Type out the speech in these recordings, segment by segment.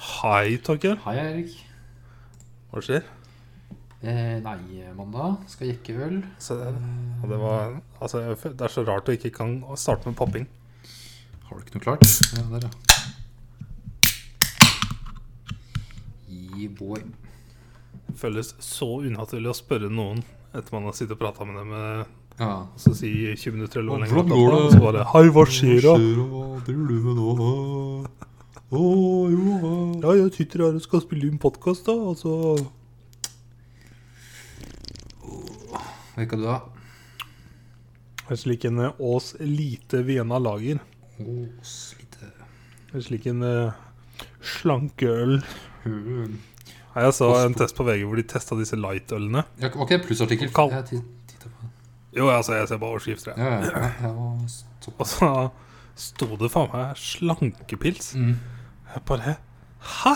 Hei, Torkel. Hei, Erik. Hva skjer? Eh, nei, mandag. Skal jekke øl. Det, det, var, altså, det er så rart du ikke kan starte med popping. Har du ikke noe klart? Ja, der, ja. Boy. Det føles så unaturlig å spørre noen etter man har sittet og prata med dem eh, Ja. og så si 20 minutter eller hvor lenge hvordan går det? og så bare Hei, hva skjer da? Hva driver du med nå? Å, jo, Ja, jeg sitter her og skal spille inn podkast, da, og så Hva skal du ha? En slik en eh, Ås lite Vienna lager. Ås lite En slik en eh, slankeøl. Mm. Nei, Jeg så en test på VG hvor de testa disse light-ølene. Ja, Var ikke det en plussartikkel? Det. Jo, altså, jeg ser bare overskrifter. jeg. Ja, ja, ja, ja, Og så sto det faen meg slankepils. Mm. Jeg bare Hæ?!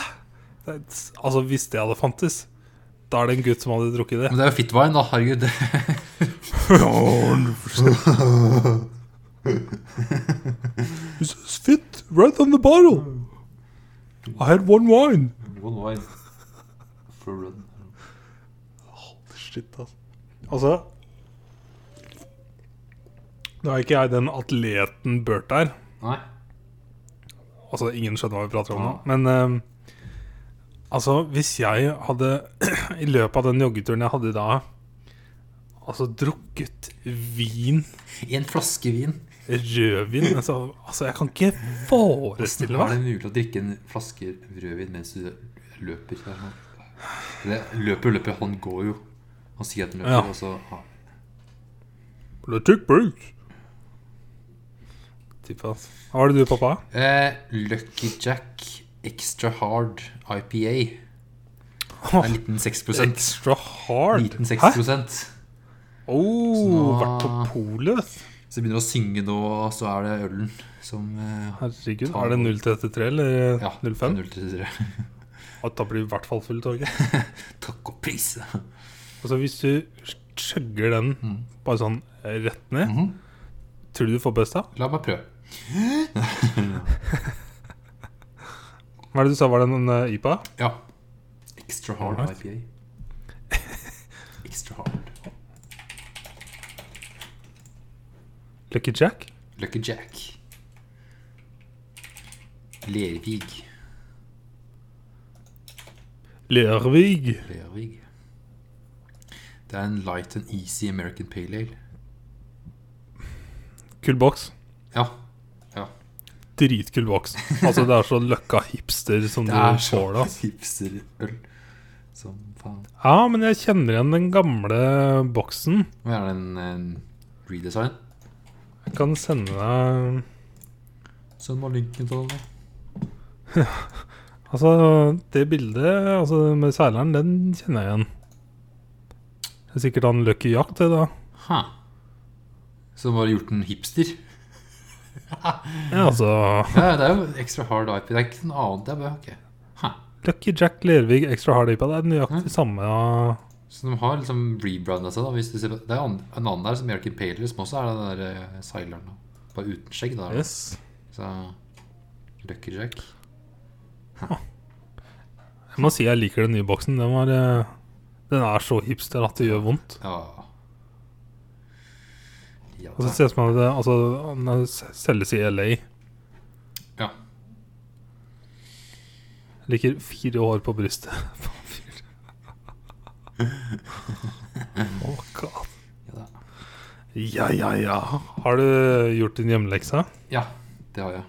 Det, altså, hvis det hadde fantes, da er det en gutt som hadde drukket det. Men det er jo fitwine, da. Herregud. It says fit right on the bottle. I had one wine. One wine. For run. Holy Shit, altså. Altså Nå er ikke jeg den atleten Burt er. Nei. Altså, ingen skjønner hva vi prater om nå. Men eh, altså, hvis jeg hadde I løpet av den joggeturen jeg hadde i dag, altså drukket vin, I En flaske vin. rødvin altså, altså, jeg kan ikke forestille meg er det mulig å drikke en flaske rødvin mens du løper? Det er sånn- Eller løper løper, han går jo. Han sier at han løper, Ja. og så ja. Let's take altså. Hva var det du, pappa? eh, Lucky Jack Extra Hard IPA. Det er en liten 6 Extra hard. Liten 6 Hæ? Så Oh, nå- vært på polet, vet du. Så begynner det å synge nå, så er det ølen som eh, Herregud. Er det 033 eller Ja, 05? 033. Og Da blir du i hvert fall full, Torgeir. Takk og pris. Altså, hvis du chugger den Mm. bare sånn rett ned, Mhm. tror du du får busta? La meg prøve. Hva er det du sa var det en uh, IPA? Ja. Extra hard. IPA. Extra hard. Lucky Jack? Lucky Jack. Lervig. Lervig. Lervig. Det er en light and easy American Pale Ale. Kul boks. Ja. Dritkul boks. Altså, det er så løkka hipster som du får da. hipsterøl som faen. Ja, men jeg kjenner igjen den gamle boksen. Hva er det en, en redesign? Jeg kan sende deg Send meg linken til den. Altså, det bildet altså, med seileren, den kjenner jeg igjen. Det er sikkert han Lucky Jack, det, da. Ha. Som har gjort en hipster? Ja, altså Ja, det er jo extra hard IP. Det er ikke noe annet. Det er bare. Lucky Jack Lervig Extra Hard IPA. Det er nøyaktig samme ja. Så de har liksom rebranda seg. da hvis du ser på, Det er en annen der som gjør Pale Ale, som også er den der uh, seileren. Bare uten skjegg. da Yes. Så Lucky Jack. Jeg må si jeg liker den nye boksen. Den, var, eh, den er så hipster at det gjør vondt. Ja. Og så ser det ut som om det altså, er- selges i LA. Ja. Jeg liker fire år på brystet. oh god. ja. Ja, ja, ja. Har du gjort din hjemmelekse? ja, det har jeg.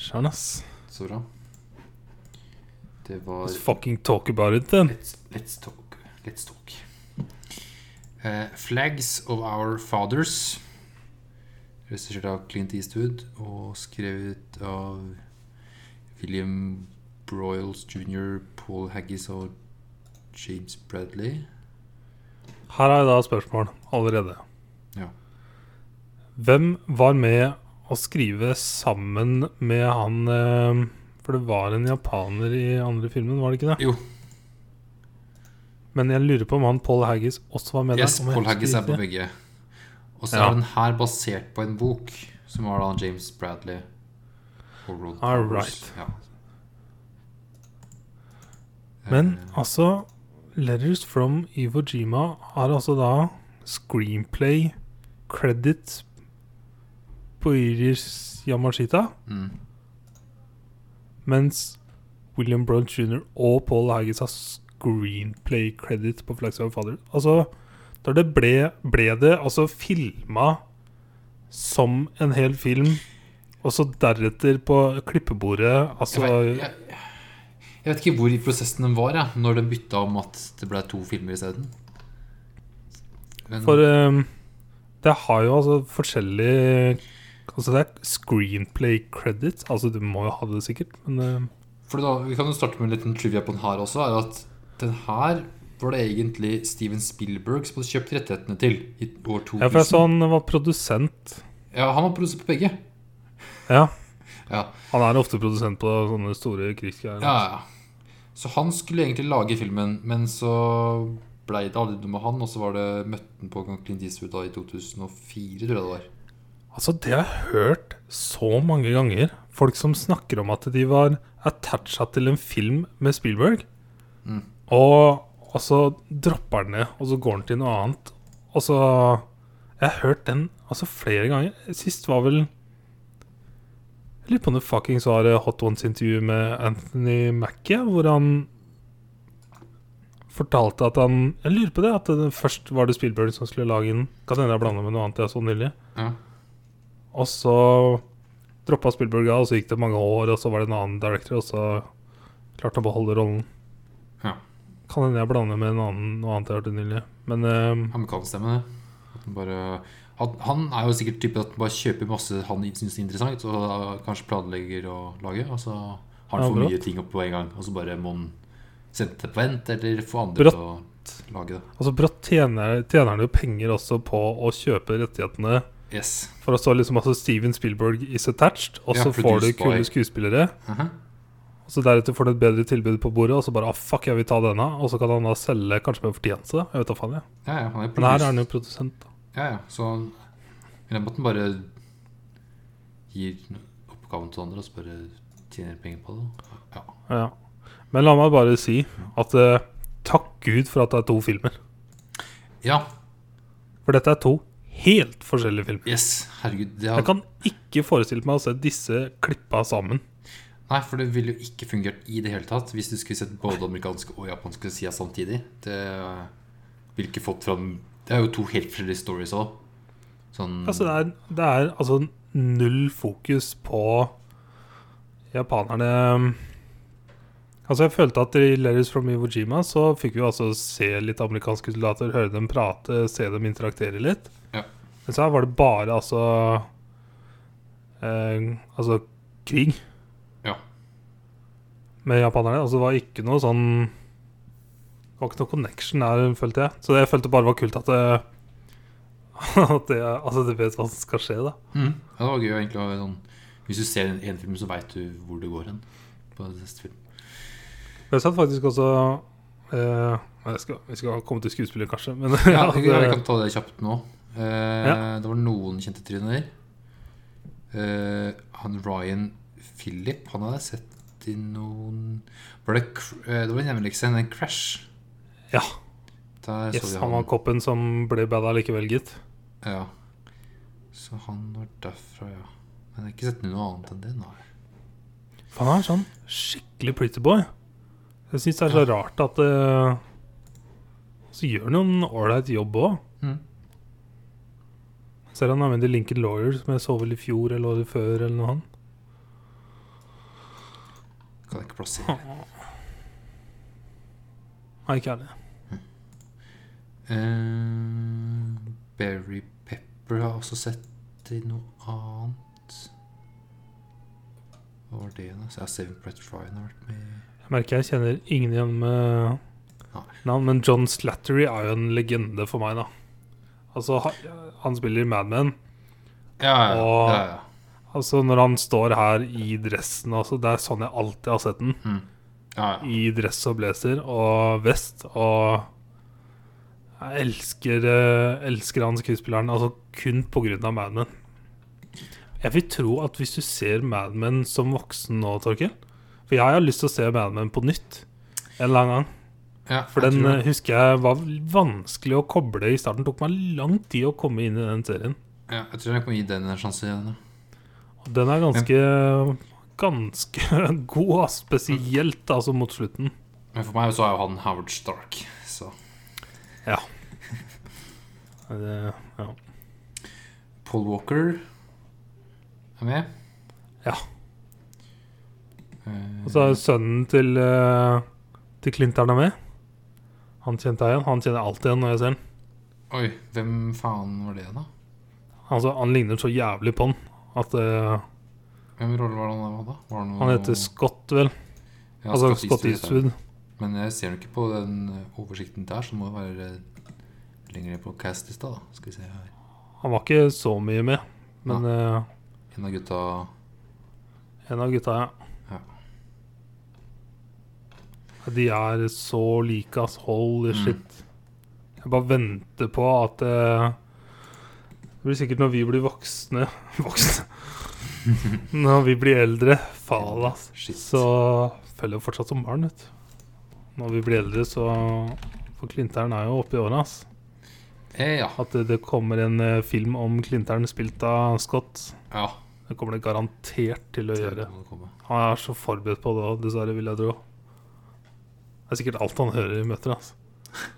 Skjønn, ass. Så bra. Det var Let's fucking talk about it, then. Let's, let's talk. Let's talk. Eh, Flags of Our Fathers. Regissert av Clint Eastwood og skrevet av William Broyles jr., Paul Haggis og James Bradley. Her er da spørsmål allerede. Ja. Hvem var med å skrive sammen med han eh, For det var en japaner i andre filmen, var det ikke det? Jo. Men jeg lurer på om han Paul Haggis også var med Yes, der. Yes, Paul Haggis er på begge. Og så Ja. er den her basert på en bok som var da James Bradley og Rod All right. Ja. Men Eh, altså Letters from Iwo Jima har altså da screenplay credit på Iris Yamashita, mm. mens William Brown jr. og Paul Haggis har screenplay credit på Flags of Father. Altså, da det ble, ble det altså filma som en hel film, og så deretter på klippebordet Altså jeg, vet, jeg, jeg vet ikke hvor i prosessen den var, jeg, når den bytta om at det ble to filmer isteden. For um, det har jo altså forskjellig Altså det er screenplay credit. Altså du må jo ha det sikkert, men uh, For da, Vi kan jo starte med en liten trivia på den her også. Er at Den her var det egentlig Steven Spielberg som hadde kjøpt rettighetene til i år 2000. Ja, for jeg så han var produsent. Ja, Han var produsent på begge. Ja, Ja, han er ofte produsent på sånne store krigsgreier. ja, ja. Så han skulle egentlig lage filmen, men så blei det aldri noe med han. Og så var det møtten på Clint Eastwood da i 2004, tror jeg det var. Altså, det har jeg hørt så mange ganger. Folk som snakker om at de var attacha til en film med Spielberg. Mm. Og, og så dropper han ned, og så går han til noe annet. Og så Jeg har hørt den altså flere ganger. Sist var vel Jeg lurer på om det fuckings var det Hot Ones-intervju med Anthony Mackie, hvor han fortalte at han Jeg lurer på det, at det, først var det Spielberg som skulle lage den. Kan hende jeg blanda med noe annet jeg så nylig. Ja. Og så droppa Spielberg av, og så gikk det mange år, og så var det en annen director, og så klarte han å beholde rollen. Kan hende jeg blander med en annen, noe annet jeg hørte nylig. Men Han kan stemme, det. Bare, han, han er jo sikkert typen at han bare kjøper masse han syns er interessant, og kanskje planlegger å lage. Og så har han Ja, for mye ting opp på en gang, og så bare må han sende det på vent, eller få andre Brått. til å lage det. altså brått tjener, tjener han jo penger også på å kjøpe rettighetene. Yes. For å stå liksom altså Steven Spielberg is attached, og Ja, så får du kule skuespillere. Uh Og så deretter får du et bedre tilbud på bordet, og så bare ah, fuck, jeg vil ta denne. Og så kan han da selge kanskje med fortjeneste. Jeg vet da faen, jeg. Ja, ja, han er Men her er han jo produsent. da. Ja, ja, så Men at han bare gir oppgaven til andre, og så bare tjener penger på det. Ja. Ja. Men la meg bare si at uh, takk Gud for at det er to filmer. ja. For dette er to helt forskjellige filmer. Yes. Herregud. Jeg kan ikke forestille meg å se disse klippa sammen. Nei, for det ville jo ikke fungert i det hele tatt hvis du skulle sett både amerikanske og japanske sider samtidig. Det ville ikke fått fram Det er jo to helt forskjellige stories òg. Sånn Altså, det er, det er altså null fokus på japanerne. Altså, jeg følte at i Letters from Iwo Jima så fikk vi altså se litt amerikanske soldater, høre dem prate, se dem interaktere litt. Ja. Men så her var det bare altså eh, Altså krig. Med japanerne. Altså, det var ikke noe sånn Det var ikke noe connection der, følte jeg. Så jeg følte bare det var kult at det, at det, altså, du vet hva som skal skje, da. Mm. ja, det var gøy egentlig. Sånn, hvis du ser en, en film, så veit du hvor det går hen. På neste film. Jeg satt faktisk også eh, skal, Vi skal komme til skuespiller, kanskje. Men Ja, vi, eh, kan ta det kjapt nå. Eh, Det var noen kjente tryner. Eh, han Ryan Philip, han hadde jeg sett i noen Var det, eh, det var en hjemmelekse, en Crash. Ja. Der yes, han var koppen som ble bada likevel, gitt. Ja. Så han var derfra, ja. Men jeg har ikke sett noe annet enn det, nei. For han er sånn skikkelig pretty boy. Jeg syns det er så rart at uh, Så gjør han jo en ålreit jobb òg. Mm. Ser han er med i Lincoln Lawyer, som jeg så vel i fjor eller året før, eller noe annet. Kan jeg ikke plassere. Nei, ikke alle. Uh, Berry Pepper har jeg også sett i noe annet. Hva var det, da? Så jeg har Saving Brett Ryan har vært med. Jeg merker jeg kjenner ingen igjen med navn, men John Slattery er jo en legende for meg, da. Altså, han spiller i Mad Men. Ja, ja, Og- ja, ja. Altså, når han står her i dressen altså, Det er sånn jeg alltid har sett den. Mm. ja, ja. I dress og blazer og vest. Og jeg elsker, eh, elsker han skuespilleren altså kun pga. Mad Men. Jeg vil tro at hvis du ser Mad Men som voksen nå, Torkel For jeg har lyst til å se Mad Men på nytt. en eller annen gang. Ja, For den tror eh, husker jeg var vanskelig å koble i starten. Det tok meg lang tid å komme inn i den serien. Ja, jeg tror jeg kan gi den en sjanse igjen. ja. Og den er ganske Ganske god, spesielt altså mot slutten. Men for meg så er jo han Howard Stark, så Det, ja. Paul Walker er med. Ja. Eh, Og så er sønnen til, eh, til Clinton er med. Han kjente jeg igjen. Han kjenner jeg alltid igjen når jeg ser han. Oi, hvem faen var det, da? Altså, han ligner så jævlig på han at det Hvem rolle var det han hadde? Var noe... Han heter Scott, vel. Ja, altså Scott Eastwood. Men jeg ser jo ikke på den eh, oversikten der, så må det være eh, lenger ned på cast-lista, da. Skal vi se her. Han var ikke så mye med, men ja. En av gutta en av gutta, ja. De er så like, ass. Holy Mm. shit. Jeg bare venter på at eh, Det blir sikkert når vi blir voksne Voksne Når vi blir eldre. Faen, ass. Så føler jeg fortsatt som barn, vet du. Når vi blir eldre, så For Klinteren er jo oppe i åra, ass. Eh, ja. At det, det kommer en eh, film om Klinteren spilt av Scott. ja. Det kommer det garantert til å gjøre. Han er så forberedt på det òg, dessverre, vil jeg tro. Det er sikkert alt han hører i møter. Altså. Eh,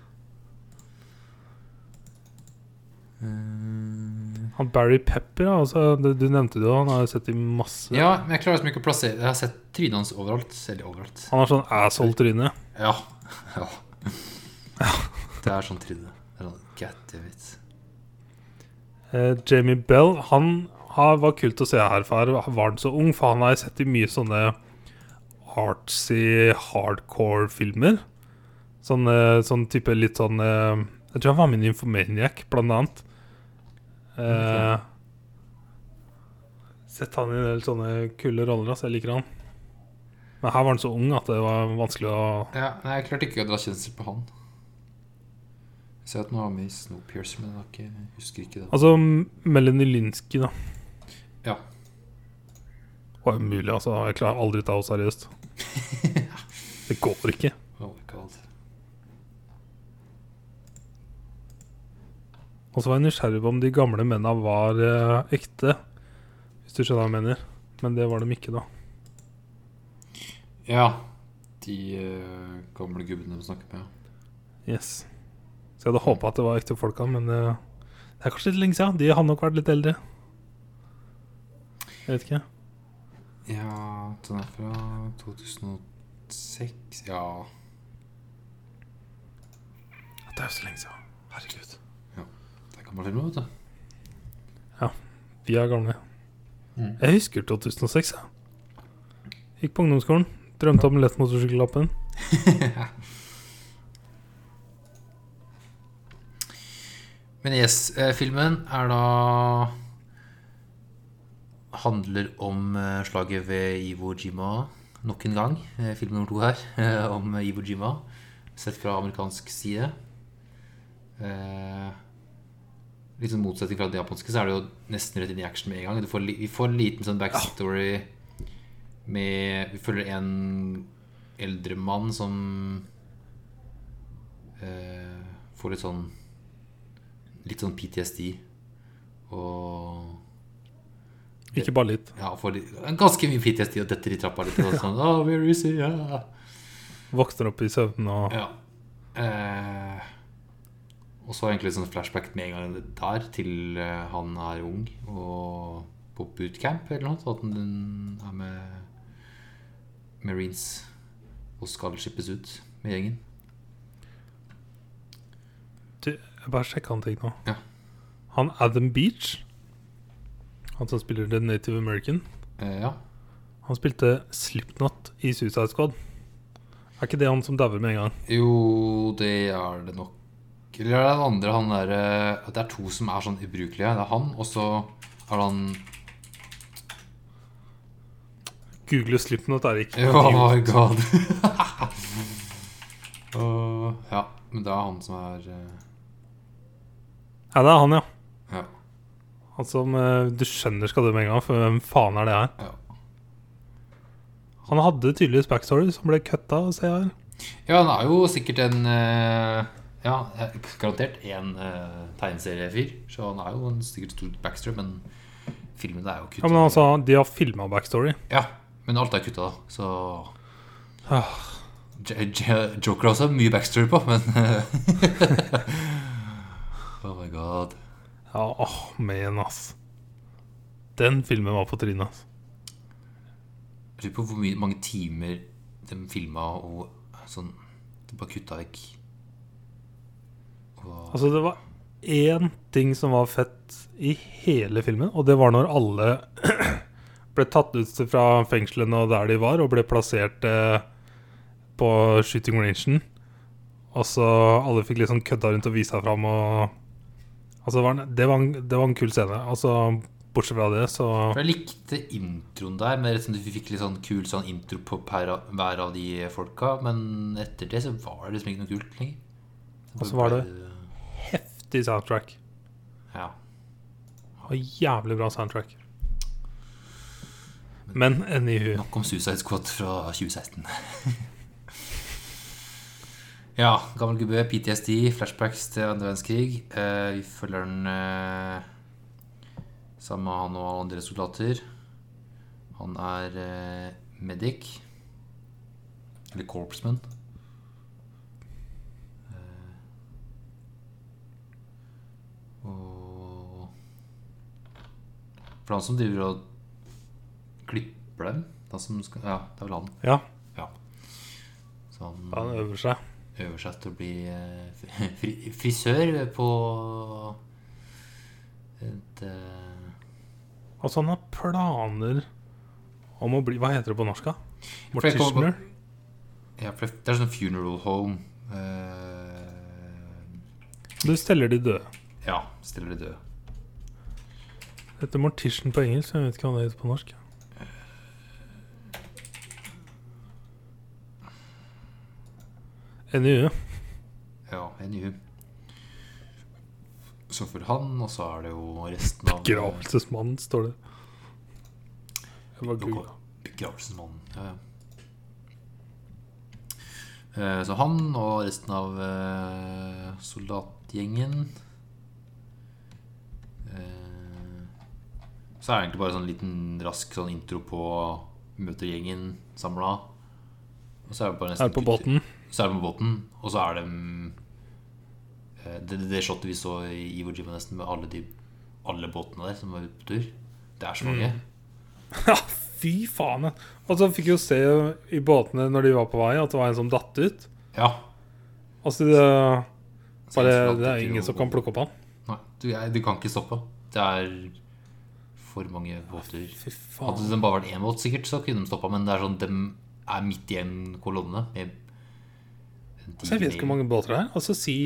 Han Barry Pepper, altså, du nevnte det jo, han har jeg sett i masse Ja, men jeg klarer liksom ikke å plassere Jeg har sett trynet hans overalt. Overalt. Han har sånn asshole-tryne. Ja. ja. Det er sånn tryne. Det er sånn Eh, Jamie Bell han har, var kult å se her, for var han så ung? For han har jeg sett i mye sånne artsy hardcore-filmer. Sånn, eh, sånn type litt sånn eh, Jeg tror han var med i Infomaniac, blant annet. Eh, Sett han i en del sånne kule roller, altså. Jeg liker han. Men her var han så ung at det var vanskelig å Ja, nei, jeg klarte ikke å dra kjensel på han. Jeg ser at han var med i Snowpiercer, men jeg ikke, jeg husker ikke det. Altså Melanie Linsky, da. Ja. Det var umulig, altså. Jeg klarer aldri å ta henne seriøst. Det går ikke. Oh my god. Og så var jeg nysgjerrig på om de gamle mennene var eh, ekte. Hvis du skjønner hva jeg mener. Men det var de ikke, da. Ja. De eh, gamle gubbene de snakker med. Yes Så jeg hadde håpa at det var ekte folka, men eh, det er kanskje litt lenge siden. De har nok vært litt eldre. Jeg vet ikke. Ja, den er fra 2006 Ja. Det er jo så lenge siden. Herregud. Gammel film, vet du. Vi er gamle. Mm. Jeg husker 2006, jeg. Gikk på ungdomsskolen. Drømte om lettmotorsykkellappen. Men yes, eh, filmen er da Handler om eh, slaget ved Iwo Jima nok en gang. Eh, film nummer to her om Iwo Jima, sett fra amerikansk side. Eh, sånn motsetning fra det japanske, så er det jo nesten rett inn i action med en gang. Du får, vi får en liten sånn backstory med Vi følger en eldre mann som eh, får litt sånn Litt sånn PTSD. Og Ikke bare litt. ja, får litt, ganske mye PTSD og detter i trappa litt. Og sånn, oh, where is he? Yeah. Vokser opp i søvn og Ja. Eh, og så egentlig sånn flashback med en gang der til eh, han er ung og på bootcamp eller noe. At han er med Marines og skal skippes ut med gjengen. Du, Jeg bare sjekka en ting nå. Ja. Han Adam Beach, han som spiller The Native American, Eh, ja. han spilte Slipknot i Suicide Squad. Er ikke det han som dauer med en gang? Jo, det er det nok. Eller er det den andre han der eh, Det er to som er sånn ubrukelige. Det er han, og så er det han Google Slipknot er ikke Oh my god. uh, ja, men det er han som er uh... Ja, det er han, ja. Ja. Han som uh, du skjønner skal dø med en gang, for hvem faen er det her? ja. Han hadde tydeligvis backstory som ble cutta, ser jeg her. Ja, han er jo sikkert en eh, Ja, garantert en uh, tegneseriefyr. Så han er jo en sikkert stor backstory, men filmen er jo kutta. Ja, men altså, de har filma backstory. Ja, men alt er kutta, da. Så Ah, J J har også mye backstory på, men Oh my god. Ja, oh, men ass. Den filmen var på trynet, ass. Jeg lurer på hvor mange timer de filma og sånn De bare kutta vekk. Altså, det var én ting som var fett i hele filmen, og det var når alle ble tatt ut fra fengslene og der de var, og ble plassert eh, på shooting rangen. Og så alle fikk liksom kødda rundt og vist seg fram og Altså, var, en, det, var en, det var en kul scene. Altså, bortsett fra det, så jeg likte introen der. Med rett som du fikk litt sånn kul sånn intro på hver av de folka. Men etter det så var det liksom ikke noe kult lenger. Og så var det- heftig soundtrack. Ja. Og jævlig bra soundtrack. Men anywho Nok om Suicide Squad fra 2016. ja, gammel gubbe, PTSD, flashbacks til andre verdenskrig. Eh, vi følger den eh, sammen med han og alle andre soldater. Han er eh, medic. Eller corpsman. Og For han som driver og klipper dem som skal, Ja, det er vel han. Ja, Så han han øver seg. øver seg til å bli eh, fri, frisør på et uh... Altså, han har planer om å bli Hva heter det på norsk, da? Morticianer? Ja, for det er sånn funeral home. Uh... Du steller de døde. Ja, stiller de døde. Det heter Mortician på engelsk, jeg vet ikke hva det heter på norsk. NIU. Ja, NIU. Så for han, og så er det jo resten av Begravelsesmannen, står det. Begravelsesmannen. Ja, ja. Eh, Så han og resten av eh, soldatgjengen Så er det egentlig bare sånn liten rask sånn intro på møter gjengen samla. Og så er det bare nesten Er på båten. Så er det på båten, og så er det mm, eh, det, det shotet vi så i Ivo Jima nesten med alle, de, alle båtene der som var ute på tur. Det er så mange. Ja, fy faen. Og så fikk vi jo se i båtene når de var på vei, at det var en som datt ut. Ja. Altså, det, bare, det er ingen som kan plukke opp han. Nei, du, jeg, du kan ikke stoppe. Det er for mange båter. Fy Hadde det bare vært én båt, sikkert, så kunne de stoppa. Men det er sånn, de er midt i en kolonne med en jeg vet ikke hvor mange båter det er. Altså si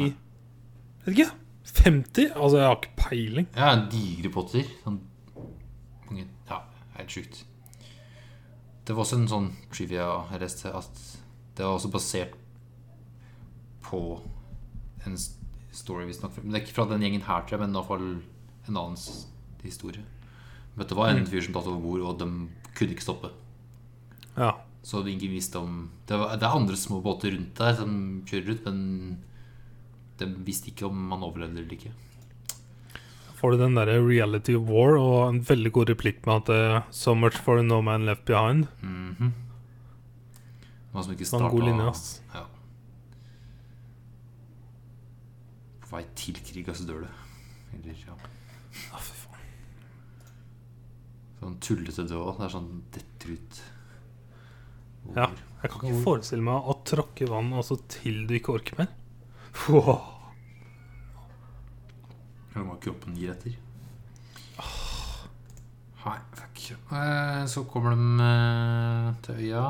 Vet ikke. 50? Altså, jeg har ikke peiling. Ja, digre båter. Sånn Ja, helt sjukt. Det var også en sånn trivia jeg leste, at det var også basert på en story, visstnok. Men det er ikke fra den gjengen her, tror jeg, men fall en annen historie. Men det var en fyr som tatt over bord, og de kunne ikke stoppe. Ja. Så ingen visste om det, var, det er andre små båter rundt der som kjører ut, men de visste ikke om man overlevde eller ikke. Får du den derre reality of war og en veldig god replikk med at eh, So much for no man left behind. Mhm. Noe som ikke starta god linje, ass. Ja. På vei til krig, og så dør du. Eller, ja. Ja, fy faen. Sånn tullete død òg. Det er sånn detter ut. Ja. Jeg kan ikke forestille meg å tråkke vann altså til du ikke orker mer. Wow. Hvor mange kroppen gir etter. Nei, fuck. Eh, Så kommer de eh, til øya.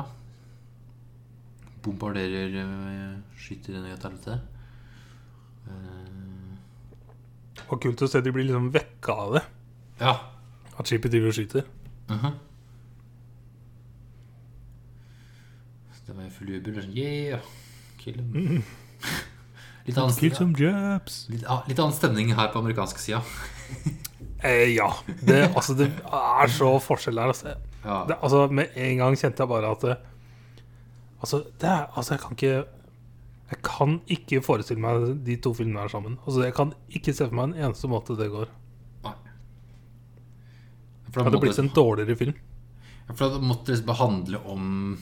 Bombarderer eh, Skyter den øya til helvete. Eh, Det var kult å se de blir liksom vekka av det. Ja. At skipet driver og skyter. Mhm. Det var full jubel. det er Sånn, yeah, kill them. litt, annen, Kill some jobs. litt, litt annen stemning her på amerikansk sida. Eh, ja. Det, altså, det er så forskjell der. Altså. Ja. Det, altså, med en gang kjente jeg bare at det, Altså, det er, altså jeg kan ikke Jeg kan ikke forestille meg de to filmene her sammen. Altså Jeg kan ikke se for meg en eneste måte det går. Nei. Det For da hadde måtte, blitt en dårligere film. ja, for da måtte det liksom behandle om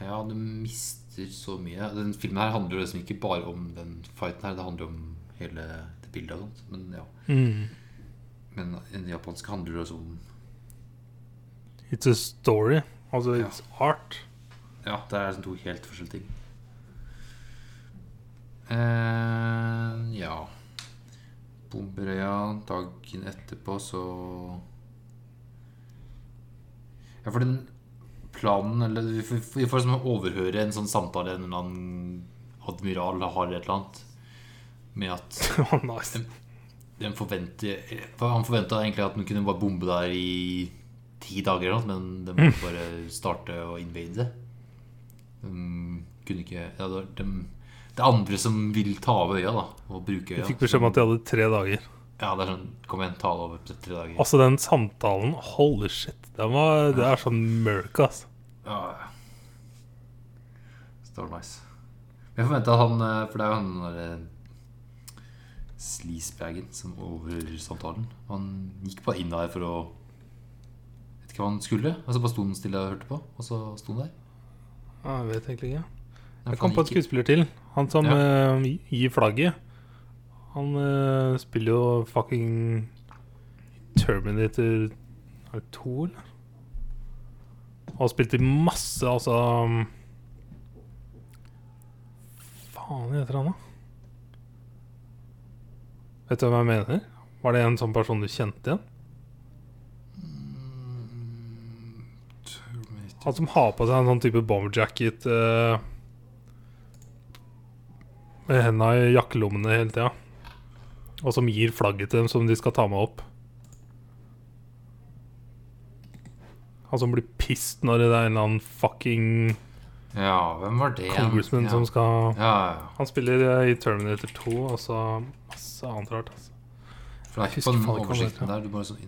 Ja, du mister så mye. Den filmen her handler liksom ikke bare om den fighten her, det handler om hele det bildet og sånt. Men ja. Mm. Men den japanske handler også om It's a story. Altså Ja. it's art. Ja, det er liksom to helt forskjellige ting. Uh, ja Bomberøya dagen etterpå, så Ja, for den planen Eller vi får, vi får liksom overhøre en sånn samtale en eller annen admiral har et eller annet med at Oh, nice. den forventer, Han forventa egentlig at den kunne bare bombe der i ti dager, eller noe, men de måtte bare starte å invade. De kunne ikke ja, var det er andre som vil ta over øya, da, og bruke øya. De fikk beskjed om at de hadde tre dager. Ja, det er sånn Kom igjen, ta det over tre dager. Altså den samtalen, holy shit. Var, det er sånn mørk, altså. Ja, ja. Var nice. Jeg forventa at han eh, For det er jo han derre sleazebagen som overhører samtalen. Han gikk bare inn der for å Hva han skulle. Og så bare sto han stille og hørte på, og så sto han der. Ja, Jeg vet egentlig ikke. Jeg kom på en skuespiller til. Han som eh, gir flagget. Han uh, spiller jo fucking Terminator Er det to, eller? Og har spilt i masse, altså um, Faen heter han, da? Vet du hvem jeg mener? Var det en sånn person du kjente igjen? Terminator. Han som har på seg en sånn type bomberjacket eh, med henda i jakkelommene hele tida. Og som gir flagget til dem som de skal ta med opp. Han som blir pissed når det er en eller annen fucking Ja, hvem var det congressman ja. som skal Ja, ja. Han spiller eh, i Terminator 2 og så masse annet rart. Altså. For det er ikke på den oversikten der. Du bare sånn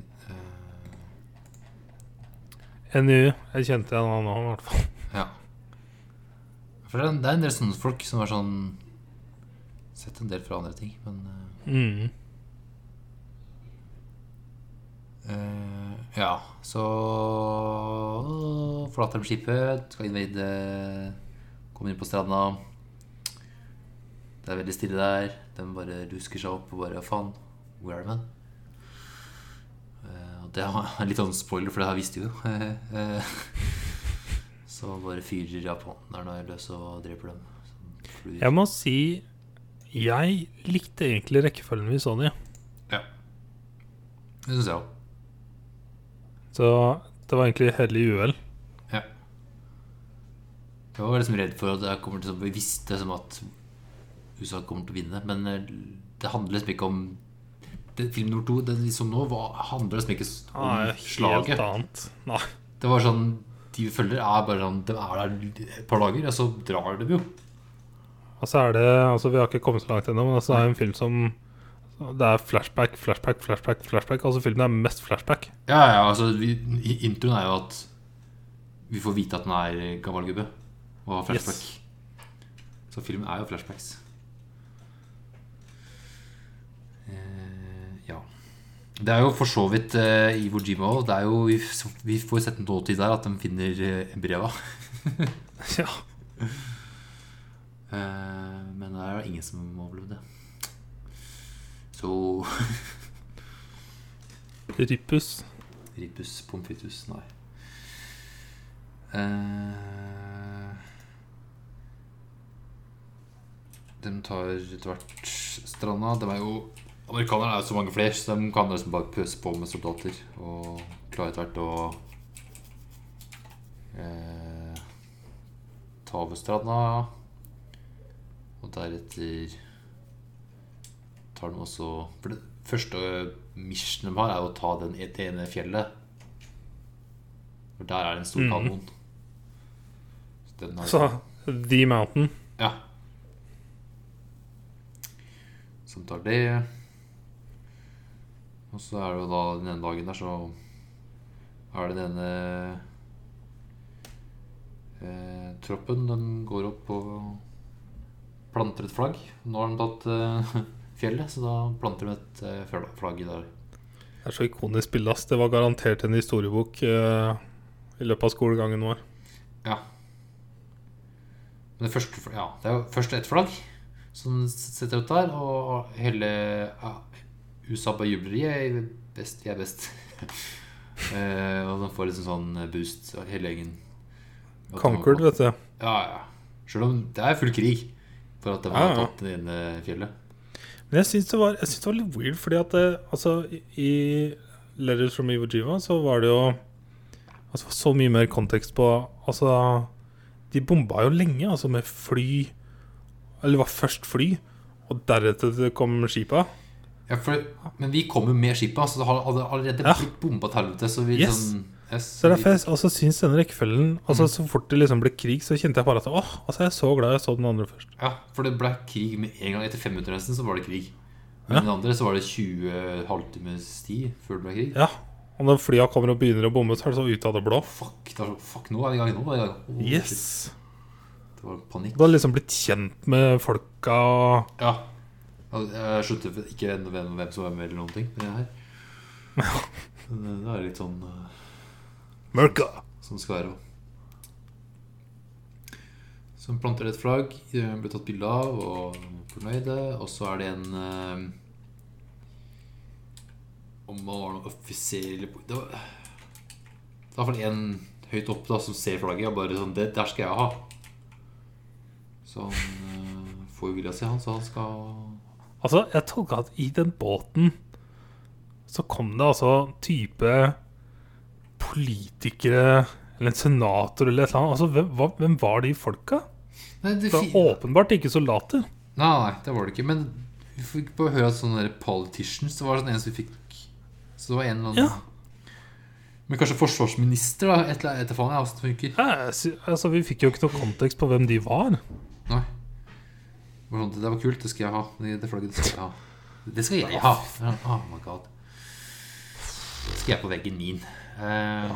NU. Jeg kjente igjen han nå, i hvert fall. Ja. For det er, det er en del sånne folk som har sånn Sett en del fra andre ting, men Mm. eh, Ja, så forlater de skipet, skal invade Kommer inn på stranda. Det er veldig stille der. De bare rusker seg opp og bare Faen, hvor er de hen? Det er litt sånn spoiler, for det her visste vi jo. Så bare fyrer japanerne løs og dreper dem. Jeg må si jeg likte egentlig rekkefølgen vi så den i. Ja. Det syns jeg òg. Så det var egentlig hellig uhell. Ja. Jeg var liksom redd for at jeg kommer til å Vi visste som at USA kommer til å vinne, men eh, det handler liksom ikke om det, Film nummer to, den liksom nå, var, handler liksom ikke om Nei, helt slaget. annet. Nei. Det var sånn De vi følger, er bare sånn De er der et par dager, og så drar de jo. Altså er det Altså, vi har ikke kommet så langt ennå, men altså, det er en film som Det er flashback, flashback, flashback, flashback. Altså, filmen er mest flashback. Ja, ja, altså vi, Introen er jo at vi får vite at den er gammel gubbe og har flashback. Så filmen er jo flashbacks. Eh, ja. Det er jo for så vidt uh, Ivo Jima òg. Vi, vi får sett en nåtid der at de finner uh, breva. ja. Uh, men det er jo ingen som overlevde. Så Rippus. Rippus pomfitus, nei. Uh, de tar etter hvert stranda. Det var jo Amerikanerne er jo så mange flere, så de kan liksom bare pøse på med soldater. Og klare etter hvert å eh, ta over stranda. Og deretter tar de også For det første mission de har, er å ta den, det ene fjellet. For der er det en stor Mhm. kanon. Så har, Så The Mountain. ja. Som tar det. Og så er det jo da den ene dagen der, så er det den ene Eh, troppen den går opp og planter et flagg. Nå har de tatt eh, fjellet, så da planter de et eh, flagg i der. Det er så ikonisk bilde. Det var garantert en historiebok eh, i løpet av skolegangen vår. Ja. Men det første Ja, det er jo først ett flagg som setter ut der, og hele ja, USA på jubler. Jeg er best, jeg er best. uh, og de får liksom sånn boost, hele gjengen. Conquered, vet du. Ja, ja. Selv om det er full krig for at de har Ja, ja. tatt det ene fjellet. Men jeg syns det, det var litt weird, fordi at det, altså, i- Letters from Iwo Jiva så var det jo altså, så mye mer kontekst på Altså, de bomba jo lenge, altså med fly Eller det var først fly, og deretter det kom skipa. Ja, for, men vi kom jo med skipet, så det har hadde allerede Ja. blitt bomba til helvete. Så vi Yes. sånn yes, Så derfor jeg også syns denne rekkefølgen Altså Så fort det liksom ble krig, så kjente jeg bare at åh, altså jeg er så glad jeg så den andre først. Ja, for det ble krig med en gang etter fem minutter nesten, så var det krig. Men Ja. den andre så var det 20 halvtimes tid før det ble krig. Ja. Og når flya kommer og begynner å bomme, så er det så ut av det blå. Fuck, det så, fuck, nå er vi i gang. Nå er det i gang. Shit. Yes. Det var panikk. Du har liksom blitt kjent med folka Ja. Jeg skjønte ikke hvem, hvem, hvem som var med, eller noen ting. Det her. Men det er litt sånn eh, Mørka. som skal være. Som planter et flagg, blir ble tatt bilde av, og fornøyde. Og så er det en eh, Om man var noen offiser Det var er i hvert fall en høyt opp da som ser flagget og bare sånn Det der skal jeg ha. Så han eh, får jo vilja si, han, så han skal Altså, jeg tolka at i den båten så kom det altså type politikere eller en senator eller et eller annet. Altså, hvem, hvem var de folka? Nei, det Det var åpenbart ikke soldater. Nei, nei, det var det ikke. Men vi fikk bare høre at sånne politicians Det var sånn en som vi fikk Så det var en eller annen Ja. Men kanskje forsvarsminister, da? Et eller annet faen, jeg, funker. Ja, altså, vi fikk jo ikke noe kontekst på hvem de var. Det var kult, det skal jeg ha. Det, det flagget skal jeg ha. Det skal jeg ha. Oh my god. Det skal jeg på veggen min. Eh,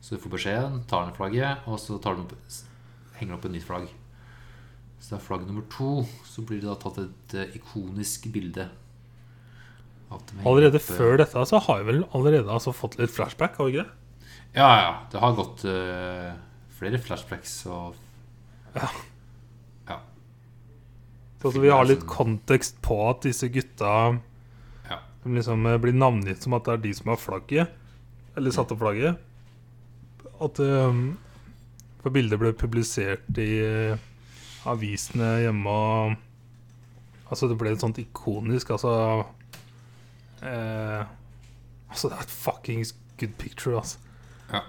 Så du får beskjeden, tar ned flagget, og så tar den opp, henger opp et nytt flagg. Så det er flagg nummer to. Så blir det da tatt et uh, ikonisk bilde. Allerede opp, før dette så har vi vel allerede altså fått litt flashback, har ikke det? Ja, ja. Det har gått uh, flere flashbacks og. Ja. Så altså, vi har litt kontekst på at disse gutta Ja. Liksom eh, blir navngitt som at det er de som har flagget. Eller satt opp flagget. At um, For bildet ble publisert i uh, avisene hjemme og Altså, det ble et sånt ikonisk Altså uh, Altså, det er et fuckings good picture, altså. Ja.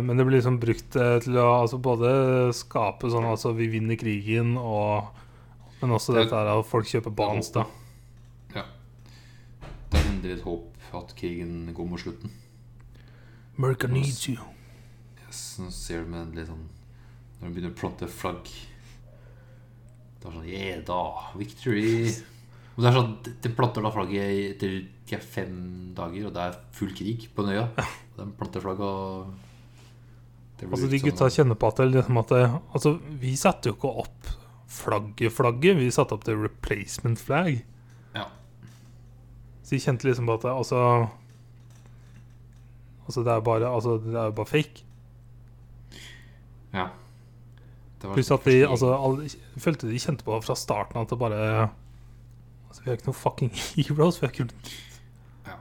Men det blir liksom brukt til å altså, både skape sånn Altså, vi vinner krigen, og Men også Det- dette at folk kjøper Bans, da. ja. Det er endelig et håp at krigen går mot slutten. America needs you. Yes, nå ser du med litt sånn Når de begynner å plante flagg Det er sånn Yeah, da! Victory! Og det er sånn, De planter da flagget etter fem dager, og det er full krig på den øya. De planter flagg og det blir Altså, de gutta sånn, kjenner på at det, liksom at det, Altså, vi setter jo ikke opp flagget-flagget, vi satte opp det replacement flag. Ja. Så de kjente liksom på at altså Altså, det er bare Altså, det er bare fake. ja. Det var Pluss sånn at de altså, alle, følte de kjente på fra starten at det bare Altså, vi er ikke noen fucking heroes. Vi er ikke Ja.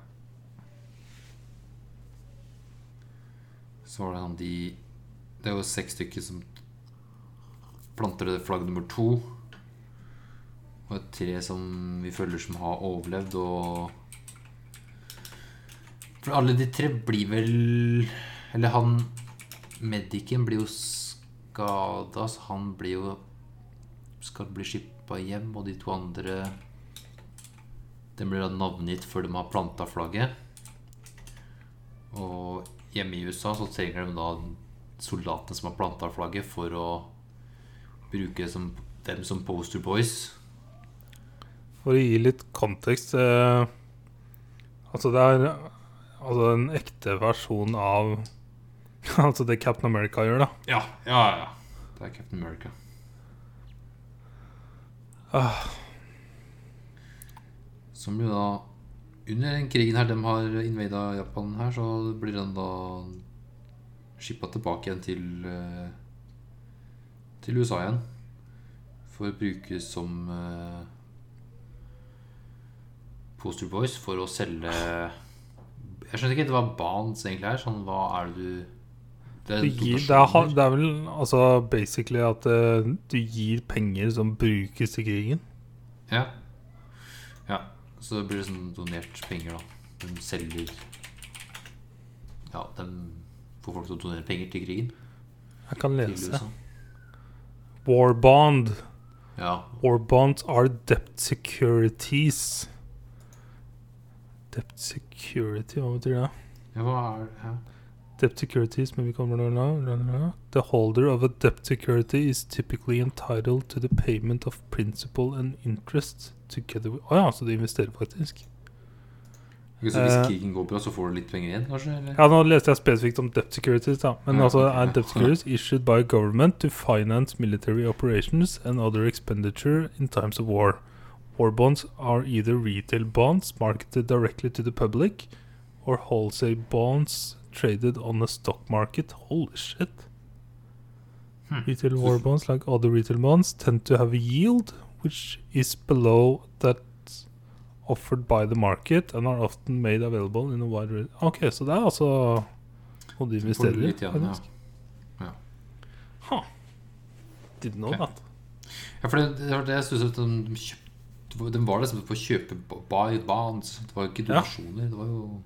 Så var det han de Det er jo seks stykker som planter det flagg nummer to. Og et tre som vi føler som har overlevd, og For alle de tre blir vel Eller han medicen blir jo skada, så han blir jo Skal bli skippa hjem, og de to andre Den blir da navngitt før de har planta flagget. Og hjemme i USA så trenger de da soldatene som har planta flagget, for å bruke som, dem som poster boys. For å gi litt kontekst eh, Altså, det er altså en ekte versjon av altså det Captain America gjør, da. Ja, ja, ja. Det er Captain America. Ah, Som jo da Under den krigen her de har invada Japan her, så blir den da skippa tilbake igjen til eh, Til USA igjen. For å brukes som uh, poster boys for å selge Jeg skjønner ikke, hva var Bonds egentlig er. Sånn, hva er det du Det du gir, det, er, det er vel altså basically at uh, du gir penger som brukes til krigen. Ja. ja. Så det blir sånn donert penger, da. De selger Ja, de får folk til å donere penger til krigen. Jeg kan Til lese. USA. War bond. Ja. War bonds are debt securities. Debt security, hva betyr det? ja, hva er det? Ja. Debt securities, nå nå, nå. The holder of a debt security is typically entitled to the payment of principal and interest together with Å ja, så du investerer faktisk? Hvis Eh. krigen går bra, så får du litt penger igjen, kanskje? Eller? Ja, nå leste jeg spesifikt om debt securities, da. Men Ja, altså okay. er debt securities issued by government to finance military operations and other expenditure in times of war. War bonds are either retail bonds marketed directly to the public or wholesale bonds traded on the stock market. Holy shit. Hmm. Retail war bonds, like other retail bonds, tend to have a yield which is below that offered by the market and are often made available in a wide range. Ok, så det er altså noe de investerer i. litt ja. Ja. Huh. Didn't know okay. that. Ja, for det, det det jeg synes at de, de kjøpte De var liksom på å kjøpe by bonds. Det var jo ikke Ja. donasjoner. Det var jo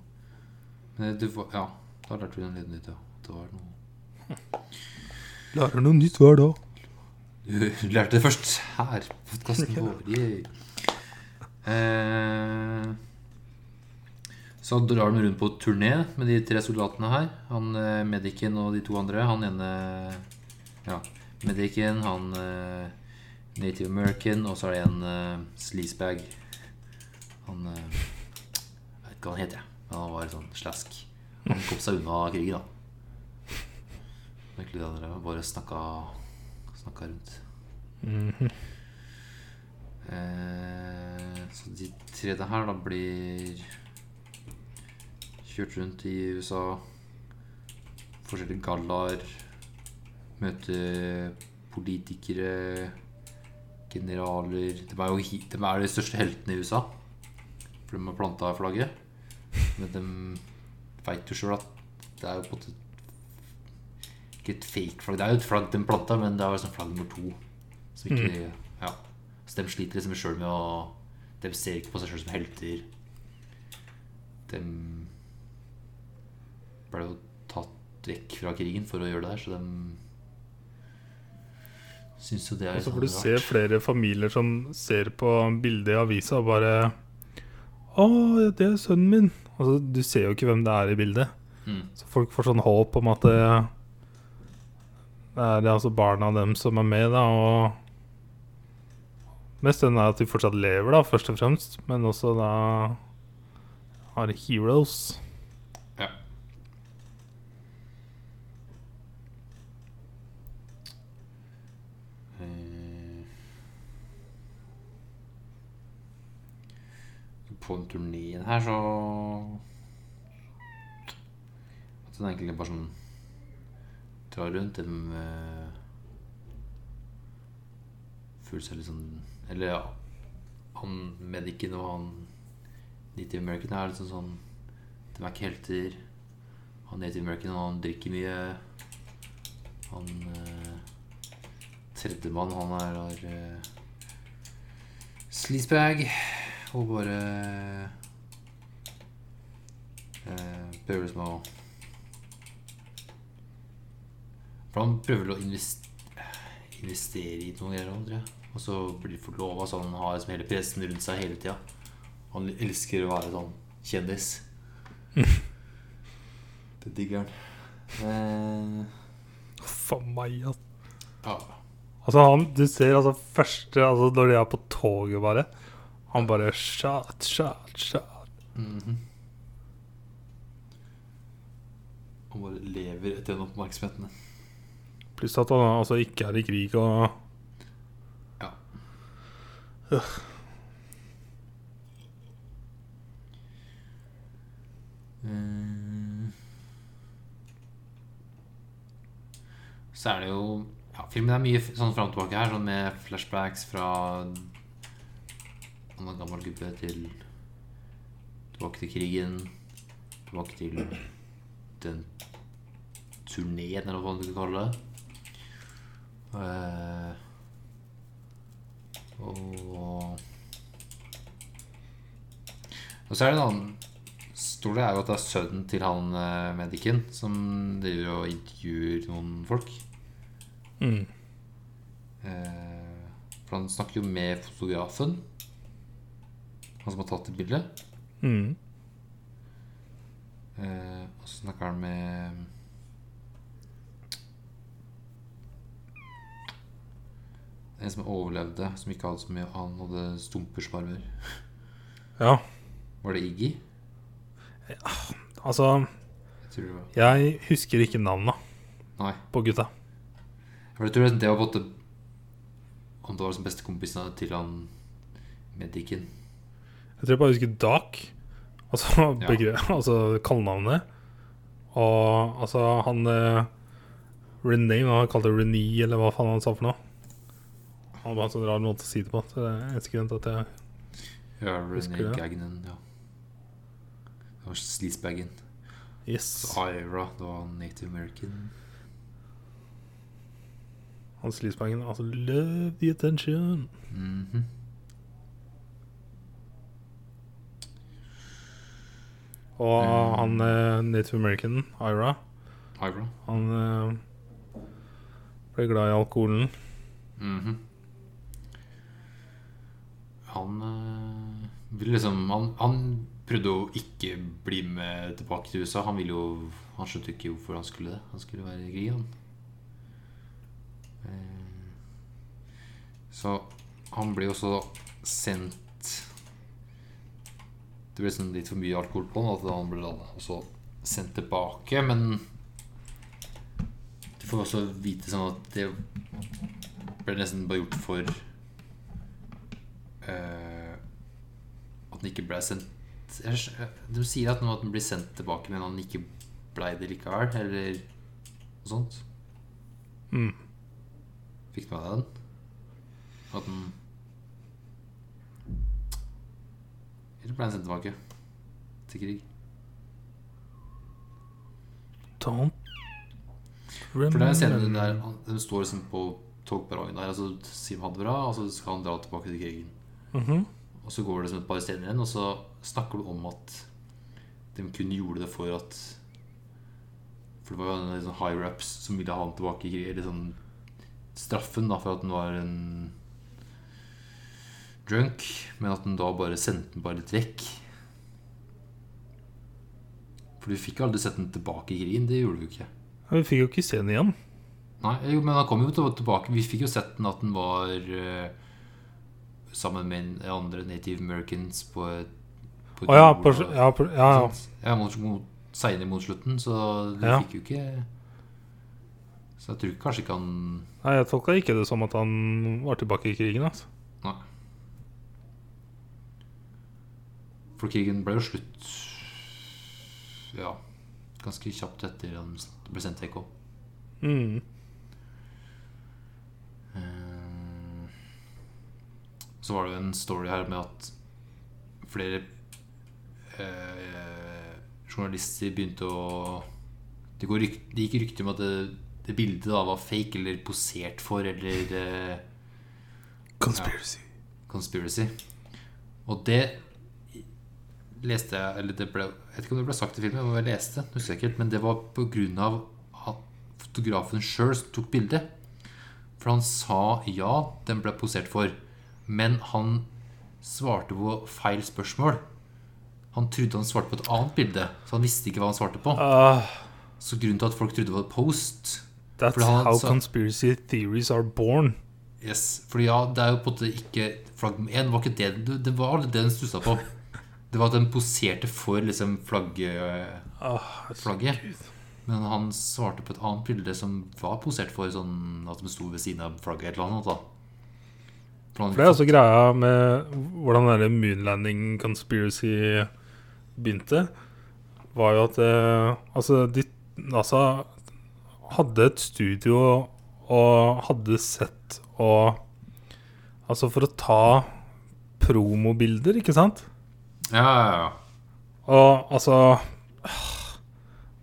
Men det var, Ja, da lærte vi den litt nytt, ja. Det var noe Lærer noe nytt hver dag. Du lærte det først her på podkasten vår. Yay. Eh, så drar de rundt på turné med de tre soldatene her. Han eh, Medicen og de to andre. Han ene Ja, Medicen, han eh, Native American, og så er det en eh, sleazebag. Han Jeg vet ikke hva han heter, jeg. Men han var sånn slask. Han kom seg unna krigen, da. Egentlig de andre bare snakka, snakka rundt. Mhm. Eh, så de tre det her da blir kjørt rundt i USA. Forskjellige gallaer. Møte politikere, generaler De er jo de er de største heltene i USA. For de har planta flagget. Men de veit jo sjøl at det er jo på en måte ikke et fake flagg. Det er jo et flagg de planta, men det er jo sånn flagg nummer to. Så ikke, ja. Så de sliter liksom sjøl med å De ser ikke på seg sjøl som helter. De ble jo tatt vekk fra krigen for å gjøre det her, så de syns jo det er Og så får du se flere familier som ser på bildet i avisa og bare Å, det er sønnen min. Altså, du ser jo ikke hvem det er i bildet. Mm. Så folk får sånn håp om at det, det er altså barna dem som er med, da, og Mest den at de fortsatt lever, da, først og fremst, men også da har heroes. Ja. Eh, På den turneen her så At den egentlig bare sånn drar rundt dem eh, Føler seg litt sånn Eller ja Han medicen og han Native American er liksom sånn De er ikke helter. Han Native American han drikker mye. Han eh, tredjemann, han er har eh, sleazebag og bare eh, prøver liksom å For han prøver å invest, investere i noen greier, tror jeg. Og så blir det forlova så han har liksom hele pressen rundt seg hele tida. Han elsker å være sånn kjendis. Det digger han. Eh, For meg, altså. ja. Altså han, Du ser altså første altså Når de er på toget, bare Han bare shot, shot, shot. Mhm. Han bare lever etter den oppmerksomheten. Pluss at han altså ikke er i krig og. Så er det jo ja, Filmen er mye sånn fram og tilbake her, sånn med flashbacks fra var gammel gubbe til Tilbake til krigen. Tilbake til den turneen, eller hva man skal kalle det. Eh, og Og så er det en annen Stor det er jo at det er sønnen til han eh, medicen som driver og intervjuer noen folk. mm. Eh, for han snakker jo med fotografen. Han som har tatt det bildet. Mm. Eh, og så snakker han med En som overlevde, som ikke hadde så mye Han hadde stumper som armer. Ja, Var det Iggy? Ja, altså Jeg tror det Jeg husker ikke navnet Nei. på gutta. Jeg tror det var på en Om det var som bestekompisen til han medicen. Jeg tror jeg bare husker Dak. Altså, begge, altså kallenavnet. Og altså han eh, Renee, hva han kalte Renee, eller hva faen han sa for noe. Han var en sånn rar måte å si det på. Så det er eneste grunn til at jeg Ja, Husker det? Gagnon. Ja. Det var Sleazebagen. Yes. Så Ira, det var native american. Han sleazebagen. Altså, love the attention. Mhm. Og Mm. han eh, Native American, Ira, Ira. han eh, ble glad i alkoholen. Mhm. Han øh, ville liksom han, han prøvde å ikke bli med tilbake til USA. Han ville jo Han skjønte ikke hvorfor han skulle det. Han skulle være i krig, han. Eh, Så han ble også sendt Det ble liksom litt for mye alkohol på han, at han ble også sendt tilbake. Men du får også vite sånn at det ble nesten bare gjort for eh, At den ikke ble sendt De sier at nå at den blir sendt tilbake, men han ikke blei det likevel, eller noe sånt. Mm. Fikk du med deg den? At den Eller ble den sendt tilbake til krig? Don't For det er en scene der de står liksom på togperrongen der, og så sier de ha det bra, og så skal han dra tilbake til krigen. Mhm. Og så går det som et par scener igjen, og så snakker du om at de kun gjorde det for at For det var jo en sånn higher-ups som ville ha han tilbake i. Eller sånn straffen da for at han var en drunk, men at han da bare sendte den bare litt vekk. For du fikk jo aldri sett den tilbake i krigen. Det gjorde du jo ikke. Ja, Vi fikk jo ikke se den igjen. Nei, men han kom jo tilbake. Vi fikk jo sett den at den var eh, sammen med andre native americans på et på oh, Å ja, på, ja, på, ja, ja. ja mot, mot, Seinere mot slutten, så du Ja. fikk jo ikke Så jeg tror kanskje ikke han Nei, jeg tolka ikke det som at han var tilbake i krigen. Altså. Nei. For krigen ble jo slutt Ja, ganske kjapt etter han ble sendt til EK. Mm. Så var det jo en story her med at flere eh, journalister begynte å Det, går ryk, det gikk rykter om at det, det bildet da var fake eller posert for eller eh, Conspiracy. conspiracy. Og det leste jeg Eller det ble Jeg vet ikke om det ble sagt i filmen, men jeg leste husker jeg ikke men det var på grunn av fotografen sjøl som tok bildet. For han sa ja, den ble posert for, men han svarte på feil spørsmål. Han trodde han svarte på et annet bilde, så han visste ikke hva han svarte på. Uh, Så grunnen til at folk trodde det var et post that's han how så, conspiracy theories are born. Yes, for ja, det er jo på en måte ikke flagg én. Var ikke det, det- det var det den stussa på. Det var at den poserte for liksom flagg, uh, flagget. Men han svarte på et annet bilde som var posert for sånn at de sto ved siden av flagget et eller annet. da For det er også greia med hvordan denne moonlanding conspiracy begynte. Var jo at eh, Altså, de, NASA hadde et studio og hadde sett og Altså, for å ta promobilder, ikke sant? Ja, ja, ja. Og altså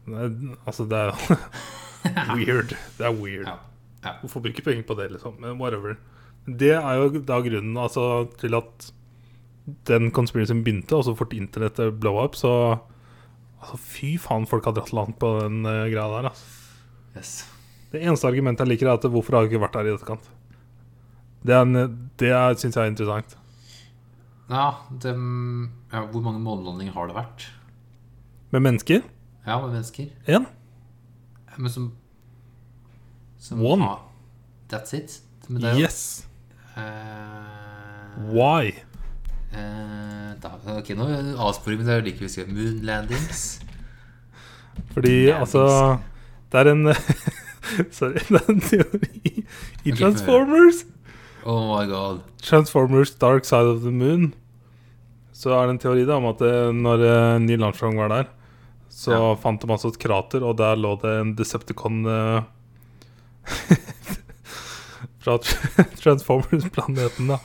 det, Altså, det er jo weird. Det er weird. Ja, ja. Hvorfor bruke penger på det, liksom? Men whatever. Det er jo da grunnen altså, til at den conspiracyen begynte, og så fort internettet blow up, så altså, Fy faen, folk har dratt langt på den uh, greia der. Altså. Yes. Det eneste argumentet jeg liker, er at hvorfor har jeg ikke vært der i etterkant? Det, er en- det syns jeg er interessant. Ja, det, ja, hvor mange månelandinger har det vært? Med mennesker? Ja, med mennesker. Én? Men som, som One. Ja, that's it. Men det er jo Yes. Eh, Why? Uh, da, Ok, nå er det avsporing, men det er jo like vi Moon landings. Fordi Landings. altså Det er en Sorry, det er en teori i Transformers. Oh my god. Transformers Dark Side of the Moon Så er det en teori da om at det, når eh, Neil Armstrong var der Så Ja. fant de altså et krater Og der lå det en Decepticon Fra Transformers-planeten da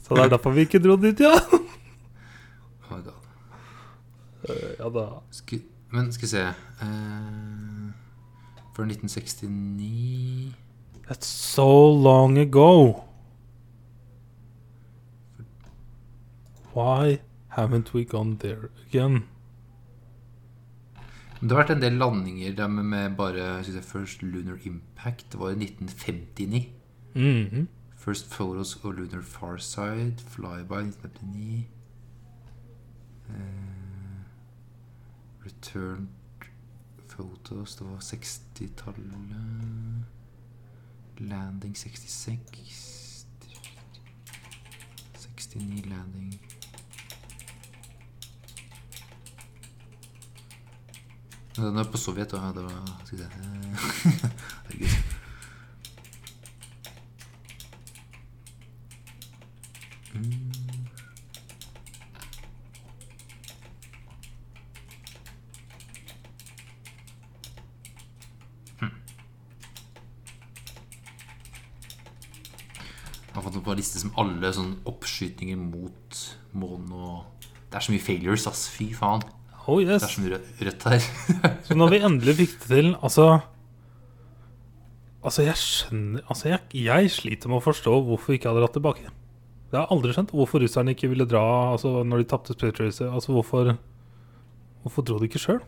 Så det er derfor vi ikke dro dit, ja Oh my god. Uh, Ja da Sk men skal vi se uh, Før 1969 That's so long ago Why haven't we gone there again? Det har vært en del landinger der med, bare First Lunar Impact. Det var i 1959. Mhm First Photos of Lunar Farside. Flyby 1959. uh, returned Photos Det var 60-tallet. Landing 66. 69 landing. Den er på Sovjet, da. Eh, Herregud. Jeg har fått på en liste som alle sånn oppskytinger mot månen og Det er så mye failures, ass. Fy faen. Oh Det er så mye rødt her. Så når vi endelig fikk det til Altså Altså, jeg skjønner Altså, jeg, jeg sliter med å forstå hvorfor vi ikke hadde dratt tilbake. Det har jeg aldri skjønt. Hvorfor russerne ikke ville dra Altså, når de tapte Space Race. Altså, hvorfor Hvorfor dro de ikke sjøl?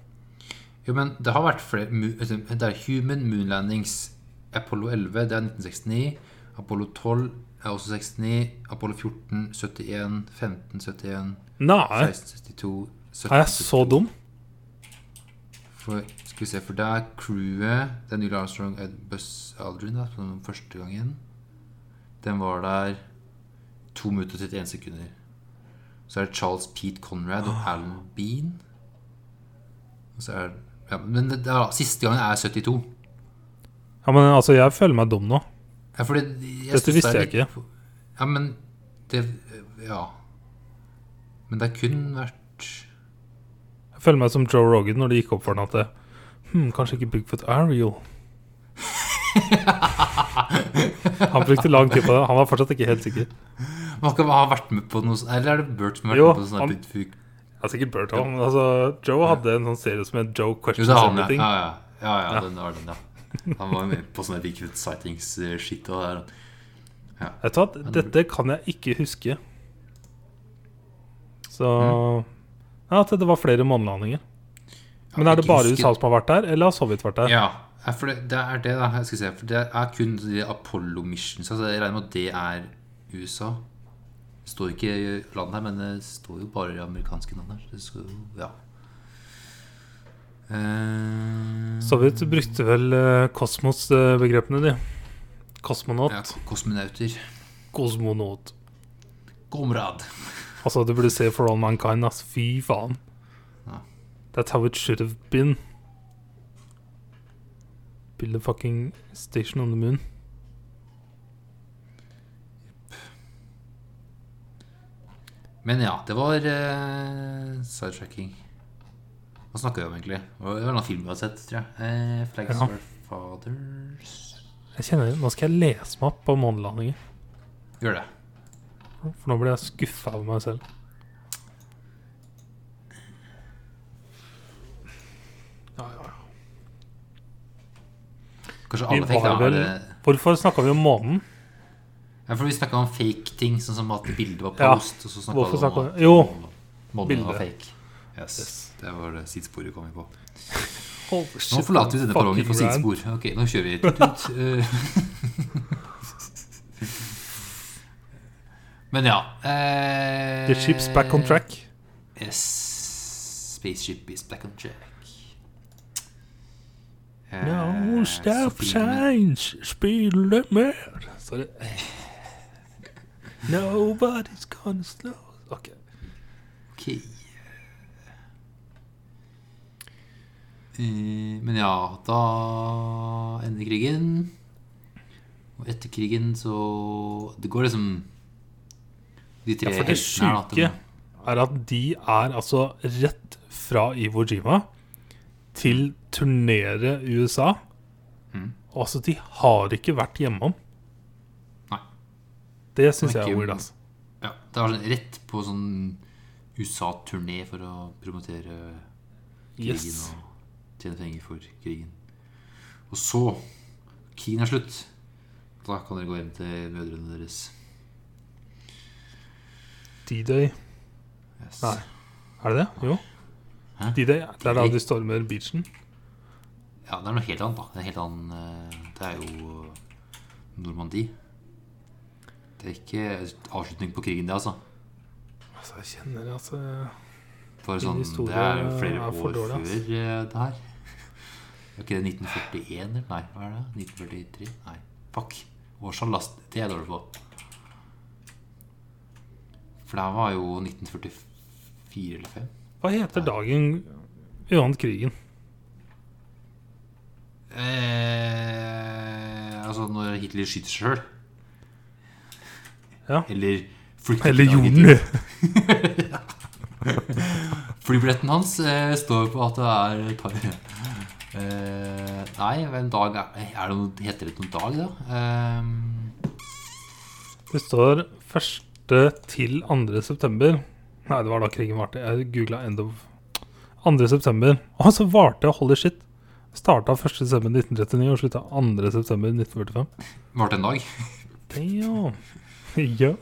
Jo, men det har vært flere altså, Det er Human Moon Landings. Apollo 11, det er 1969. Apollo 12 er også 69. Apollo 14, 71. 15, 71. Nei, 16, 62. 17, er jeg så 72. dum? For, skal vi se, for det er crewet Det er Neil Armstrong og Buzz Aldrin da, den første gangen. Den var der 2 minutter og 31 sekunder. Så er det Charles Pete Conrad og Alan Bean. Og så er ja, Men det, er, siste gangen er 72. Ja, men altså, jeg føler meg dum nå. Ja, Dette visste det jeg ikke. Ja, men det Ja. Men det har kun vært Jeg føler meg som Joe Rogan når det gikk opp for ham at det, hm, Kanskje ikke Bigfoot er real. Han brukte lang tid på det. Han var fortsatt ikke helt sikker. Man kan ha vært med på noe Eller er det Bert som har vært Jo, med på sånn her Bigfoot? Ja, sikkert også, men altså, Joe hadde en sånn serie som het Joe Questions det er han, ja. Everything. Ja, ja. ja, ja, Ja. den var den, ja. Han var jo med på sånne Bigfoot sightings-shit og der. Vet du hva, dette kan jeg ikke huske. Så Ja, at det var flere månelandinger. Men er det bare USA som har vært der, eller har Sovjet vært der? Ja, ja, for det, det er det, da. Jeg skal se, for det er kun de Apollo missions. Altså, jeg regner med at det er USA. Det står ikke i landet her, men det står jo bare amerikanske navn her. Det skal jo Ja. Uh, Sovjet brukte vel eh, kosmos-begrepene, de. Kosmonaut. ja, kosmonauter. Kosmonaut. Komrad. Altså, du burde se For All Mankind, ass. Fy faen. Ja. That's how it should have been. Build a fucking station on the moon. Men ja, det var uh, sidetracking. Hva snakker vi om, egentlig? Det var en film vi har sett, tror jeg. Uh, Flags Ja. Fathers Jeg kjenner, Nå skal jeg lese meg opp på månelandingen. Gjør det. For nå blir jeg skuffa over meg selv. Ja, ja, ja. Kanskje alle fikk det? vel- er Hvorfor snakka vi om månen? Ja, for vi snakka om fake ting, sånn som at bildet var Ja. post. Og så Hvorfor alle om at Jo, bildet. var fake. Yes. Yes. Det var det sidesporet kom vi på. Shit, Nå forlater vi denne fucking for sidespor. Ok, nå kjører vi. Tut, tut. Eh. Men ja eh, The ship's back on track. Yes. Spaceship is back on track. Eh, No stop signs, Spille mer! Sorry. Nobody's gonna slow Ok. okay. Eh, Men ja, da ender krigen. Og etter krigen så Det går liksom De tre Ja, for det heltene her, da, de- er at de er altså rett fra Iwo Jima til turnere USA. Mm. Altså, de har ikke vært hjemom. Det syns jeg er weird, altså. Ja, det var sånn rett på sånn USA-turné for å promotere krigen Yes. og tjene penger for krigen. Og så Krigen er slutt. Da kan dere gå hjem til mødrene deres. D-Day. Yes. Nei. Er det det? Jo. D-Day. Det er da de stormer beachen. Ja, det er noe helt annet, da. Det er, helt annen, eh, det er jo Normandie. Det er ikke avslutning på krigen, det, altså. Altså, jeg kjenner altså For sånn, det er flere er år dårlig, før ass. eh, det her. Er ikke det 1941, eller? Nei, hva er det? 1943? Nei, fuck. Årstall last, det er jeg dårlig på. For det var jo 1944 eller 5. Hva heter dagen vi vant krigen? Eh, altså når Hitler skyter seg sjøl. Ja. Eller gjorde Flybilletten hans eh, står på at det er et par eh, Nei, en dag er, er det noe, Heter det noen dag, da? Eh, Det står 1. til 2. september. Nei, det var da krigen varte. Jeg googla end of 2. september. Og så varte holy shit. Starta 1. september 1939 og slutta 2. september 1945. Varte en dag. Damn. Ja.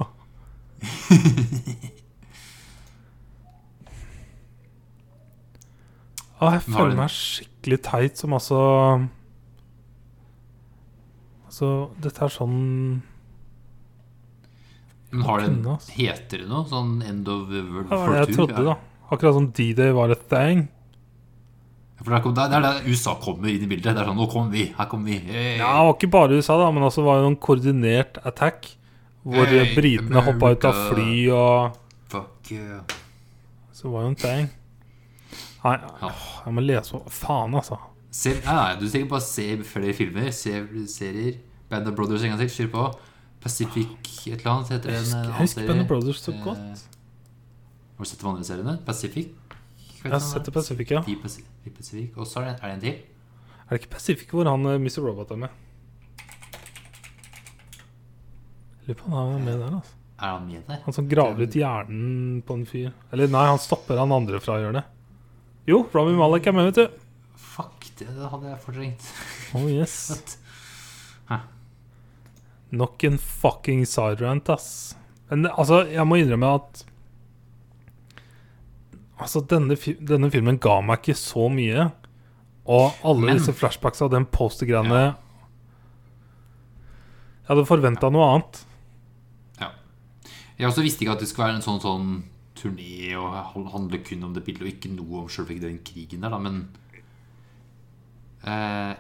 Å, jeg føler meg skikkelig teit som altså Altså, dette er sånn Men har det, Kunne, altså. heter det noe? Sånn End of World ja, jeg trodde det da. Akkurat som D-Day var et thing. Ja, For det er, kom- er der USA kommer inn i bildet. Det er sånn Nå kommer vi! Her kommer vi! Hey. Ja, det var ikke bare USA, da, men også var det en koordinert attack. Hvor Hey, britene hoppa ut av fly, og Fuck yeah. Så var jo en ting. Nei, jeg må lese opp Faen, altså. Se, nei, du du på bare se flere filmer, se serier. Band of Brothers en gang til. Kjør på. Pacific et eller annet heter husker, jeg husker. Band of Brothers så Eh, godt. Har du sett de andre seriene? Pacific? Jeg har sett Pacific, ja. I Pacific. Og så er det, en til. Er det ikke Pacific hvor han eh, Mr. Robot er med? Lurer på om han er med der, altså. Er han med der? Han som graver ut hjernen på en fyr. Eller nei, han stopper han andre fra å gjøre det. Jo, Rami Malek er med, vet du. Fuck, det hadde jeg fortrengt. Oh yes. Hæ? Nok en fucking siderant, ass. Men altså, jeg må innrømme at Altså, denne, denne filmen ga meg ikke så mye. Og alle Men- disse flashbacksa og den poster-greiene Jeg hadde forventa noe annet. Jeg også visste ikke at det skulle være en sånn, sånn turné og handle kun om det bildet, og ikke noe om selve den krigen der, da, men eh,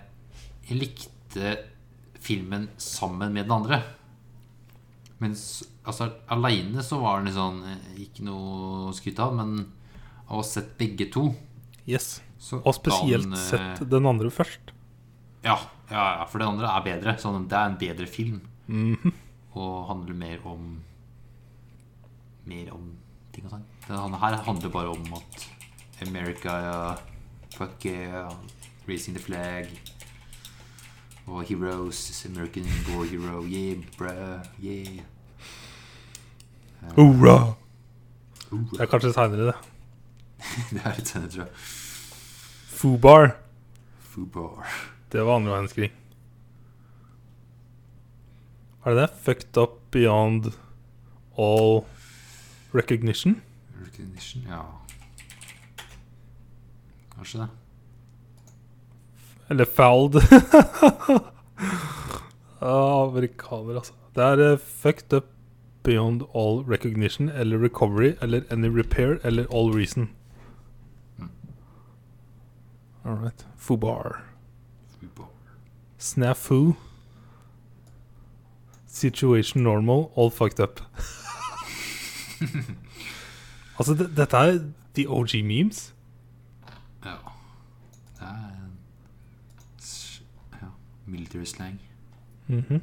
Jeg likte filmen sammen med den andre. Mens altså, aleine så var den sånn eh, Ikke noe å skryte av, men av å ha sett begge to Yes. så Og spesielt den, eh, sett den andre først. Ja, Ja, ja, for den andre er bedre. Sånn, det er en bedre film. Mhm. Og handler mer om Mer om ting og sånn. Denne her handler bare om at America ja, Fuck yeah, raising the flag. Og heroes, American war hero, yeah, bruh, yeah. Hurra! Uh, Det er kanskje seinere, det. det er litt senere, tror jeg. Fubar. Fubar. Det var andre verdenskrig. Er det det? Fucked up beyond all recognition? Recognition, ja. Kanskje det. Eller fouled. amerikaner, altså. Det er uh, fucked up beyond all recognition eller recovery eller any repair eller all reason. Mm. All right. Fubar. Fubar. Snafu. Situation normal, all fucked up. altså, dette er de OG memes. Ja. Det er en ja, military slang. Mhm.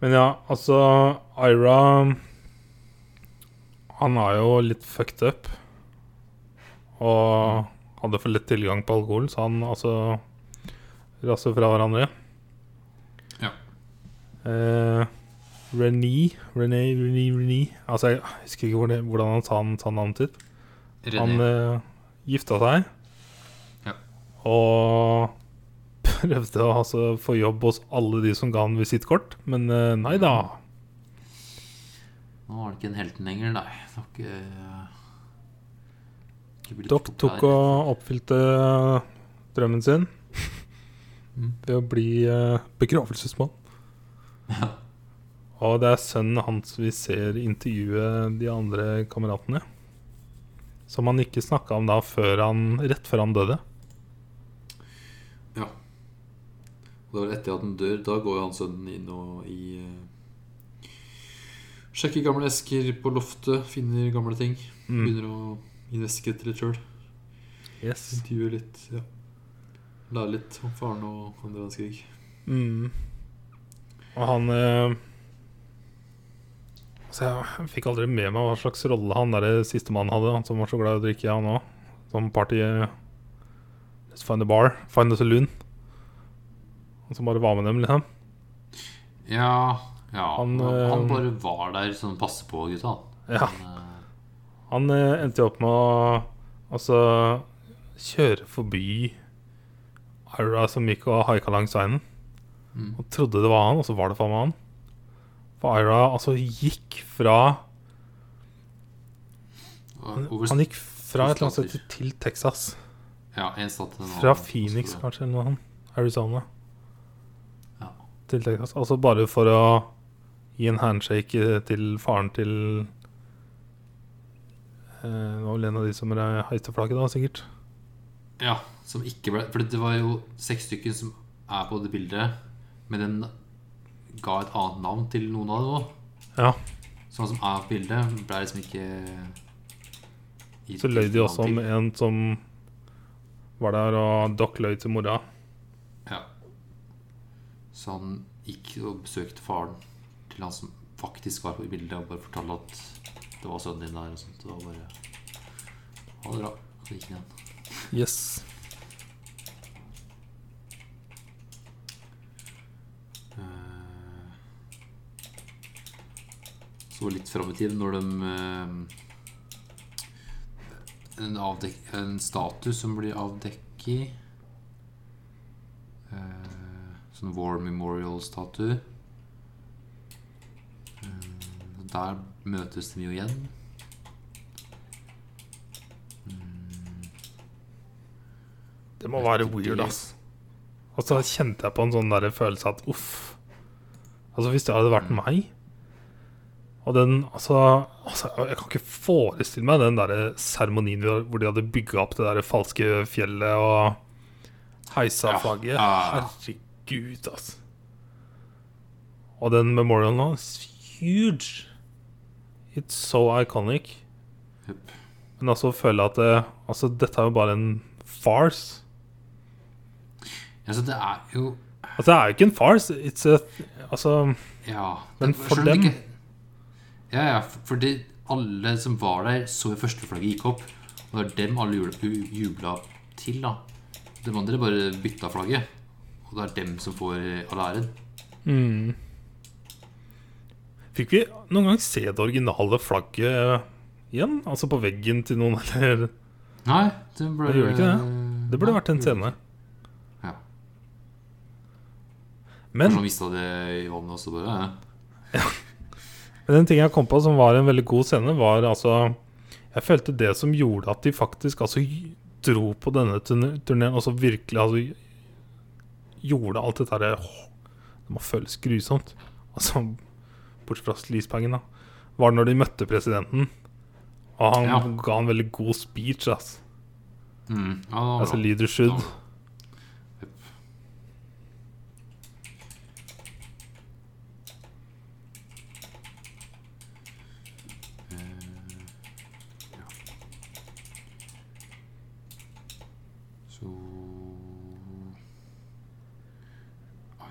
Men ja, altså Ira Han er jo litt fucked up. Og hadde for lett tilgang på alkohol, så han altså rasser fra hverandre. Ja. René René, René, René Altså, jeg husker ikke hvor det, hvordan han sa, han sa navnet sitt. Han René. eh, gifta seg. Ja. Og prøvde å altså, få jobb hos alle de som ga han visittkort, men uh, nei da. Nå var det ikke en helten lenger, nei. Det var ikke, ikke Doc tok og oppfylte drømmen sin Mm. ved å bli uh, begravelsesmann. Ja. Og det er sønnen hans vi ser intervjue de andre kameratene. Som han ikke snakka om da før han, rett før han døde. Ja. Og det var etter at han dør. Da går han sønnen inn og i uh, Sjekker gamle esker på loftet, finner gamle ting. Mm. Begynner å investigate litt sjøl. Yes. Intervjue litt. ja Lære litt om faren og andre verdenskrig. Mm. Og han eh, Så jeg fikk aldri med meg hva slags rolle han der sistemann hadde. Han som var så glad i å drikke, han òg. Som party Let's find a bar. Find a saloon. Han som bare var med dem, liksom. Ja, ja Han, eh, han bare var der sånn passe på gutta. Ja. Han, eh, Han eh, endte jo opp med å altså kjøre forbi Ira som gikk og haika langs veien. Mm. Og trodde det var han, og så var det faen meg han. For Ira altså gikk fra Han, Han gikk fra et eller annet sted til Texas. Ja, en stat til Fra. Phoenix, kanskje, eller noe sånt. Arizona. Ja. Til Texas. Altså bare for å gi en handshake til faren til eh, Det var vel en av de som heiste flagget, da, sikkert. Ja, som ikke ble For det var jo seks stykker som er på det bildet, men den ga et annet navn til noen av dem òg. Ja. Sånn som er på bildet, ble liksom ikke Så løy de også om en som var der, og Doc løy til mora. Ja. Så han gikk og besøkte faren til han som faktisk var på bildet, og bare fortalte at det var sønnen din der. Og sånt. Det var bare Ha det bra. Så gikk han igjen. Yes. Så litt fram i tid, når de eh, en, avdek, en status som blir avdekket eh, Sånn War Memorial-statue. Eh, der møtes de jo igjen. Det må være weird, ass. Og så kjente jeg på en sånn der følelse at uff. Altså, hvis det hadde vært meg Og den Altså, altså jeg kan ikke forestille meg den der seremonien hvor de hadde bygga opp det der falske fjellet og heisa Ja, flagget. Herregud, altså. Og den memorialen nå is huge. It's so iconic. Yep. Men altså føler jeg at det, altså, dette er jo bare en farce. Altså, det er jo Altså, det er jo ikke en farce. It's a Altså Ja. Men for det dem- ikke- Ja, ja, fordi alle som var der, så førsteflagget første flagget gikk opp. Og det er dem alle jubla, jubla til, da. De andre bare bytta flagget. Og det er dem som får all æren. mm. Fikk vi noen gang se det originale flagget igjen? Altså på veggen til noen, eller Nei, det ble Det ikke det. Det burde Nei, vært en scene. Ja. Men Kanskje han mista det i vannet også, bare. Ja. Men en ting jeg kom på som var en veldig god scene, var altså Jeg følte det som gjorde at de faktisk altså dro på denne turne- turneen, og så virkelig altså gjorde alt dette herre Det må føles grusomt. Altså Bortsett fra sleazebagen, da. Var når de møtte presidenten. Og han Ja. ga en veldig god speech. Altså, Mm. Oh, altså leader should. Ja.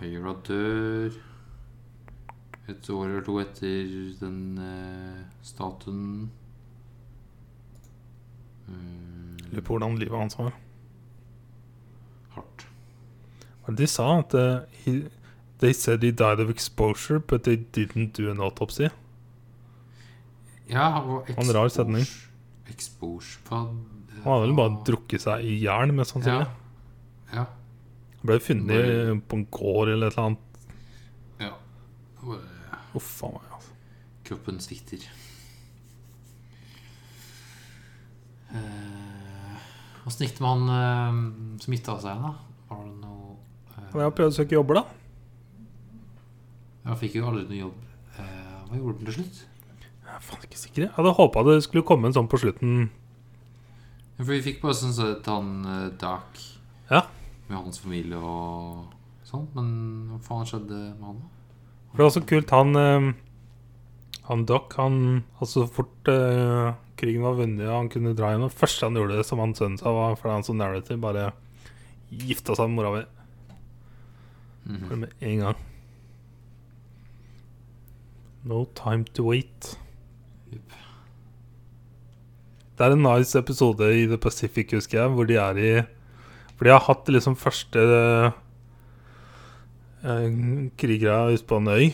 Aira dør et år eller to etter den eh, statuen. Mm, Lurer på hvordan livet hans var. hardt. De sa at uh, he, They said he died of exposure, but they didn't do an autopsy. Ja, og En rar setning. Exposure Han hadde vel bare drukket seg i hjel, mest sannsynlig. Ja. Han ble funnet på en gård eller et eller annet. ja. Bare Uff a meg. Altså. Kroppen svikter. Eh, Åssen gikk det med han uh, som gifta seg, da? Var det noe uh, jeg har prøvd å søke jobber, da. Jeg fikk jo aldri noe jobb. Uh, hva gjorde han til slutt? Jeg er faen ikke sikker. Jeg hadde håpa det skulle komme en sånn på slutten. Ja, For vi fikk bare sånn så at han uh, Dark Ja. Med hans familie og sånn. Men hva faen skjedde med han, da? For det var så kult, han eh, Han Doc, han Altså, så fort uh, krigen var vunnet og han kunne dra igjen Det første han gjorde, som han sønnen sa, var fordi han så narrative, bare gifta seg med mora mi. Mm -hmm. med en gang. No time to wait. Yep. Det er en nice episode i The Pacific, husker jeg, hvor de er i For jeg har hatt liksom første eh, krigere ute på en øy.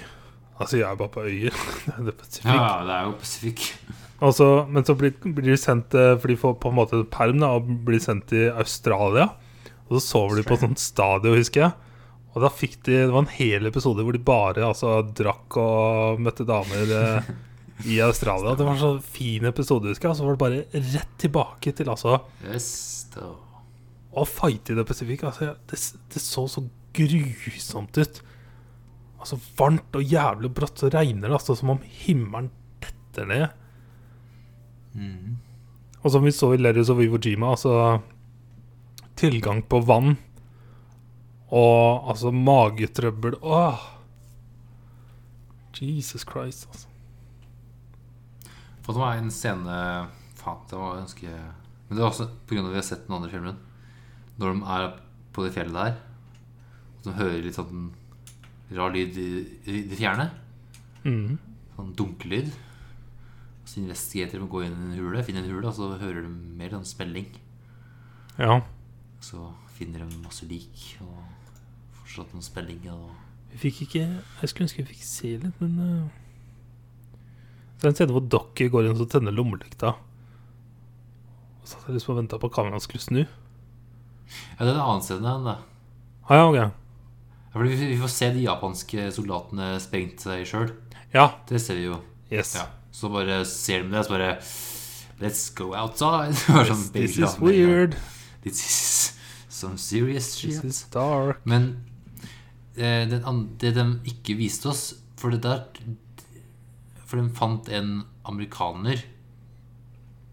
Altså, jeg er bare på øyer. Det er Pacific. Ja, det er jo Pacific. Og men så blir, blir de sendt eh, For de får på en måte perm da, og blir sendt til Australia. Og så sover de på et sånt stadion, husker jeg. Og da fikk de Det var en hel episode hvor de bare altså, drakk og møtte damer eh, i Australia. Det var en så fin episode, husker jeg. Og så var det bare rett tilbake til altså da. Å fighte i The Pacific. Altså, det, det så så grusomt ut. Altså varmt og jævlig brått. Så regner det altså som om himmelen detter ned. Mm. Og som vi så i Lerus og Vivo Jima, altså Tilgang på vann og altså magetrøbbel Åh! Jesus Christ, altså. For det var en scene Faen, det var ganske Men det var også pga. at vi har sett den andre filmen. Når de er på det fjellet der, og de hører litt sånn rar lyd i, det fjerne. mm. Sånn dunkelyd. Så investigerer de og gå inn i en hule, finne en hule, og så hører de mer sånn smelling. Ja. Så finner de masse lik og fortsatt noen spellinger. Og Vi fikk ikke Jeg skulle ønske vi fikk se litt, men uh, er en scene hvor Docky går inn og tenner lommelykta. Og så hadde jeg lyst på å vente på at kameraet skulle snu. Ja, det er en annen scene enn det. Ah, ja, ok. Ja, fordi vi, vi får se de japanske soldatene sprengt seg sjøl. Ja. Det ser vi jo. Yes. Ja. Så bare ser de det, så bare Let's go outside. Sånn This baby is weird. This is some serious shit. This is dark. Men eh, det de ikke viste oss For det der For de fant en amerikaner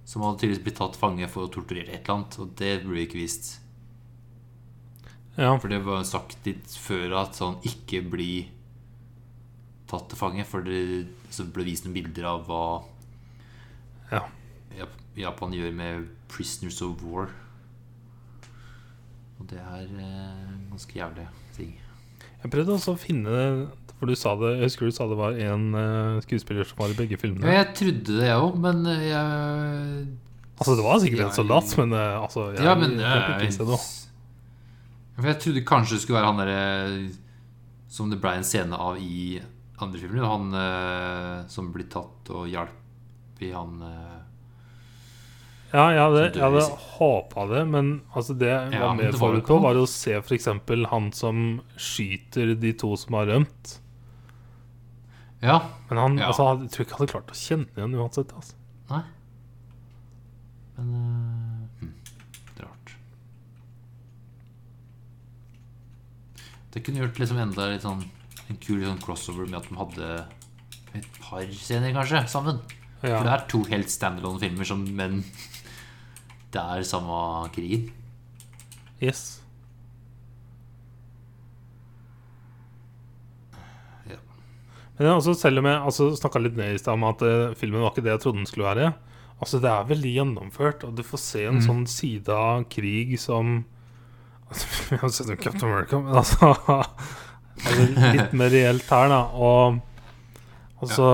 som hadde tydeligvis blitt tatt fange for å torturere et eller annet, og det ble ikke vist. Ja. For det var sagt litt før at sånn ikke bli tatt til fange, for det så ble vist noen bilder av hva Ja. Japan gjør med 'prisoners of war'. Og det er eh, ganske jævlig ting. Jeg prøvde også å finne For du sa det, jeg husker du sa det var én skuespiller som var i begge filmene. Ja, jeg trodde det, jeg òg, men eh, jeg Altså Det var sikkert jeg- en soldat, men eh, altså jeg, Ja, men jeg, jeg, jeg, For jeg trodde kanskje det skulle være han derre Som det ble en scene av i andre filmer. Han eh, som blir tatt og hjalp i han eh, Ja, jeg hadde, jeg hadde håpa det, men altså det jeg Ja, var mer forut på, var å se f.eks. han som skyter de to som har rømt. Ja. Men han, Ja. altså, jeg tror ikke han hadde klart å kjenne igjen uansett. Altså. Nei. Men eh, hm, det er rart. Det kunne gjort liksom enda litt sånn en kul sånn crossover med at de hadde et par scener, kanskje, sammen. Ja. For det er to helt standalone filmer, som, men det er samme krigen. Yes. Ja. Men altså, selv om jeg altså, snakka litt ned i stad om at uh, filmen var ikke det jeg trodde den skulle være Altså Det er veldig gjennomført, og du får se en Mm. sånn side av krig som Vi har sett jo Captain America, men altså altså, Litt mer reelt her, da. Og så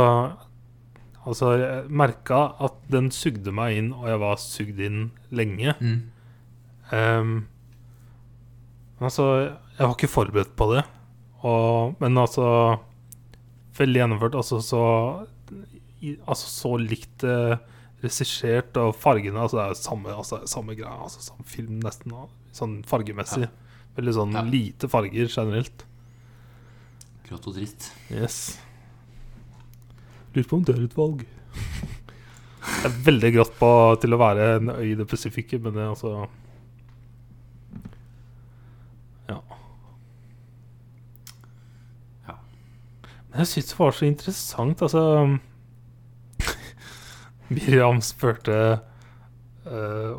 Altså, jeg merka at den sugde meg inn, og jeg var sugd inn lenge. Mm. Um, altså, jeg var ikke forberedt på det. Og, men altså Veldig gjennomført. Altså så Altså så likt eh, regissert, og fargene altså, Det er samme, altså, samme greia. Altså, samme film, nesten. da, Sånn fargemessig. Veldig sånn Ja. lite farger generelt. Grått og trist. Yes. Lurer på om det er et valg. Det er veldig grått på, til å være en øy i det pasifikke men det er altså Ja. Ja. Men jeg syns det var så interessant, altså Miriam spurte uh,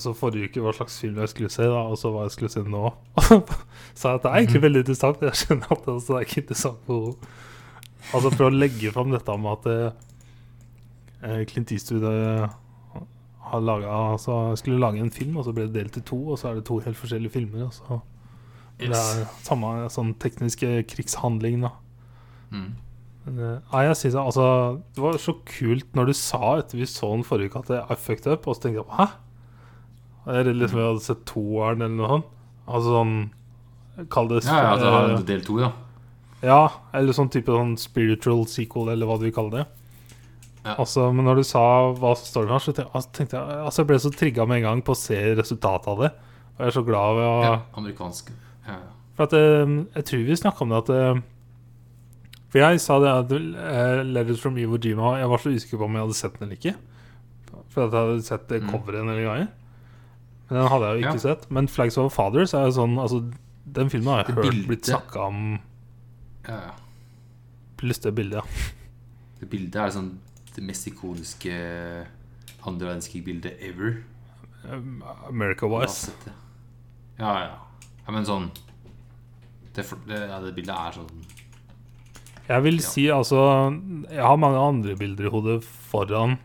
også forrige uke hva slags film jeg skulle se, da, og så hva jeg skulle se nå. Så at det er egentlig veldig interessant. Jeg skjønner at det er ikke interessant for henne. Altså for å legge fram dette med at eh, Clint Eastwood eh, har laget, altså, skulle lage en film, og så ble det delt i to, og så er det to helt forskjellige filmer. Og så Det er samme sånn tekniske krigshandling, da. Mm. Eh, nei, jeg synes, altså, Det var så kult når du sa etter vi så den forrige uke at I fucked up, og så tenkte jeg hæ? Jeg er redd liksom jeg hadde sett toeren eller noe sånt. Altså sånn Kall det Ja, ja, det har eh, del to, ja. Ja, eller sånn type sånn spiritual sequel, eller hva du vil kalle det. Ja. Altså, Men når du sa hva storyen var, så tenkte jeg, altså, jeg altså, ble så trigga med en gang på å se resultatet av det. Og jeg er så glad ved å ja. Amerikansk. Ja, ja. For at eh, Jeg tror vi snakka om det at eh, For jeg sa det at uh, Letters from Iwo Jima Jeg var så usikker på om jeg hadde sett den eller ikke. For at jeg hadde sett coveren Mm. coveret en del ganger. Men den hadde jeg jo ikke Ja. sett. Men Flags of Fathers er jo sånn altså, Den filmen har jeg Det hørt bildet- blitt snakka om. ja, ja. Lyst til bildet, ja. Det bildet er sånn det mest ikoniske andre verdenskrig-bildet ever. America-wise. Ja, ja. ja men sånn det, det, ja, det bildet er sånn Jeg vil Ja. si altså Jeg har mange andre bilder i hodet foran.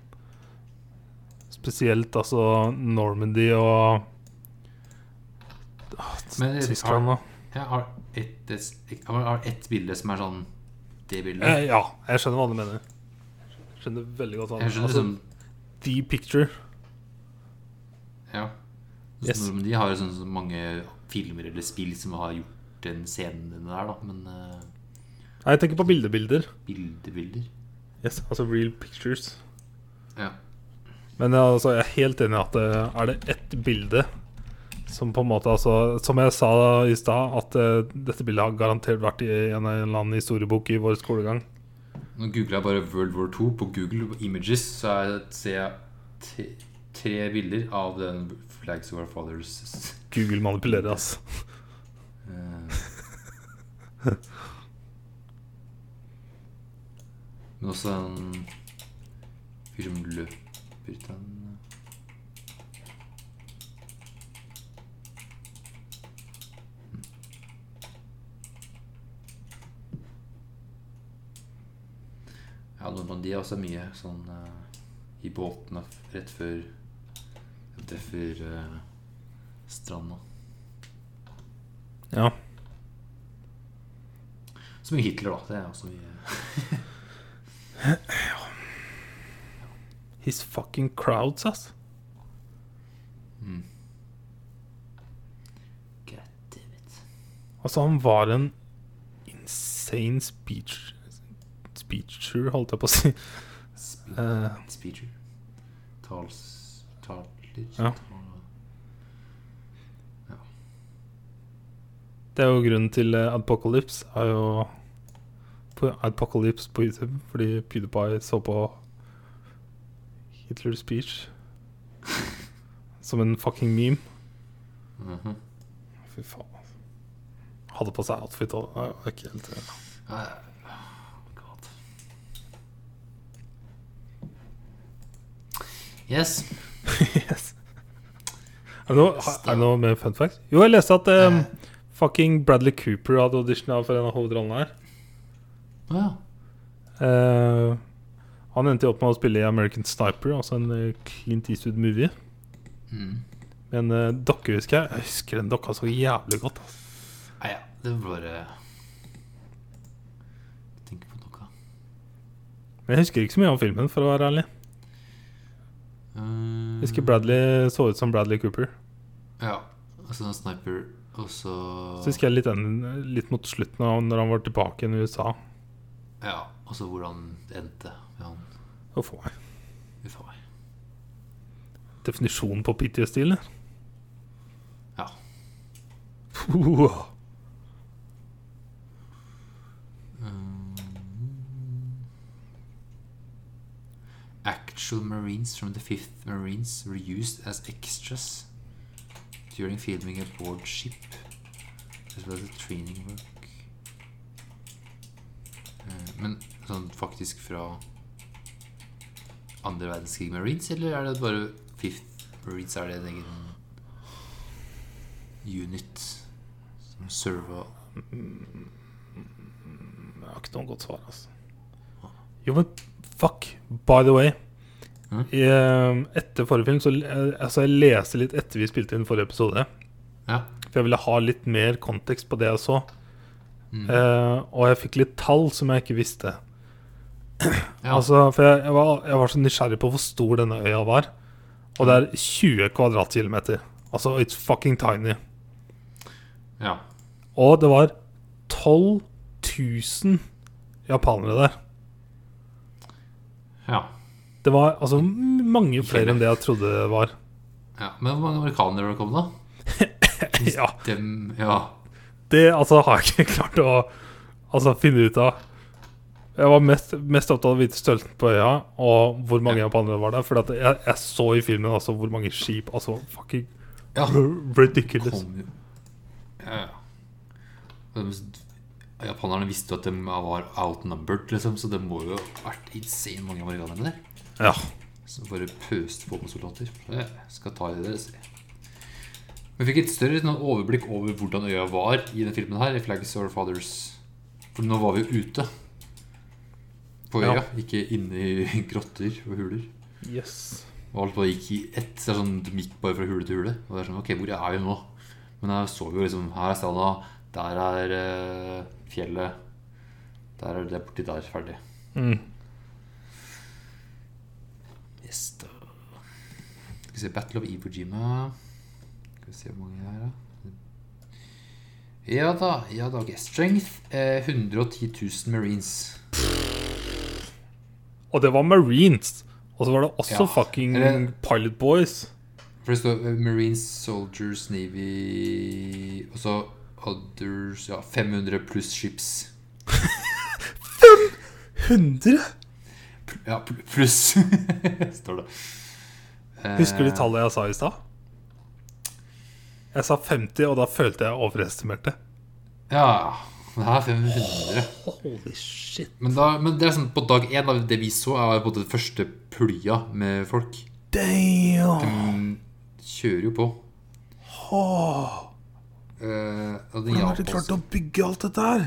Spesielt altså Normandy og ah, Men Tyskland, da. Jeg har ett et, et bilde som er sånn Det bildet. Eh, ja, jeg skjønner hva du mener. Jeg skjønner veldig godt hva du Jeg skjønner altså, liksom The Picture. Ja. Så Yes. De har jo sånn så mange filmer eller spill som har gjort den scenen der, da. Men eh, Nei, jeg tenker på bildebilder. bildebilder Yes, altså real pictures. Ja. Men altså, jeg er helt enig i at det er det ett bilde som på en måte altså, Som jeg sa i stad, at uh, dette bildet har garantert vært i en eller annen historiebok i vår skolegang. Nå googler jeg bare World War II på Google Images, så jeg ser jeg tre, bilder av den Flags of Our Fathers. Google manipulerer, altså. Eh, Men også en fyr som løper ut den en Ja, Normandie er også mye sånn uh, i båtene rett før Rett før uh, stranda. Ja. Så mye Hitler, da. Det er også mye His fucking crowds, ass. It. Altså, han var en insane speech Speecher, holdt jeg på å si. Spe Eh, Speecher. Tals... Taler Ja. ja. det er jo grunnen til eh, Adpocalypse er jo på Adpocalypse på YouTube, fordi PewDiePie så på Hitler's speech som en fucking meme. Mhm. Fy faen. altså. Hadde på seg outfit og ikke helt eh, Ah, Yes. yes. Er det, noe, er det noe med fun facts? Jo, jeg leste at um, fucking Bradley Cooper hadde audition for en av hovedrollene her. Å ja. Eh, han endte opp med å spille i American Sniper, altså en eh, Clint Eastwood-movie. Mm. Men uh, dokke husker jeg. Jeg husker den dokka så jævlig godt. Altså. Ah, ja. Det var bare Jeg tenker på dokka. Men jeg husker ikke så mye av filmen, for å være ærlig. Jeg husker Bradley så ut som Bradley Cooper. Ja. Altså en sniper, og så Så husker jeg litt, en, litt mot slutten, av når han var tilbake i USA. Ja. Og så hvordan det endte han. Uff a meg. Definisjonen på PTSD, eller? Ja. Puh. Actual Marines from the 5th Marines were used as extras during filming aboard ship, as well as training work. Eh, Men sånn faktisk fra andre verdenskrig Marines, eller er det bare 5th Marines? Er det en egen unit som server Jeg har ikke noe godt svar, altså. Jo, men fuck, by the way. Mm. I, eh, etter forrige film så altså jeg leste litt etter vi spilte inn forrige episode. Ja. For jeg ville ha litt mer kontekst på det jeg så. Mm. Uh, og jeg fikk litt tall som jeg ikke visste. Ja. Altså, for jeg, jeg, var, jeg var så nysgjerrig på hvor stor denne øya var. Og det er 20 kvadratkilometer. Altså, it's fucking tiny. ja. Og det var 12 000 japanere der. Ja. Det var altså mange flere enn det jeg trodde det var. ja. Men hvor mange amerikanere det kommet, da? Ja, Dem, ja. Det altså har jeg ikke klart å altså, finne ut av. Jeg var mest, mest opptatt av å vite størrelsen på øya og hvor mange Ja. japanere var der. For jeg, jeg så i filmen altså hvor mange skip Altså fucking Ja. ridiculous. Kom. Ja, ja. Japanerne visste jo at de var outnumbered, liksom, så det må jo ha vært insane mange amerikanere der. Ja. Som bare pøste på med soldater. Jeg skal ta i det, se. Vi fikk et større overblikk over hvordan øya var i denne filmen her, i Flags of Fathers. For nå var vi jo ute på øya, Ja. ikke inne i grotter og huler. Yes. Og alt bare gikk i ett. Så det er sånn, de gikk bare fra hule til hule. Og det er sånn, ok, hvor er vi nå? Men her så jo liksom Her er stranda, der er uh, fjellet. Der er det borti der. Ferdig. Mm. Yes, da. Skal vi se Battle of Iwo Jima. Skal vi se hvor mange det er, da. Ja da. ja da, ok. Strength eh, 110 000 marines. Og det var Marines. Og så var det også Ja, fucking eller- Pilot Boys. For det står eh, Marines, Soldiers, Navy Og så Others Ja, 500 pluss ships. 500?! Ja, pluss Står det. Eh, Husker du tallet jeg sa i stad? Jeg sa 50, og da følte jeg overestimerte. Ja. Det her er 500. Holy shit. Men, da, men det er sånn på dag én av det vi så, er på det første plya med folk. Damn! De kjører jo på. Oh. Uh, hvordan har de klart å bygge alt dette her?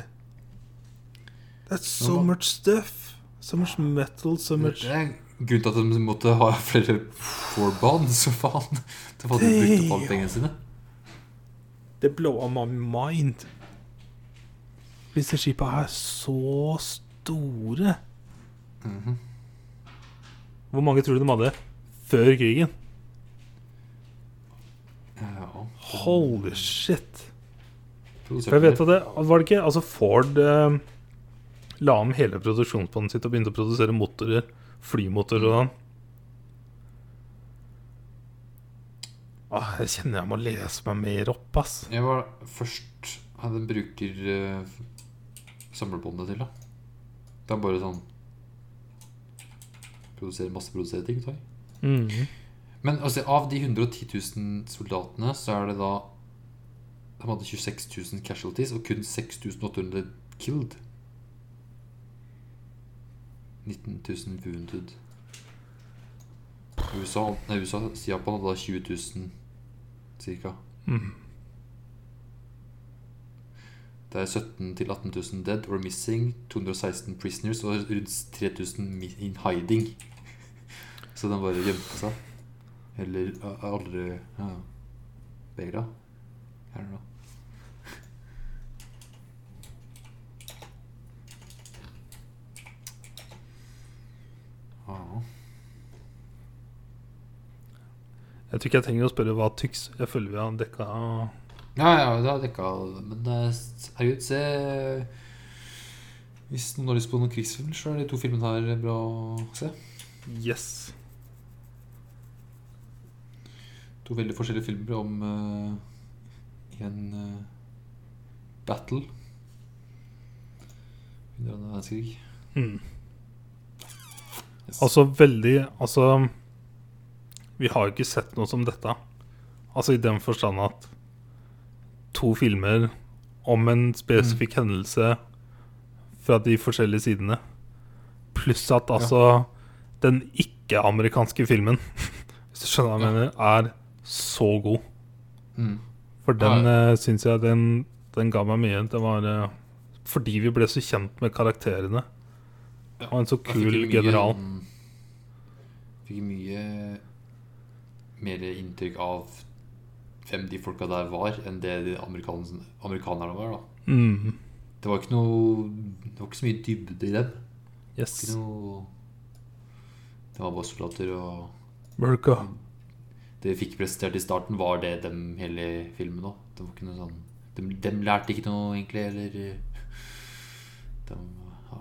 That's so much stuff. So much metal, so much Det er grunnen til at de måtte ha flere forband, så faen. De brukte brukt opp alle pengene sine. Det blowa my mind. Disse skipa er så store. Mhm. Hvor mange tror du de hadde før krigen? Ja. Holy shit. For jeg vet at det Var det ikke Altså, Ford eh, la om hele produksjonsbåndet sitt og begynte å produsere motorer. Flymotorer og sånn. Ah, jeg kjenner jeg må lese meg mer opp, ass. Jeg var først hadde bruker uh, samlebåndet til, da. Det er bare sånn Produsere masseprodusere ting. Mm. Mhm. Men altså, av de 110 000 soldatene, så er det da De hadde 26 000 casualties og kun 6800 killed. 19 000 wounded. USA, nei, USA Japan hadde da 20 000 cirka. Mhm. Det er 17 000-18 000 dead or missing, 216 prisoners og rundt 3000 in hiding. Så den bare gjemte seg. Eller aldri ja. Begra? Don't know. Ja. Jeg tror ikke jeg trenger å spørre hva tyks Jeg føler vi har dekka Ja, ja, det har dekka Men eh, herregud, se Hvis noen har lyst på noen krigsfilmer, så er de to filmene her bra å se. Yes. To veldig forskjellige filmer om uh, en uh, battle under annen verdenskrig. Mm. Yes. Altså veldig Altså Vi har jo ikke sett noe som dette. Altså i den forstand at to filmer om en spesifikk hendelse fra de forskjellige sidene. Pluss at altså den ikke-amerikanske filmen, hvis du skjønner hva jeg mener, er så god. mm. For den Ja. uh, syns jeg den, den ga meg mye. Det var uh, fordi vi ble så kjent med karakterene. Ja. Og en så kul mye, general. mm, Fikk mye mer inntrykk av hvem de folka der var, enn det de amerikan amerikanerne var. da Mm. Det var ikke noe Det var ikke så mye dybde i dem. Yes. Ikke noe Det var bare soldater og America. Det vi fikk presentert i starten, var det dem hele filmen òg. Det var ikke noe sånn dem, dem lærte ikke noe, egentlig, eller dem, ja.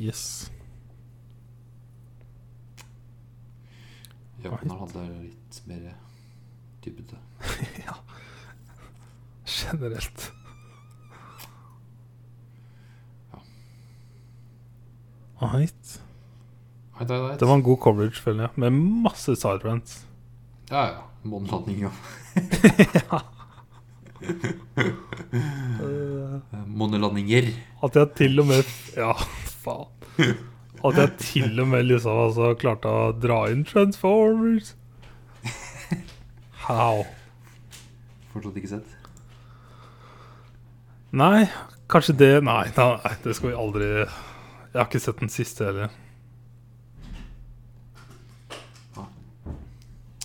Yes. Japanerne hadde litt mer dybde. ja. Generelt. Ja. Right, right, right. Det var en god coverage, føler jeg, med masse siderants. Ja, ja. Månelanding ja. Uh, Månelandinger. at jeg til og med Ja, faen. At jeg til og med liksom altså, klarte å dra inn Transformers. How? Fortsatt ikke sett. Nei, kanskje det Nei, nei, det skal vi aldri Jeg har ikke sett den siste heller.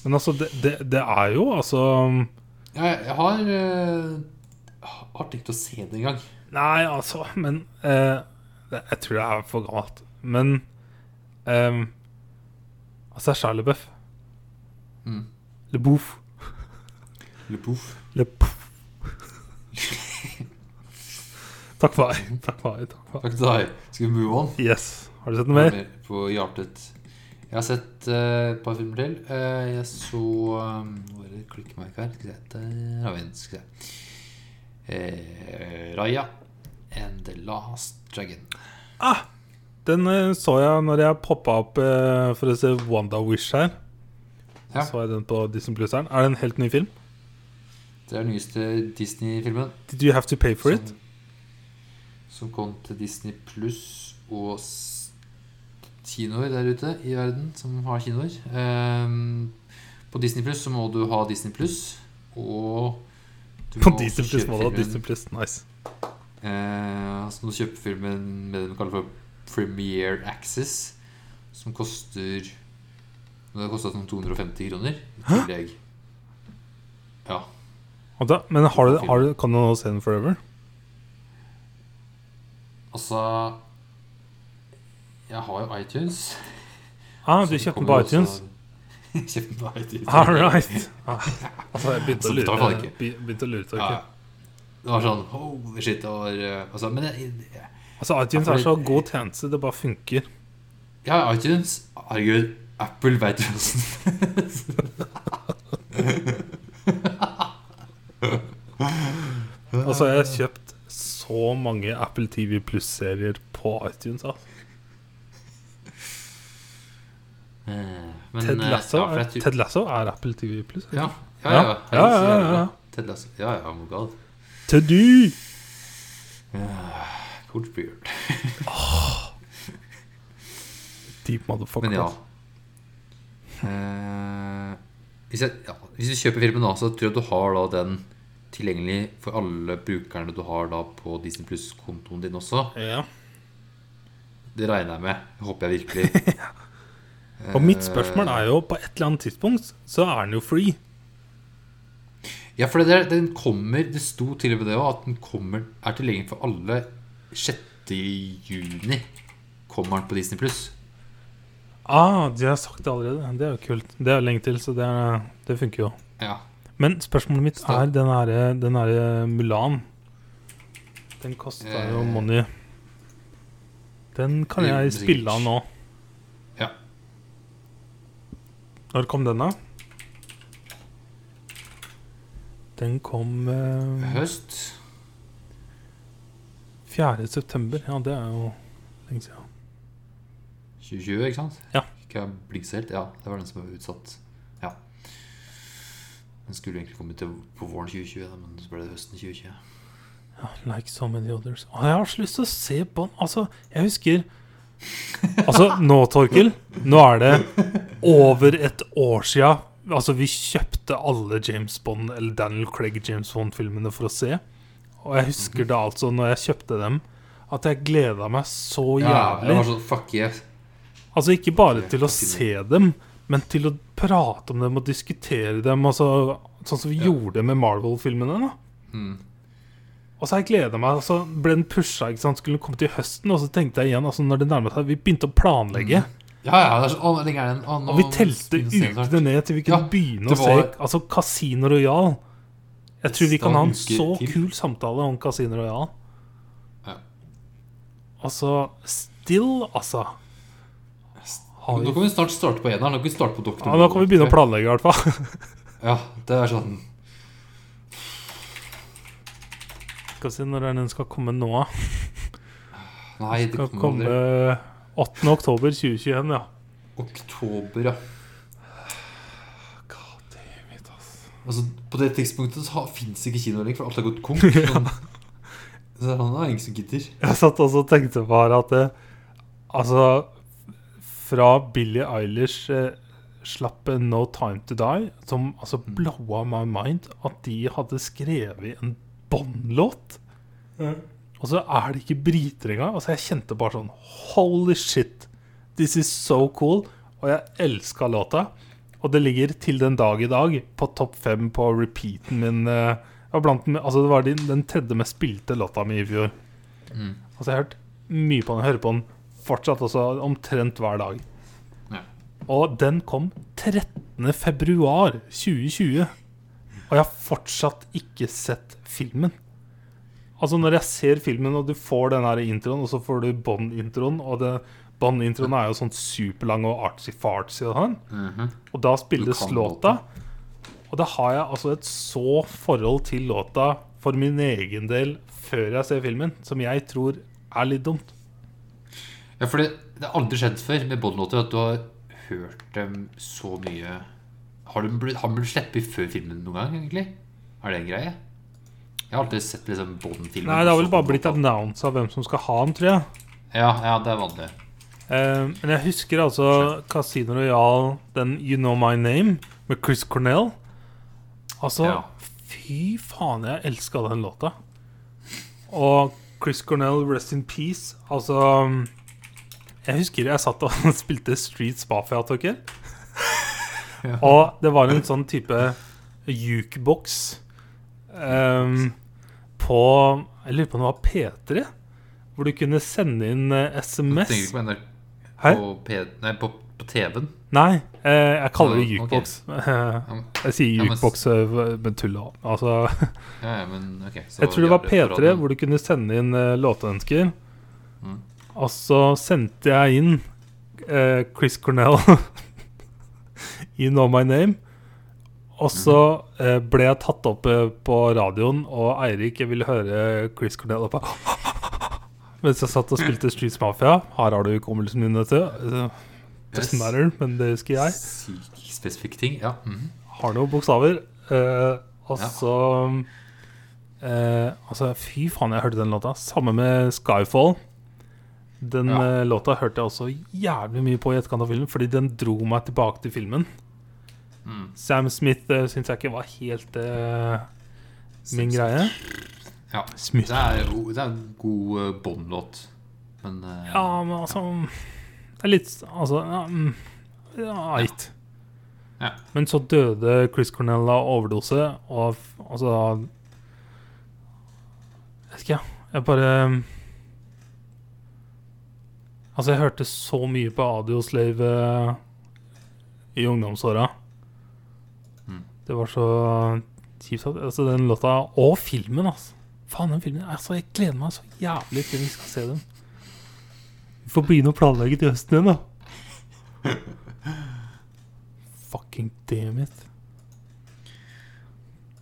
Men altså, det, det, det er jo altså Jeg, jeg har uh, Har tenkt å se det en gang. Nei, altså, men uh, Jeg tror det er for gammelt. Men um, Altså, Charlie Buff. Mm. Le Bouf. Le Pouf. Le Pouf. Takk for meg. Takk for meg. Takk for meg. Takk til deg. Skal vi move on? Yes. Har du sett noe mer? På hjertet. Jeg har sett eh, et par filmer til. Uh, jeg så um, Hvor er det klikkemerket her? Skal vi se. Der har vi den. Skal vi se. Eh, Raya and the Last Dragon. Ah, den eh, så jeg når jeg poppa opp eh, for å se Wanda Wish her. Ja. Så jeg den på Disney Plus her. Er det en helt ny film? Det er den nyeste Disney-filmen. Did you have to pay for it? Som, som kom til Disney pluss og kinoer der ute i verden som har kinoer. Um, på Disney pluss så må du ha Disney pluss, og du På må Disney pluss Plus må du ha Disney Plus. Nice. Uh, så må du kjøpe filmen med det de kaller for Premiere Access, som koster Det har kosta sånn 250 kroner i tillegg. Ja. Da, men har du, har du, kan du nå se den forever? Altså Jeg har jo iTunes. Ah, du kjøpte den på iTunes? Kjøpte den på iTunes. All right. Ah, altså, jeg begynte å lure. Begynte å lure Ja. Det var sånn Holy shit. Det var eh, altså, Men det, det, Altså, iTunes er så god tjeneste. Det bare funker. Ja, iTunes. Herregud. Apple veit åssen Altså, jeg har kjøpt så mange Apple TV Pluss-serier på iTunes. Altså. Men, Ted, eh, Lasso, ja, er, Ted Lasso er Apple TV Pluss. Ja, ja, Ja. ja. Ja, ja, ja. Ted Lasso. Ja, ja, oh my god. Teddy! Coach Beard. Deep motherfucker. Men ja. Eh, hvis, jeg, ja. hvis du kjøper filmen nå, så tror jeg du har da den tilgjengelig for alle brukerne du har da på Disney Pluss-kontoen din også. Ja. Det regner jeg med. Det håper jeg virkelig. Og mitt spørsmål er jo på et eller annet tidspunkt så er den jo free. Ja, for det den kommer Det sto til og med det òg, at den kommer, er tilgjengelig for alle 6. juni. Kommer den på Disney Pluss. Ah, de har sagt det allerede. Det er jo kult. Det er lenge til, så det, det funker jo. Ja. Men spørsmålet mitt er den herre den her Mulan. Den kosta jo Eh. money. Den kan jeg spille av nå. Ja. Når kom den, da? Den kom eh, Høst. 4. september. Ja, det er jo lenge siden. 2020, ikke sant? Ja. Ikke helt? Ja, det var den som var utsatt. Den skulle egentlig komme til på våren 2020, da, men så ble det høsten 2020. Ja, like so many others. Og jeg har så lyst til å se på den. Altså, jeg husker Altså, nå, Torkil, nå er det over et år sia. Altså, vi kjøpte alle James Bond eller Daniel Craig James Bond-filmene for å se. Og jeg husker da altså, når jeg kjøpte dem, at jeg gleda meg så jævlig. Ja, jeg var sånn fuck yes. Altså ikke bare til å se dem, men til å prate om dem og diskutere dem. Altså, sånn som vi Ja. gjorde med Marvel-filmene. Mm. Og så har jeg gleda meg. Så ble den pusha, ikke sant? skulle komme til høsten. Og så tenkte jeg igjen, altså når det nærmet seg Vi begynte å planlegge. Ja, ja. Det er så, å, det er. Å, nå Og vi telte ukene ned til vi kunne Ja, begynne å se Altså Casino Royal. Jeg tror vi kan ha en så til. kul samtale om Casino Royal. Ja. Altså Still, altså. Har Nå kan vi snart starte på eneren. Nå kan vi starte på Doktor ja, nå kan vi begynne å planlegge, i hvert fall. Ja, det er sånn Skal vi se når den skal komme nå. Nei, det Skal kommer komme aldri. 8. oktober 2021, ja. Oktober, ja. Altså, på det tidspunktet så fins ikke kinoer lenger, for alt har gått konk. Sånn. Så det er ingen som gidder. Jeg satt også og tenkte bare at det, Altså Fra Billie Eilish eh, slapp No Time To Die, som altså Mm. blowa my mind at de hadde skrevet en Bond-låt. Og så er det ikke briter engang. Altså Jeg kjente bare sånn Holy shit, this is so cool. Og jeg elska låta. Og det ligger til den dag i dag på topp fem på repeaten min. eh, blant, den- altså Det var den, den tredje mest spilte låta mi i fjor. Mm. Altså Jeg har hørt mye på den. Jeg hører på den fortsatt også omtrent hver dag. Ja. Og den kom 13. februar 2020. Og jeg har fortsatt ikke sett filmen. Altså Når jeg ser filmen, og du får den her introen, og så får du Bond-introen Og Bond-introen er jo sånn superlang og artsy-fartsy, og mm -hmm. Og da spilles låta. Og da har jeg altså et så forhold til låta for min egen del før jeg ser filmen, som jeg tror er litt dumt. Ja, for det, det har aldri skjedd før med Bond-låter at du har hørt dem så mye Har de blitt, har de blitt sluppet før filmen noen gang, egentlig? Er det en greie? Jeg har alltid sett liksom Bond-filmer. Nei, det har vel bare blitt annonsa hvem som skal ha den, tror jeg. Ja, ja, det er vanlig. Uh, men jeg husker altså Casino Royal, den You Know My Name, med Chris Cornell. Altså, Ja. fy faen, jeg elska den låta. Og Chris Cornell, Rest in Peace. Altså Jeg husker jeg satt og spilte Streets Mafia, Torkel. Ja. Og det var en sånn type jukebox um, på Jeg lurer på om det var P3, hvor du kunne sende inn SMS. Du tenker ikke på NRK på, P, nei, på, på TV-en? Nei, eh, jeg kaller det jukebox. Okay. Jeg sier jukebox eh, med tull òg. Altså, ja, men okay, så jeg tror det var vi har det på P3 hvor du kunne sende inn låteønsker. låtønsker. Mm. Og så sendte jeg inn eh, Chris Cornell i Know My Name. Og så eh, ble jeg tatt opp eh, på radioen, og Eirik ville høre Chris Cornell oppe mens jeg satt og spilte Streets Mafia. Her har du hukommelsen min, vet du. Eh, Doesn't matter, men det husker jeg. Sykt spesifikke ting. Ja. Mm. Har noen bokstaver. Eh, og så eh, Altså, fy faen, jeg hørte den låta. Samme med Skyfall. Den Ja. eh, låta hørte jeg også jævlig mye på i etterkant av filmen, fordi den dro meg tilbake til filmen. Mm. Sam Smith uh, syns jeg ikke var helt uh, min greie. Ja. Smith. Det er jo det er en god uh, Bond-låt. Men uh, Ja, men altså Det er litt Altså ja, mm, ja, gitt. Ja. Men så døde Chris Cornell av overdose, og altså Jeg vet ikke. Jeg bare Altså, jeg hørte så mye på Audioslave eh, i ungdomsåra. Mm. Det var så kjipt. Altså, den låta Og filmen, altså. Faen, den filmen. Altså, jeg gleder meg så jævlig til vi skal se den. Vi får begynne å planlegge til høsten igjen, da. Fucking damn it.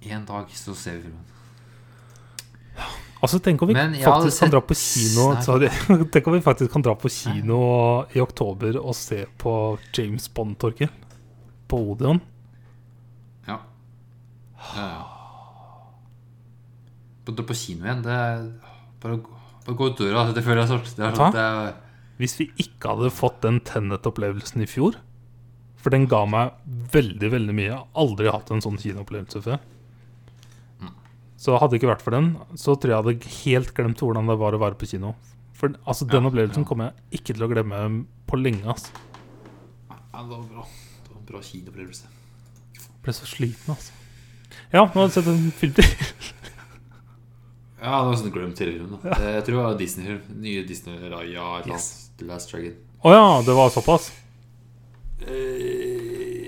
en dag så ser vi filmen. Altså, tenk om vi faktisk kan dra på kino Sorry. Tenk om vi faktisk kan dra på kino i oktober og se på James Bond, Torkel. På Odeon. Ja. ja, ja. På, på kino igjen, det er Bare, bare gå ut døra. Det føler jeg sånn. Det er sånn det er, Hvis vi ikke hadde fått den Tenet-opplevelsen i fjor For den ga meg veldig, veldig mye. Jeg har aldri hatt en sånn kinoopplevelse før. Så hadde det ikke vært for den, så tror jeg jeg hadde helt glemt hvordan det var å være på kino. For altså, den Ja, opplevelsen ja. kommer jeg ikke til å glemme på lenge. Altså. ja, det var bra. Det var en bra kinoopplevelse. Ble så sliten, altså. Ja, nå har du sett en film til. Ja, det var sånn glemt filmen. Ja. Jeg tror det var Disney-film. Nye Disney Raya, Yes. The Last Dragon. Å ja, det var såpass? Eh,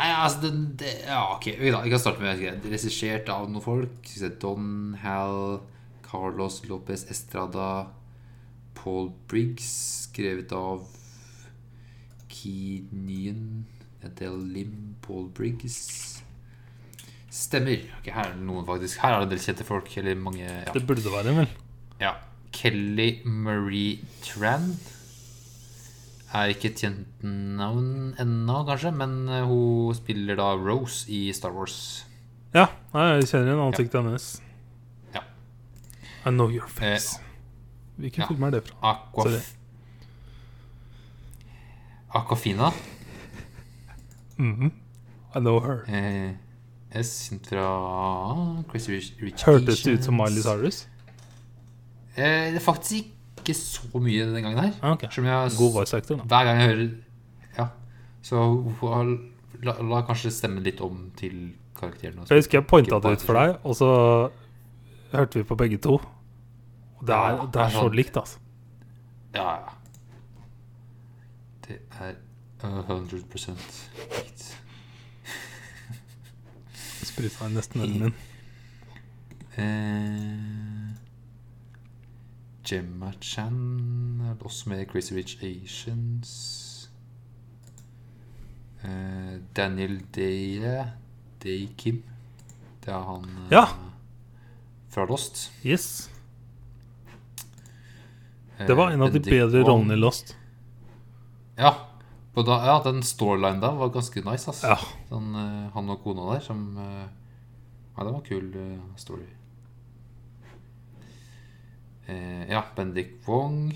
Nei, altså den, det, Ja, ok. Vi kan starte med jeg regissert av noen folk. Don Hal, Carlos Lopez Estrada, Paul Briggs. Skrevet av Keenyan Adele Lim, Paul Briggs. Stemmer. Ok, her er det noen faktisk Her er det en del kjente folk. Eller mange ja. Det burde det være vel. Ja. Kelly Marie Tran er ikke et kjent navn ennå, kanskje, men eh, hun spiller da Rose i Star Wars. Ja, jeg kjenner igjen ansiktet hennes. Ja. I know your face. Hvilken ja. film er det fra? Aquaf Sorry. Aquafina. Mhm. I know her. Eh, S kjent fra Crazy Rich, Rich Hørtes det ut som Miley Cyrus? Eh, det faktisk ikke så mye den gangen her. Ah, ok. Som jeg, God voice actor, da. Hver gang jeg hører Ja. Så hun la, la kanskje stemme litt om til karakteren. Også. Jeg husker jeg pointa det ut for deg, og så hørte vi på begge to. Det er, det er så sånn. likt, altså. Ja, ja. Det er 100 likt. Spruta nesten øynene min. Eh, Gemma Chan er også med Crazy Rich Asians. Uh, Daniel Day Day Kim. Det er han uh, Ja. fra Lost. Yes. Eh, Det var en av de bedre rollene i Lost. Ja. Da, ja, den storylinen der var ganske nice. Altså. Ja. Den, eh, han og kona der som Ja, det var en kul story. Eh, ja, Bendik Wong.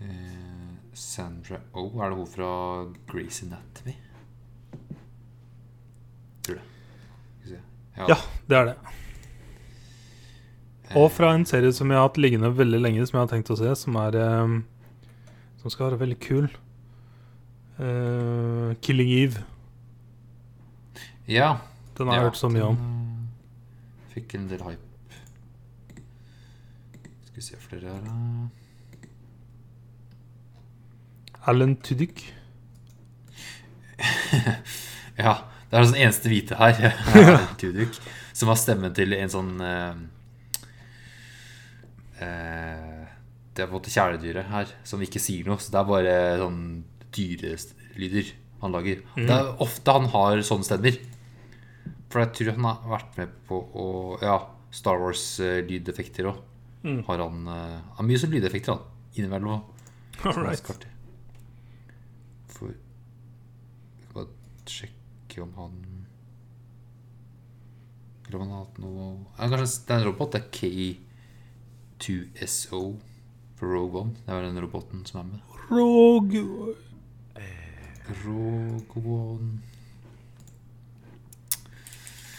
Eh, Sandra Oh, er det hun fra Grace Anatomy? Tror det. Ja. Ja, det er det. Og fra en serie som jeg har hatt liggende veldig lenge, som jeg har tenkt å se, som er eh, Som skal være veldig kul. Eh, 'Killing Eve'. Ja. Den har jeg hørt så mye om. eh, Fikk en del hype. Vi se flere her. Alan Tudyk. Ja, det er den eneste hvite her, Alan Tudyk, som har stemmen til en sånn uh, uh, Det er på en måte kjæledyret her, som ikke sier noe. Så det er bare sånn dyrelyder han lager. Det er ofte han har sånne stemmer. For jeg tror han har vært med på å Ja, Star Wars-lydeffekter òg. Mm. Har han uh, har mye sånn lydeffekter, han. Innimellom. ganske. For skal bare sjekke om han Eller om han har hatt noe ja, Kanskje det er en robot? Det er K2SO for Rogue One. Det er vel den roboten som er med. Rogue Rogue One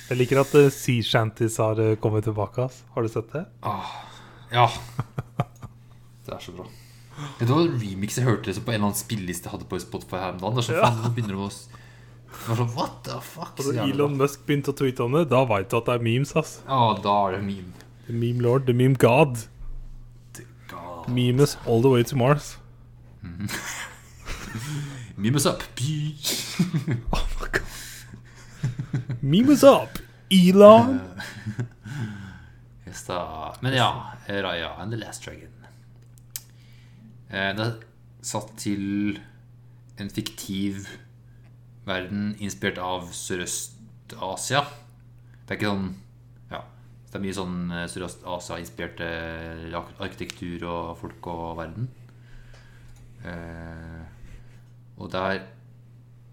Jeg liker at uh, Sea Shanties har eh, kommet tilbake. Ass. Har du sett det? ah, Ja. Det er så bra. Det var en remix jeg hørte liksom på en eller annen spilleliste jeg hadde på Spotify her om dagen? Det er så Ja. faen, nå begynner det å Det var sånn, What the fuck? Og Så da Elon bra. Musk begynte å tweete om det, da veit du at det er memes. ass Ja, da er det meme. The meme lord, the meme god. God. Memes all the way to Mars. Meme Memes up. Oh my god. Meme us up, Elon! Da. Men ja, Raya and the Last Dragon. Eh, Det er satt til en fiktiv verden inspirert av Sørøst-Asia. Det er ikke sånn Ja. Det er mye sånn eh, Sørøst-Asia-inspirerte arkitektur og folk og verden. Eh, og det er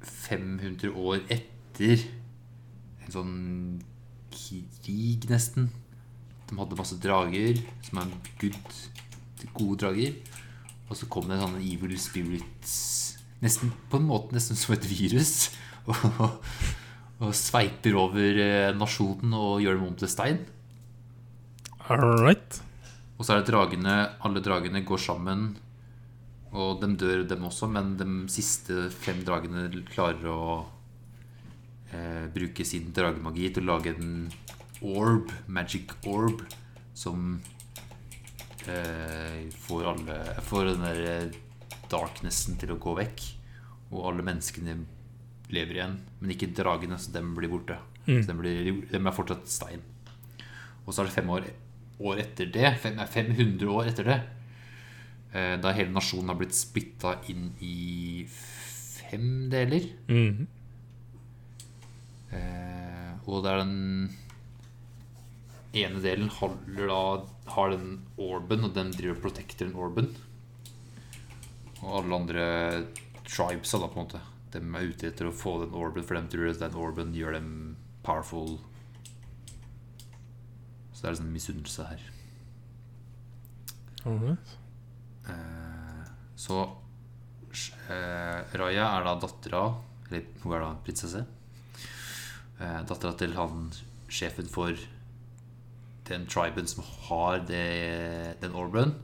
500 år etter en sånn krig, nesten. De hadde masse drager, som er good, gode drager. Og så kom det en sånn evil spirits Nesten på en måte nesten som et virus. Og, og sveiper over eh, nasjonen og gjør dem om til stein. Alright. Og så er det dragene Alle dragene går sammen. Og de dør, dem også, men de siste fem dragene klarer å eh, bruke sin dragemagi til å lage en orb, magic orb, som eh, får alle Får den der eh, darknessen til å gå vekk. Og alle menneskene lever igjen, men ikke dragene, så dem blir borte. Så dem, blir, dem er fortsatt stein. Og så er det fem år, år etter det, fem, nei, 500 år etter det, eh, da hele nasjonen har blitt splitta inn i fem deler. Mm. Eh, og det er den ene delen holder da, har den orben, og den driver og protecter den orben. Og alle andre tribes da, på en måte, de er ute etter å få den orben, for de tror at den orben gjør dem powerful. Så det er liksom misunnelse her. Alright. Eh, så eh, Raya er da dattera Eller hun er da prinsesse. Eh, dattera til han sjefen for den triben som har det, den orben.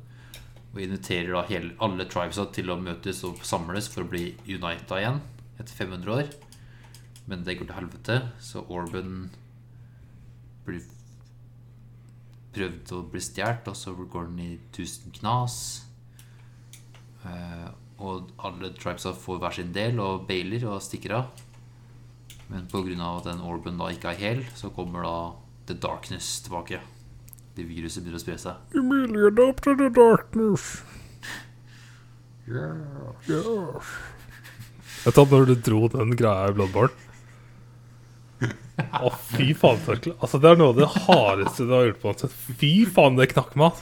Og inviterer da hele, alle tribesa til å møtes og samles for å bli unita igjen etter 500 år. Men det går til helvete, så orben blir prøvd å bli stjålet, og så går den i tusen knas. Eh, og alle tribesa får hver sin del og bailer og stikker av. Men pga. at den orben da ikke er hel, så kommer da The Darkness tilbake. Det viruset begynner å spre seg. Emilie to the darkness. Yes. Vet du hva, når du dro den greia i Bloodborne Å, fy faen. så Altså, det er noe av det hardeste du har gjort på en. Fy faen, det knakk meg.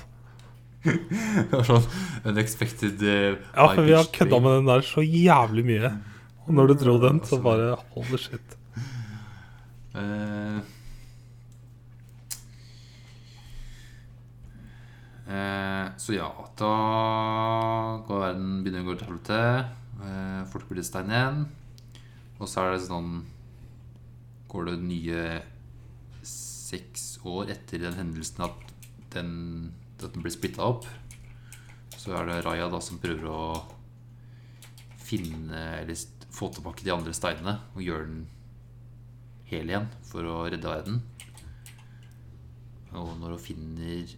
Det var sånn unexpected uh, Ja, for vi har kødda med den der så jævlig mye. Og når du dro den, så bare holy shit. Eh, så ja, da går verden begynner å gå til helvete. Eh, folk blir stein igjen. Og så er det sånn Går det nye seks år etter den hendelsen at den, at den blir splitta opp. Så er det Raya da som prøver å finne Eller få tilbake de andre steinene og gjøre den hel igjen for å redde verden. Og når hun finner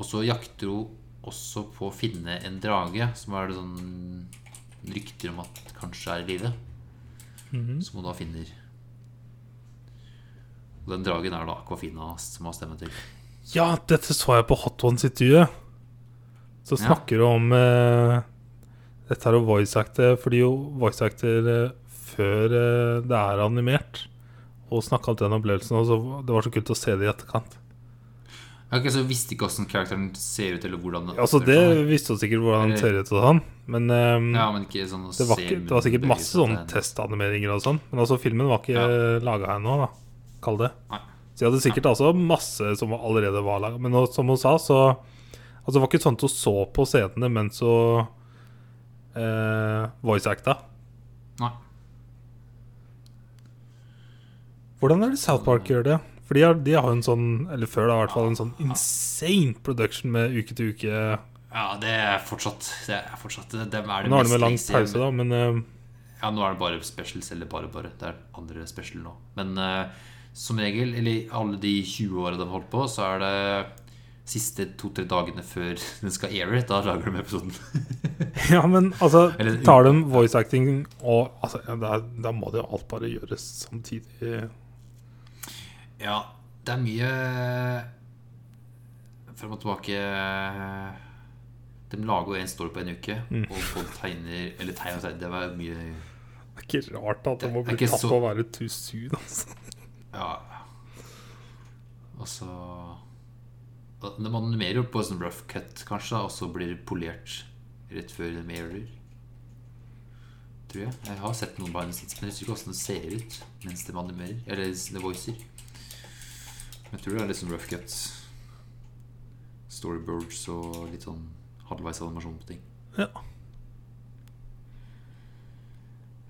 Og så jakter hun også på å finne en drage, som er det sånn rykter om at kanskje er i live. Som hun da finner. Og den dragen er da Aquafina som har stemmen til. Ja, dette så jeg på Hot Ones-intervjuet. Så Ja. snakker du om eh, Dette er jo voice actor, fordi jo voice actor eh, før eh, det er animert. Og snakka om den opplevelsen, og så det var så kult å se det i etterkant. Ok, Så visste ikke åssen karakteren ser ut, eller hvordan den Altså Det visste jo sikkert hvordan han ser ut og sånn, men um, Ja, men ikke sånn det, var ikke, det var sikkert masse sånn en- testanimeringer og sånn. Men altså filmen var ikke Ja. laga ennå, da. Kall det. Nei. Så jeg hadde sikkert altså masse som allerede var laga. Men som hun sa, så Altså det var ikke sånn at hun så på scenene mens hun eh, voice acta. Nei. Hvordan er det South Park gjør det? For de har, de har en sånn Eller før da i hvert fall en sånn insane production med uke til uke. Ja, det er fortsatt Det er fortsatt det er det Nå har de med lang pause, da, men uh, Ja, nå er det bare specials, eller bare bare. Det er andre special nå. Men uh, som regel, eller alle de 20 åra de har holdt på, så er det siste to-tre dagene før den skal aire, da lager de episoden. Ja, men altså Eller- Tar de voice acting og altså, da, da må det jo alt bare gjøres samtidig. Ja, det er mye Frem og tilbake De lager jo en story på en uke, Mm. og folk tegner Eller tegner seg Det var mye Det er ikke rart at det må bli tatt så- på å være soon. Altså. Ja. Og så og De animerer jo på sånn rough cut, kanskje, og så blir det polert rett før de airer. Tror jeg. Jeg har sett noen behind the scenes, men jeg husker ikke hvordan det ser ut mens de animerer. Eller det voicer. Jeg tror det er litt sånn rough cut. Storyboards og litt sånn halvveis animasjon på ting. Ja.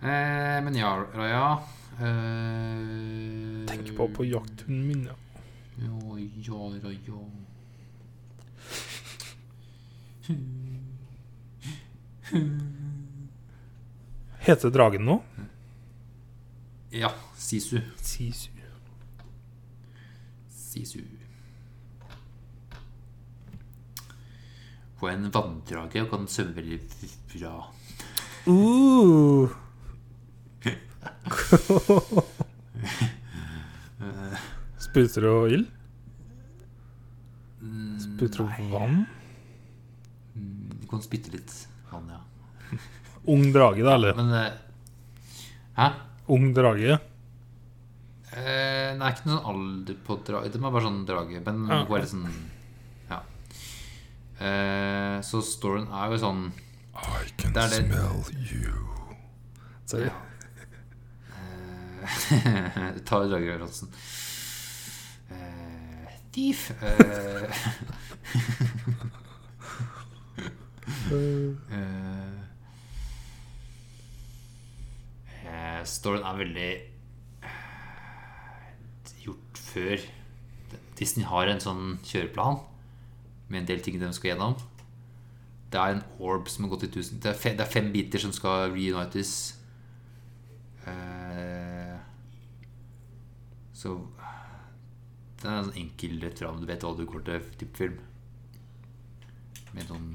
Eh, men ja, Raja eh, Tenk på på jakthunden min, ja. Ja, ja, ja, ja. Heter dragen noe? Ja, Sisu. Sisu. Sisu. Hun er en vanndrage og kan svømme veldig bra. Uh. Spruter du ild? Spruter du vann? Mm, Du kan spytte litt vann, ja. Ung drage, da, eller? Men eh, Hæ? Ung drage? Eh, det er ikke noen alder på drage. Det er bare sånn drage. Men Ja. hun er litt sånn Ja. Eh, så storyen er jo sånn I can Det er det- smell you. Sorry. Eh, Ta dragereferansen. Eh, thief. Eh, eh, eh, storyen er veldig før. Disney har en sånn kjøreplan med en del ting de skal gjennom. Det er en orb som har gått i tusen Det er fem, det er fem biter som skal reunites. Eh, så det er en sånn enkel rett fram. Du vet hva du går til type film. Med sånn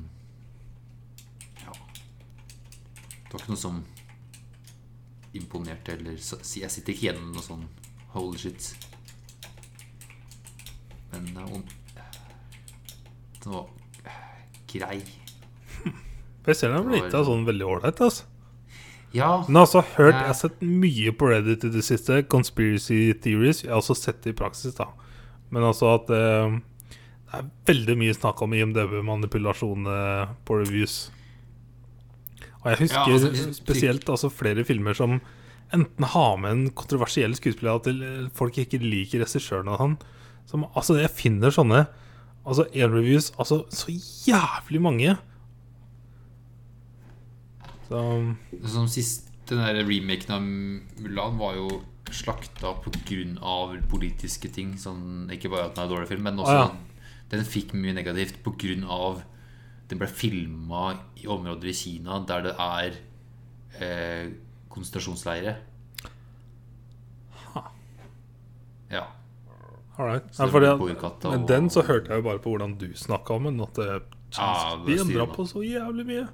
Ja. Det var ikke noe som imponerte eller Jeg sitter ikke igjen noe sånn holy shit. Men eh, den var eh, grei. Jeg ser den har blitt av sånn veldig ålreit, altså. Ja, Men også hørt Jeg har sett mye på Reddit i det siste. Conspiracy theories. Jeg har også sett det i praksis, da. Men altså at eh, det er veldig mye snakk om IMDb-manipulasjon eh, på reviews. Og jeg husker Ja, altså, spesielt altså, flere filmer som enten har med en kontroversiell skuespiller, til folk ikke liker regissøren og sånn. Som, altså, jeg finner sånne Altså én-reviews Altså så jævlig mange. Så Som sist, den der remaken av Mulan var jo slakta pga. politiske ting. Sånn, ikke bare at den er en dårlig film, men også ah, ja. den fikk mye negativt pga. Den ble filma i områder i Kina der det er eh, konsentrasjonsleire. Ja. All right. Ja, det fordi, men den så hørte jeg jo bare på hvordan du snakka om den. At det, Ja, de endra på så jævlig mye.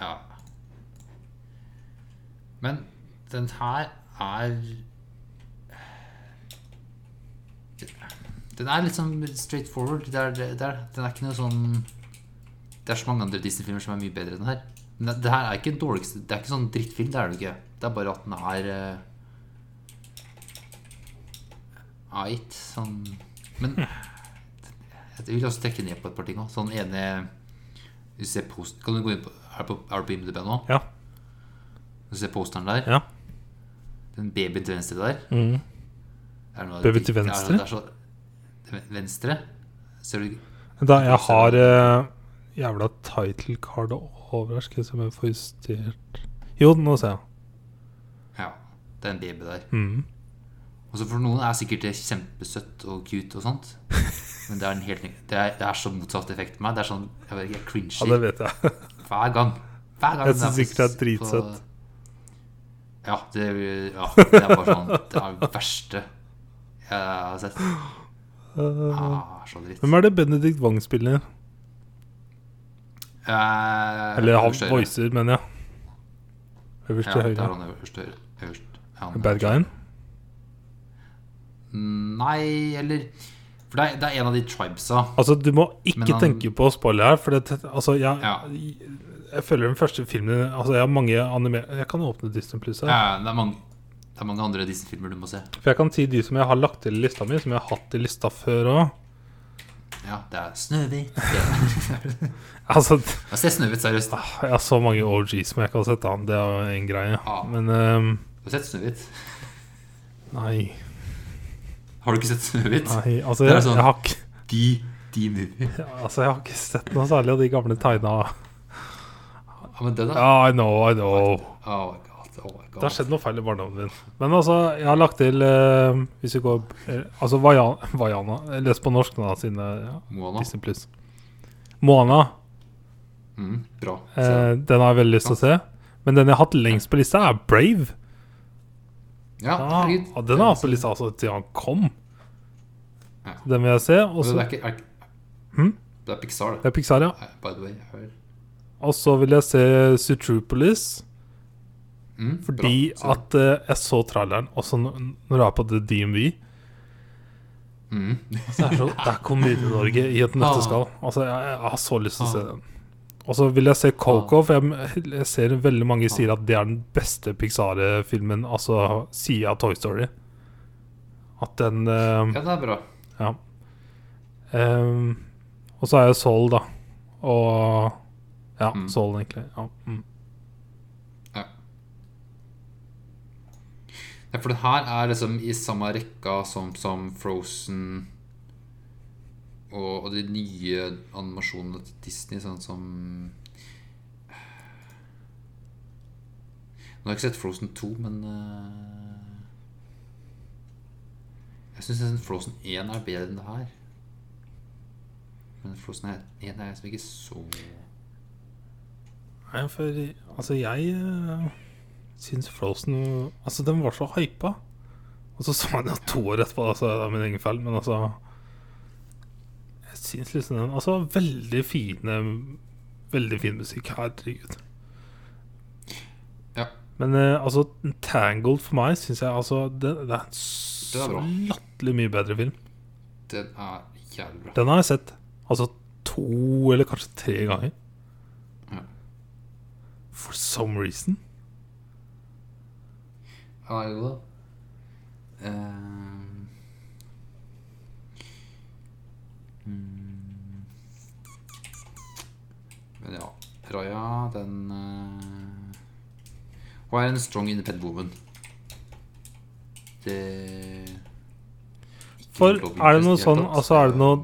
Ja. Men den her er Den er litt sånn straight forward. Det er, det er, den er ikke noe sånn Det er så mange andre Disney-filmer som er mye bedre enn den her. Men det, det her er ikke den dårligste Det er ikke sånn drittfilm, det er det ikke. Det er bare at den er uh, Ait. Sånn Men jeg vil også trekke ned på et par ting òg. Sånn ene Hvis du ser post, Kan du gå inn på Er du på, er du på IMDb nå? Ja. Du ser posteren der? Ja. Den babyen til venstre der? Mm. Baby til til det er- venstre? Det er så, venstre? Ser du Da, jeg har eh, jævla title card over her. som jeg får justert Jo, nå ser jeg. Ja, det er en baby der. Mm. Og så For noen er sikkert det kjempesøtt og cute og sånt. Men det er, en helt, det er, det er så motsatt effekt på meg. Det er sånn Jeg vet jeg Ja, det vet jeg. hver gang. Hver gang Jeg syns sikkert det er dritsøtt. på- Ja, det, ja, det er bare sånn Det er det verste jeg har sett. Ah, så dritt. Hvem er det Benedikt Wang spiller? Eh, Eller han høyre. voicer, mener jeg. Øverst Ja, til det er høyre. han øverst høyre. Øverst. Ja, Bad guyen? Nei, eller For det er, det er en av de tribesa. Altså, du må ikke han- tenke på spoiler her, for det, altså, jeg, Ja. jeg føler den første filmen Altså, jeg har mange anime... Jeg kan åpne Disney Plus her. Ja, det, er mange, det er mange andre Disney-filmer du må se. For jeg kan si de som jeg har lagt til i lista mi, som jeg har hatt i lista før òg. Ja, det er Snøhvit. Jeg Altså, har sett Snøhvit, seriøst. jeg har så mange OGs som jeg kan sette an. Det er en greie. Ja. Men um, Du har sett Snøhvit? nei, Har du ikke sett Snøhvit? nei Altså, jeg, sånn- jeg, har ikke, De, de movie. altså, jeg har ikke sett noe særlig av de gamle tegna. Ja, men det da Ja, I know, I know. Oh god. Oh my Det har skjedd noe feil i barndommen din. Men altså, jeg har lagt til uh, Hvis vi går eh, Altså Vajana, Vajana Les på norsk nå, siden er ja, Moana. Disney Pluss. Moana. Mm, bra. Eh, den har jeg veldig lyst til å se. Men den jeg har hatt lengst på lista, er Brave. Ja, Ah, og den har jeg hatt på lista altså, til han kom. Ja. Den vil jeg se. Og så det er ikke, er, ikke- Hm? Det er Pixar, det. Det er Pixar, ja. By the way. hør. Og så vil jeg se Sutropolis. Mm, Fordi bra. At uh, jeg så traileren også når du er på The DMV. mm. Så det er, så, det er Komedie-Norge i et nøtteskall. Altså, jeg, jeg har så lyst til å se den. Og så vil jeg se Coco, for jeg, jeg ser veldig mange sier at det er den beste Pixar-filmen, altså sida av Toy Story. At den uh, Ja, det er bra. Ja. Um, og så er jeg Soul, da. Og Ja, Mm. Soul, egentlig. Ja. Mm. Ja, for det her er liksom i samme rekka som, som Frozen og, og de nye animasjonene til Disney, sånn som Nå har jeg ikke sett Frozen 2, men uh, Jeg syns Frozen 1 er bedre enn det her. Men Frozen 1 er liksom ikke så Nei, for altså, jeg uh, syns Frozen Altså, den var så hypa. Og så så jeg den to år etterpå, altså, det er min egen feil, men altså syns liksom den Altså, veldig fine Veldig fin musikk. Herregud. Ja. Men eh, altså, Tangled for meg syns jeg altså Det, det er en så latterlig mye bedre film. Den er jævlig bra. Den har jeg sett altså to eller kanskje tre ganger. Ja. For some reason. Ja, jo da. Ehm. Men ja, Raja, den uh, Hun er en strong independent woman. Det For er det noe sånn. Altså er det noe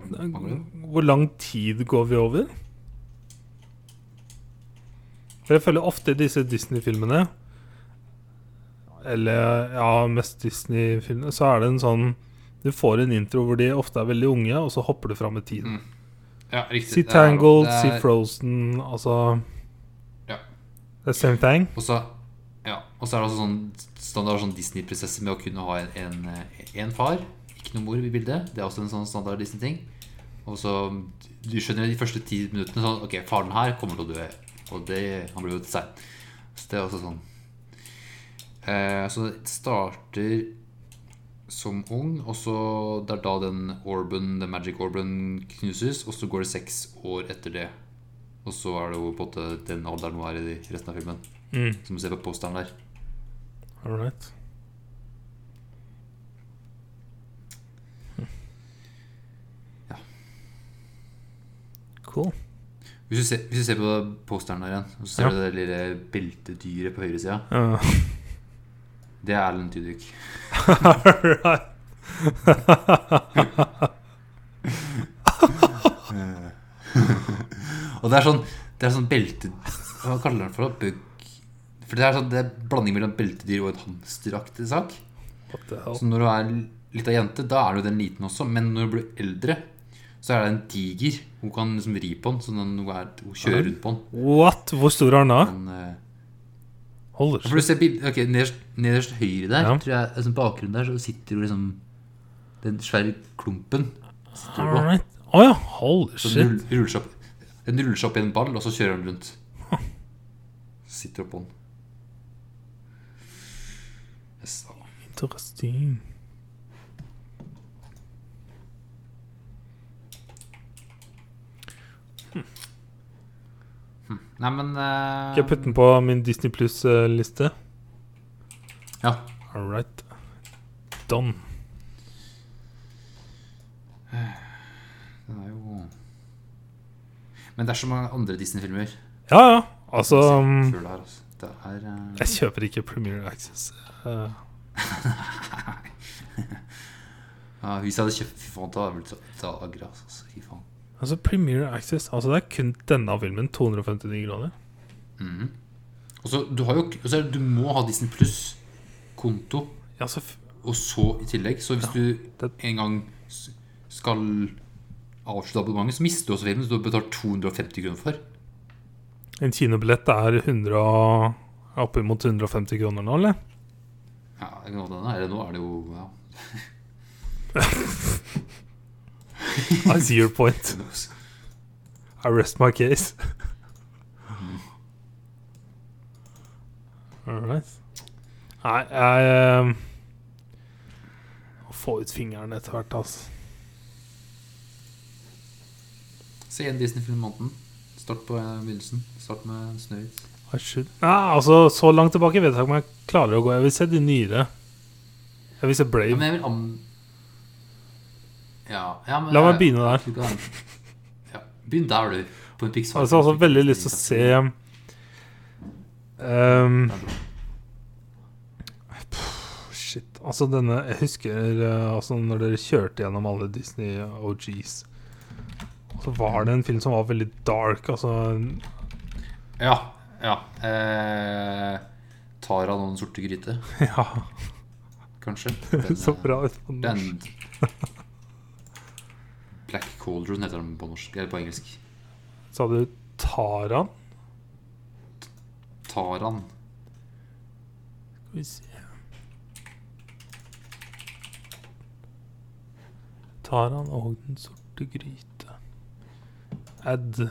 Hvor lang tid går vi over? For jeg føler ofte disse Disney-filmene Eller ja, mest Disney-filmene, så er det en sånn Du får en intro hvor de ofte er veldig unge, og så hopper du fram i tiden. Mm. Ja, riktig. Si Tangled, si Frozen Altså Ja. Er same thing. Og så Ja, Og så er det også sånn standard sånn Disney-prinsesse med å kunne ha en, en, en far. Ikke noe mor i bildet. Det er også en sånn standard Disney-ting. Og så Du skjønner de første ti minuttene sånn Ok, faren her kommer til å dø. Og det Han blir jo til seg. Så det er også sånn. Eh, så det starter som ung, og så det er da den orben, den magic orben knuses, og så går det seks år etter det. Og så er det jo på en måte den alderen hun er i resten av filmen. Mm. Som du ser på posteren der. All right. Ja. Cool. Hvis du, ser, hvis du ser på posteren der igjen, så ser Ja. du det lille beltedyret på høyresida, Uh, det er all right. Og det er sånn Det er sånn belte... Hva kaller den for? det? Bug For det er sånn Det er blanding mellom beltedyr og et hamsteraktig sak. Så når du er lita jente, da er du den liten også. Men når du blir eldre, så er det en tiger. Hun kan liksom ri på den, så hun, er, hun kjører rundt på den. What? Hvor stor er den da? Men, eh, seg. For du ser bil- ok, nederst, nederst høyre der, Ja. tror jeg, altså bakgrunnen der, så sitter jo liksom den svære klumpen. sitter på. right. Å ja. Holy Så den shit. rull- ruller seg opp, den ruller seg opp i en ball, og så kjører den rundt. Sitter oppå den. Yes, da. Interesting. Nei, men uh, Skal jeg putte den på min Disney Pluss-liste? Ja. All right. Done. Den er jo Men det er så mange andre Disney-filmer. Ja, ja. Altså um, her, altså. Det er uh... Jeg kjøper ikke Premiere Access. Uh, ja, Hvis jeg hadde kjøpt Fy faen, da hadde jeg blitt så så agra. Altså. Fy faen. Altså Premiere Access Altså Det er kun denne filmen. 259 kroner. Mhm. Og så du har jo og så er det- Du må ha Disney Pluss-konto. Ja, Og så i tillegg, så hvis du det- en gang skal avslutte abonnementet, så mister du også filmen, så du har betalt 250 kroner for. En kinobillett er 100 oppimot 150 kroner nå, eller? Ja, det godt hende. Eller nå er det jo ja. I see your point. I rest my case. All right. Nei, jeg um, Må få ut fingeren etter hvert, altså. Se en Disney-film måneden. Start på eh, begynnelsen. Start med Snøhvit. Nei, altså, så langt tilbake vet jeg ikke om jeg klarer å gå. Jeg vil se de nyere. Jeg vil se Ja, Brave. men jeg vil. Ja, ja men La meg begynne der. Ja, begynn der, du. På en Pixar. Altså, jeg har også veldig lyst til å se um. Shit. Altså, denne Jeg husker uh, altså, når dere kjørte gjennom alle Disney OGs. Så var det en film som var veldig dark. Altså Ja. ja. Eh, Tara noen sorte gryte, Ja, kanskje. Den, så eh, bra ut på Den norsk. Black Cauldron heter den på norsk, eller på engelsk. Sa du Taran? Taran. Skal vi se Taran og Den sorte gryte. Ad.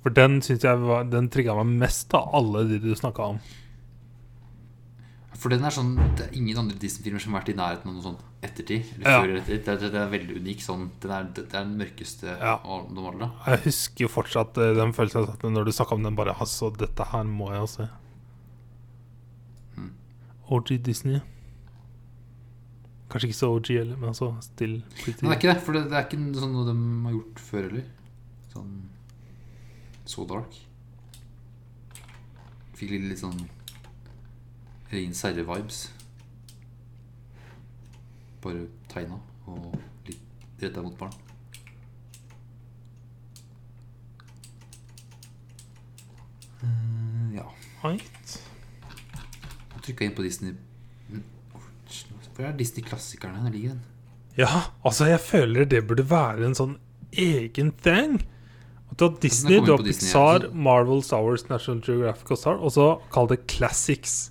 For den syns jeg var Den trigga meg mest av alle de du snakka om. For den er sånn Det er ingen andre Disney-filmer som har vært i nærheten av noe sånt ettertid. Ja. før. Det, er, det er veldig unik sånn. Den er, det, det er den mørkeste Ja. av dem alle. Jeg husker jo fortsatt eh, den følelsen at når du snakka om den. Bare altså, dette her må jeg se. Mm. OG Disney. Kanskje ikke så OG heller, men altså still pretty. Men det er ikke det, for det, det er ikke sånn noe de har gjort før heller. Sånn Så dark. Fikk litt, litt sånn Ringens Serre-vibes. Bare tegna og litt retta mot barn. Uh, ja. Right. Jeg trykka inn på Disney Mm, Hvor er Disney-klassikerne? Der ligger den. Ja, altså jeg føler det burde være en sånn egen thing. Du har Disney, du har Pixar, Disney, ja. Marvel, Star Wars, National Geographic og Star, og så kall det Classics.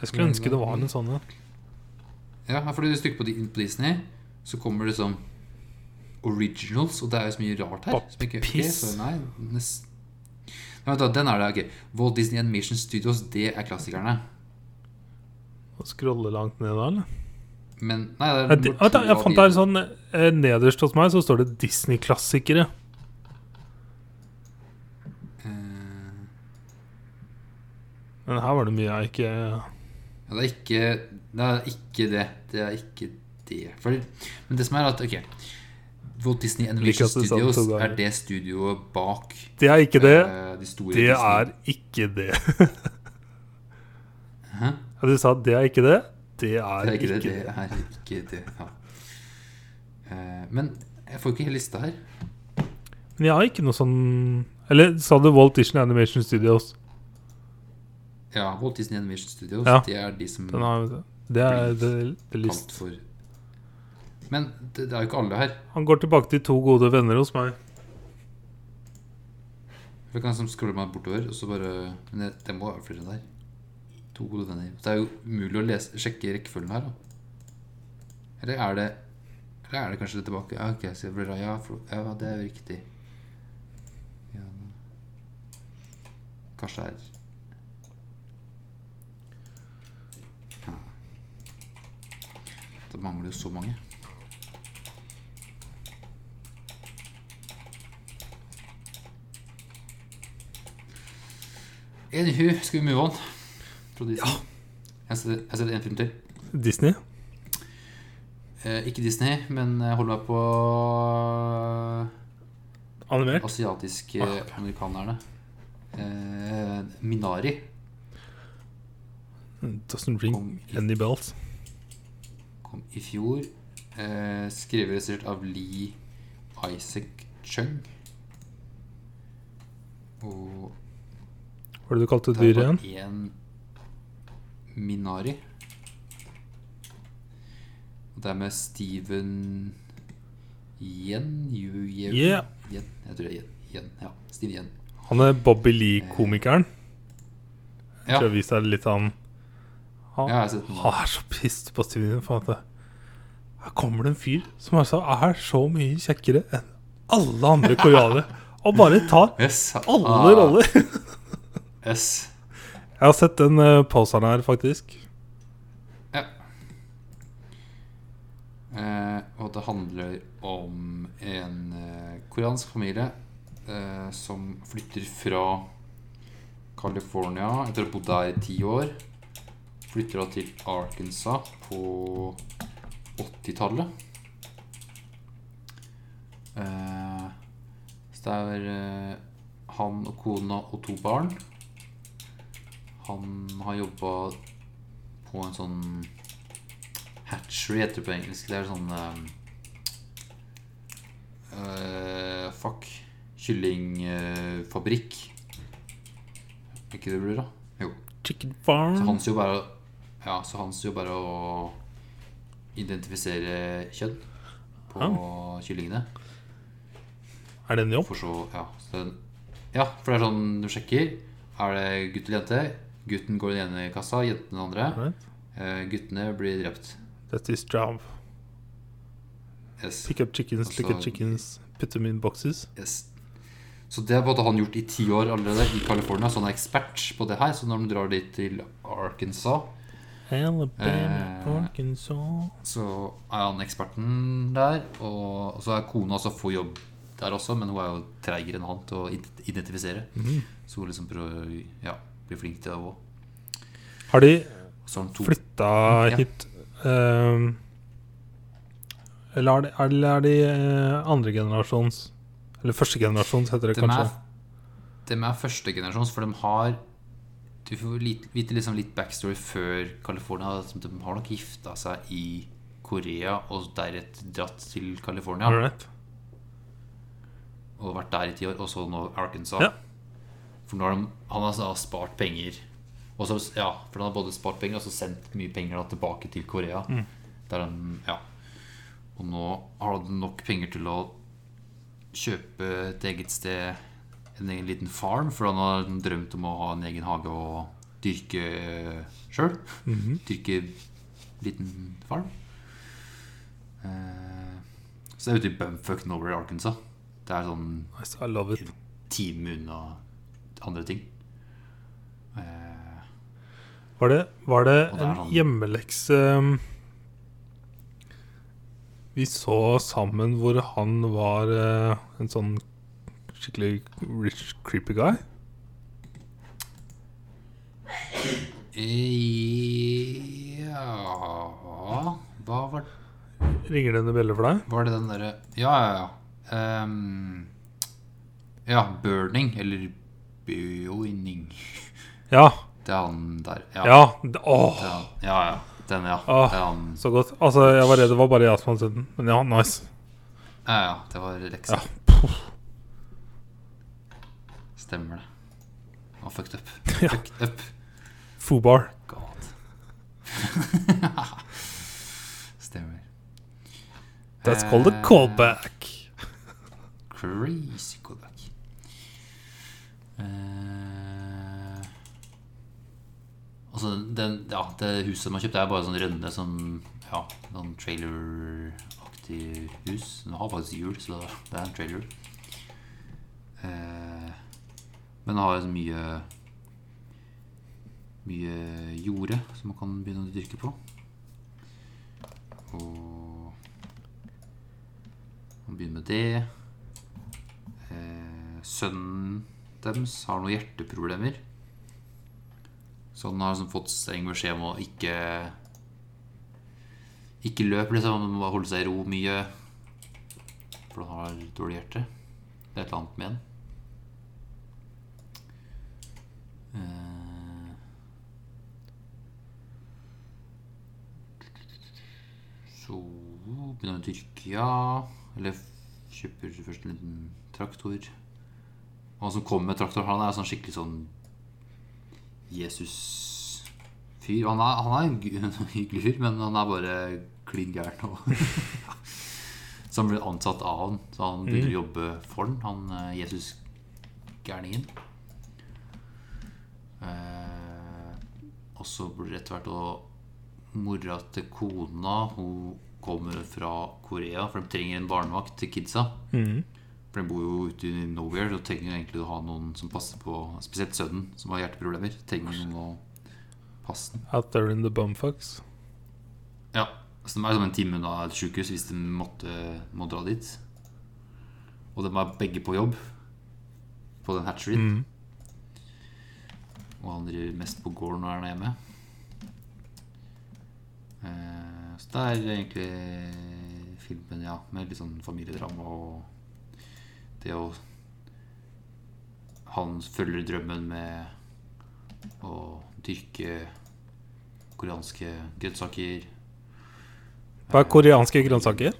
Jeg skulle ønske det var en sånn en. Ja, fordi hvis du trykker på, på Disney, så kommer det sånn Originals, og det er jo så mye rart her. Som ikke, okay, så nei, nest... Nei, vent da, den er det, Okay. Walt Disney Animation Studios, det er klassikerne. Skrolle Scrolle langt ned da, eller? Men Nei, det er det- Vent da, Jeg fant det her sånn eh, Nederst hos meg så står det Disney-klassikere. Eh, Men her var det mye jeg ikke Ja, det er ikke Det er ikke det. Det er ikke det. For, men det som er at Ok Walt Disney Animation Studios to er det studioet bak Det er ikke det. Uh, de Det Disney. er ikke det. Hæ? Ja, du sa det er ikke det. Det er, Det er ikke ikke det. det. Det er ikke det. Ja. Uh, men jeg får ikke hele lista her. Men jeg har ikke noe sånn Eller sa du Walt Disney Animation Studios? Ja, Walt Disney Animation Studios. Ja. Det er de som har, det er det, det list. for Men det, det er jo ikke alle her. Han går tilbake til to gode venner hos meg. Jeg kan liksom scrolle meg bortover, og så bare Men det, det må være flere der. To gode venner. Det er jo umulig å lese, sjekke rekkefølgen her, da. Eller er det Eller er det kanskje tilbake? Ja, ok, så jeg blir, ja, for, ja, det er jo riktig. Ja. Kanskje det er Det mangler så mange. Anywho, skal vi move on? Fra Disney? Jeg ser, sett en film til. Disney? Eh, ikke Disney, men jeg holder meg på Animert? asiatiske amerikanerne. Eh, Minari Doesn't ring any bells. Kom i fjor. Eh, skrevet og regissert av Lee Isaac Chung. Og Hva var det du kalte dyret igjen? bare Minari. Og det er med Steven Yen Yu Yeun Yeah. Yen, Jeg tror det er Yen. Yen. Ja, Steven Yen. Han er Bobby Lee-komikeren. Jeg Ja, tror jeg viste deg litt av han. Han, ja, han er så pissed på Steven for at her kommer det en fyr som altså er så mye kjekkere enn alle andre koreanere. Og bare tar Yes. alle ah, roller. Yes. Jeg har sett den uh, poseren her, faktisk. Ja. Eh, og det handler om en uh, koreansk familie eh, som flytter fra California etter å ha bodd der i ti år. Flytter da til Arkansas på 80-tallet. Eh, så det er eh, han og kona og to barn. Han har jobba på en sånn Hatchery heter det på engelsk. Det er sånn uh, Fuck. Kyllingfabrikk. ikke det blir, da? Jo. Chicken Så farm. hans jobb er å Ja, så hans jobb er å identifisere kjønn på kyllingene. Er det en jobb? For så Ja, så, ja for det er sånn du sjekker. Er det gutt eller jente? Gutten går i den ene kassa, jenten den andre. Right. Eh, guttene blir drept. That is job. Yes. Pick up chickens, lick up chickens, put them in boxes. yes. Så det har han gjort i ti år allerede i California, så han er ekspert på det her. Så når han drar dit til Arkansas, Alabama, Eh. Arkansas så er han eksperten der. Og så er kona som får jobb der også, men hun er jo treigere enn han til å id- identifisere. Mhm. Så hun liksom prøver ja, bli flink til det òg. Har de flytta hit ehm, Eller er de, er de eh, andre generasjons Eller første generasjons, heter det De kanskje. er, de er førstegenerasjons, for de har Du får vite liksom litt backstory før California. De har nok gifta seg i Korea og deretter dratt til California. Right. Og vært der i ti år. Og så nå Arkansas. Ja. For nå har de, han har altså spart penger. Og så, ja, for han har både spart penger og så sendt mye penger da, tilbake til Korea. Mm. Han, ja Og nå har han nok penger til å kjøpe et eget sted, en egen liten farm, for han har drømt om å ha en egen hage og dyrke sjøl. Mhm. Dyrke liten farm. Eh, så det er ute i bumfuck Norway, Arkansas. Det er sånn Nice, I love it. time unna andre ting. Eh, Var det, var det det en sånn- hjemmelekse um, vi så sammen hvor han var eh, en sånn skikkelig rich, creepy guy? ja Hva var Ringer det en bjelle for deg? Var det den derre Ja, ja, ja. Um, ja, burning, eller burning. Ja. Det er han der. Ja. Ja. Det Åh, han. ja, ja. Den, ja. Åh. Det er han. så godt. Altså, jeg var redd det var bare jeg som hadde sett den, men ja, nice. Ja, ja. Det var leksa. Ja. Stemmer det. Og fucked up. Ja. Fucked up. Fobar. God. Stemmer. That's called a Eh, callback. Crazy callback. Uh, altså, den, ja, det huset man kjøpte, er bare sånn rønne sånn Ja, sånn traileraktig hus. Den har faktisk hjul, så det er en trailer. Eh, men har så mye Mye jorde som man kan begynne å dyrke på. Og man begynner med det. Eh, sønnen deres har noen hjerteproblemer. Så han har liksom fått streng beskjed om å ikke Ikke løpe, liksom. Han må holde seg i ro mye. For han har dårlig hjerte. Det er et eller annet med han. Eh, Så begynner med Tyrkia. Eller kjøper først en liten traktor. Og han som kommer med traktor, han er sånn skikkelig sånn Jesus-fyr. Han han er en hyggelig fyr, men han er bare klin gæren. Så han blir ansatt av han, så han begynner å jobbe for han, han eh, Jesus-gærningen. Eh, og så blir det etter hvert å Mora til kona Hun kommer fra Korea, for de trenger en barnevakt til kidsa. Mm. For de bor jo ute i nowhere og trenger egentlig å ha noen som passer på Spesielt sønnen, som har hjerteproblemer. Trenger noen å passe den. Out there in the bumfucks. Ja, så de er som en time unna et sykehus hvis de måtte, må dra dit. Og de er begge på jobb på den hatcherien. Mhm. Og han driver mest på gården når han er hjemme. Eh, så det er egentlig filmen, ja, med litt sånn familiedrama og det å Han følger drømmen med å dyrke koreanske grønnsaker. Hva er koreanske grønnsaker?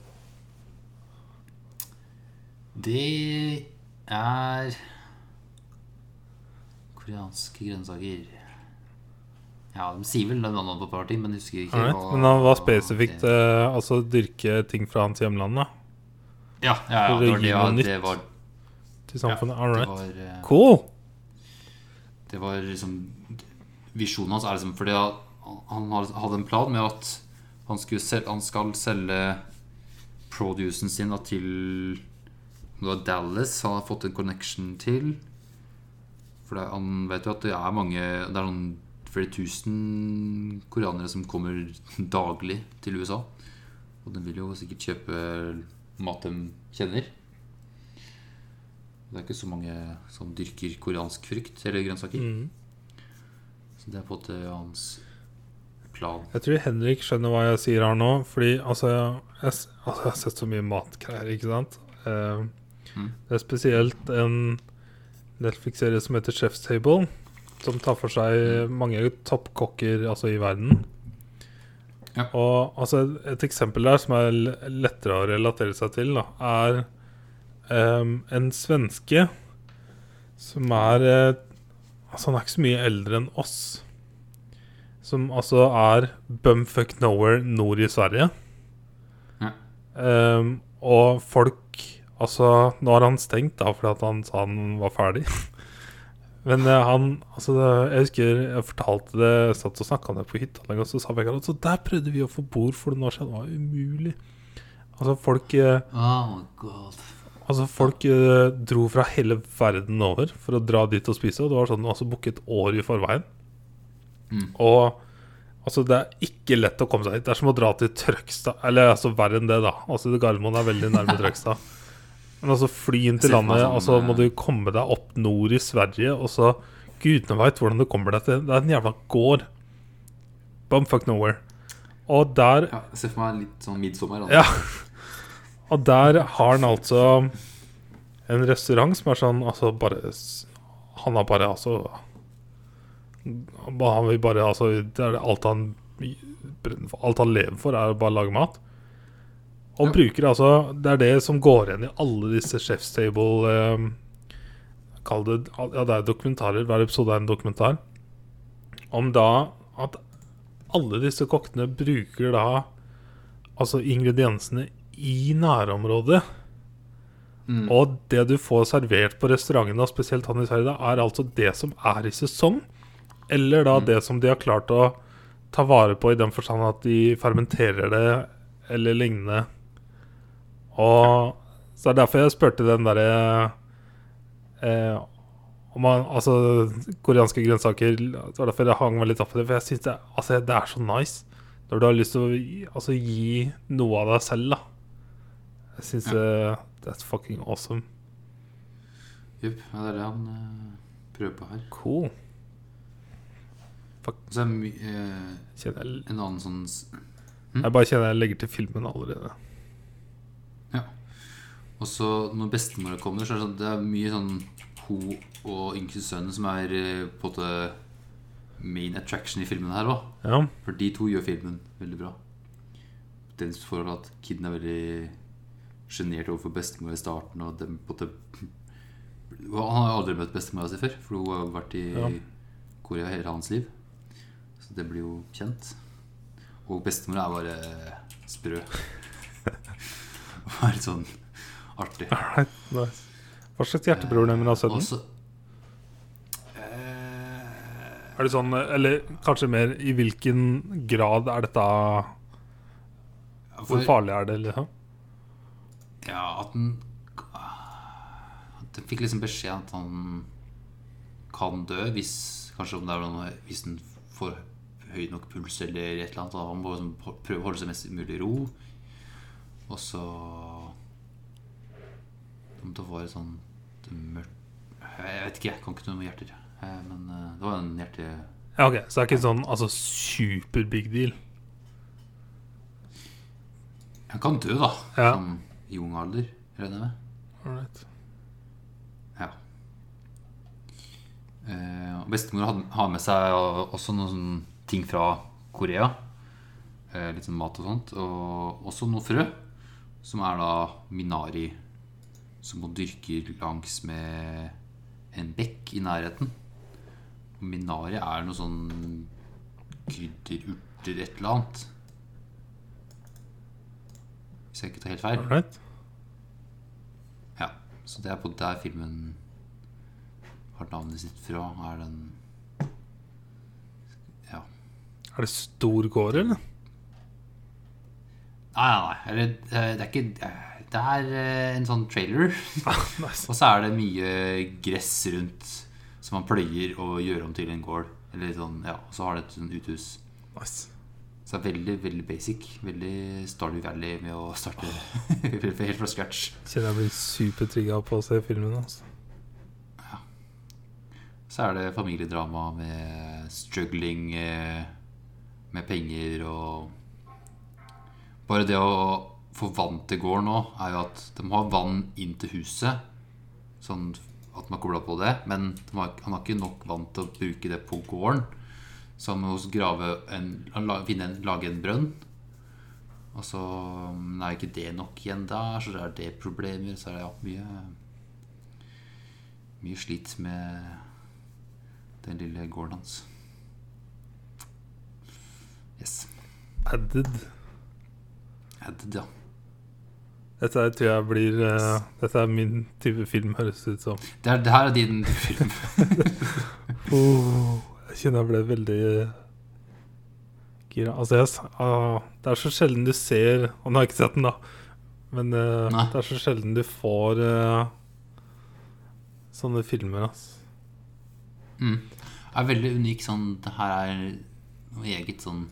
Det er koreanske grønnsaker. Ja, de sier vel noe på party, men jeg husker ikke Alright. Men han var spesifikt eh, altså dyrke ting fra hans hjemland da, Ja, ja, ja det var det, ja, det var, til ja, samfunnet. det var eh, Cool! Det var liksom Visjonen hans er liksom Fordi han hadde en plan med at han, skulle sel, han skal selge producen sin da, til Dallas han har fått en connection til. For det, han vet jo at det er mange Det er noen flere tusen koreanere som kommer daglig til USA. Og de vil jo sikkert kjøpe mat de kjenner. Det er ikke så mange som dyrker koreansk frukt eller grønnsaker. Mm. Så det er på en måte hans plan. Jeg tror Henrik skjønner hva jeg sier her nå. Fordi altså jeg, jeg, altså, jeg har sett så mye matgreier, ikke sant. Eh, Mm. Det er spesielt en Netflix-serie som heter Chef's Table. Som tar for seg mange toppkokker altså, i verden. Ja. Og altså, et eksempel der som er lettere å relatere seg til, da, er um, en svenske som er eh, Altså, han er ikke så mye eldre enn oss. Som altså er bumfuck nowhere nord i Sverige. Ja. Um, og folk Altså, nå har han stengt da fordi han sa han var ferdig. Men eh, han altså, det- Jeg husker jeg fortalte det Jeg satt og snakka om det på hytta og så sa Vegard at der prøvde vi å få bord for noen år siden. Det var umulig. Altså, folk eh, Oh my god. Altså Folk eh, dro fra hele verden over for å dra dit og spise. Og det var sånn altså booket år i forveien. Mm. Og altså det er ikke lett å komme seg hit. Det er som å dra til Trøgstad. Eller altså verre enn det, da. Altså Gardermoen er veldig nærme Trøgstad. Men altså fly inn til landet, sånn, og så må eh, du komme deg opp nord i Sverige, og så Gudene veit hvordan du kommer deg til Det er en jævla gård. Bumfuck nowhere. Og der Ja, Se for meg litt sånn midtsommer. altså. ja. Og der har han altså en restaurant som er sånn Altså bare Han har bare altså Han vil bare altså alt han. Alt han lever for, er å bare lage mat. Og Ja. bruker altså Det er det som går igjen i alle disse Chef's Table eh, Kall det Ja, det er dokumentarer. Hver episode er en dokumentar. Om da at alle disse kokkene bruker da altså ingrediensene i nærområdet. Mm. Og det du får servert på restaurantene, og spesielt han i Sverige, er altså det som er i sesong. Eller da Mm. det som de har klart å ta vare på i den forstand at de fermenterer det eller lignende. Og så er det derfor jeg spurte den derre eh, om man, altså koreanske grønnsaker Det var derfor jeg hang meg litt opp i det. For jeg synes det, altså, det er så nice når du har lyst til å altså, gi noe av deg selv, da. Jeg syns det That's fucking awesome. Jupp. Ja, det er det han eh, prøver på her. Cool. Fuck. så er det my eh, en annen sånn s- jeg bare kjenner jeg legger til filmen allerede. Og så når bestemora kommer, så er det, sånn, det er mye sånn hun og yngste sønnen som er eh, på en måte main attraction i filmen her òg. Ja. For de to gjør filmen veldig bra. Dens forhold at kiden er veldig sjenert overfor bestemor i starten. Og dem på måte Han har aldri møtt bestemora si før, for hun har vært i Ja. Korea hele hans liv. Så det blir jo kjent. Og bestemor er bare sprø. Og er litt sånn artig. Alright, nice. Hva slags hjerteproblemer har sønnen? Også Er det sånn, Eller kanskje mer i hvilken grad er dette Hvor farlig er det? liksom? Ja, at den At den fikk liksom beskjed at han kan dø hvis Kanskje om det er noe Hvis den får høy nok puls eller et eller annet. Han må liksom prøve å holde seg mest mulig i ro. Og så Om det var et sånn mørkt Jeg vet ikke, jeg kan ikke noe om hjerter. Eh, Men eh, det var en hjerte... Ja, ok, Så det er ikke sånn altså, super big deal? Han kan dø, da. Ja. Som i ung alder, regner jeg med. Alright. Ja. Eh, bestemor har med seg også noen ting fra Korea. Eh, litt sånn mat og sånt. Og også noe frø, som er da minari. Som hun dyrker langs med en bekk i nærheten. Og minari er noe sånn krydderurter, et eller annet. Hvis jeg ikke tar helt feil. Right. Ja, så det er på der filmen har navnet sitt fra. Er den Ja. Er det stor gård, eller? Nei, nei, nei. Eller, eh, det er ikke Det er eh, en sånn trailer. Og så er det mye gress rundt som man pløyer og gjør om til en gård. Eller sånn, ja, Og så har det et sånn uthus. nice. Så det er veldig veldig basic. Veldig Stardew Valley med å starte helt fra scratch. Kjenner jeg blir supertrigga på å se filmen. Altså. Så er det familiedrama med struggling eh, med penger og Bare det å få vann til gården nå, er jo at de har vann inn til huset. Sånn at man kobler på det. Men de har, han har ikke nok vann til å bruke det på gården. Så han må grave en, finne en, lage en brønn. Og så mm, er ikke det nok igjen der, så er det problemer. Så er det ja, mye Mye slit med den lille gården hans. Yes. Added. Added, ja. Dette er, tror jeg blir uh, Dette er min type film, høres det ut som. Det, er, det her er din film. Oh, jeg kjenner jeg ble veldig gira. Altså, jeg, ah, det er så sjelden du ser Og nå har jeg ikke sett den, da. Men uh, det er så sjelden du får uh, sånne filmer, altså. Mm. Det er veldig unik sånn Det her er noe eget sånn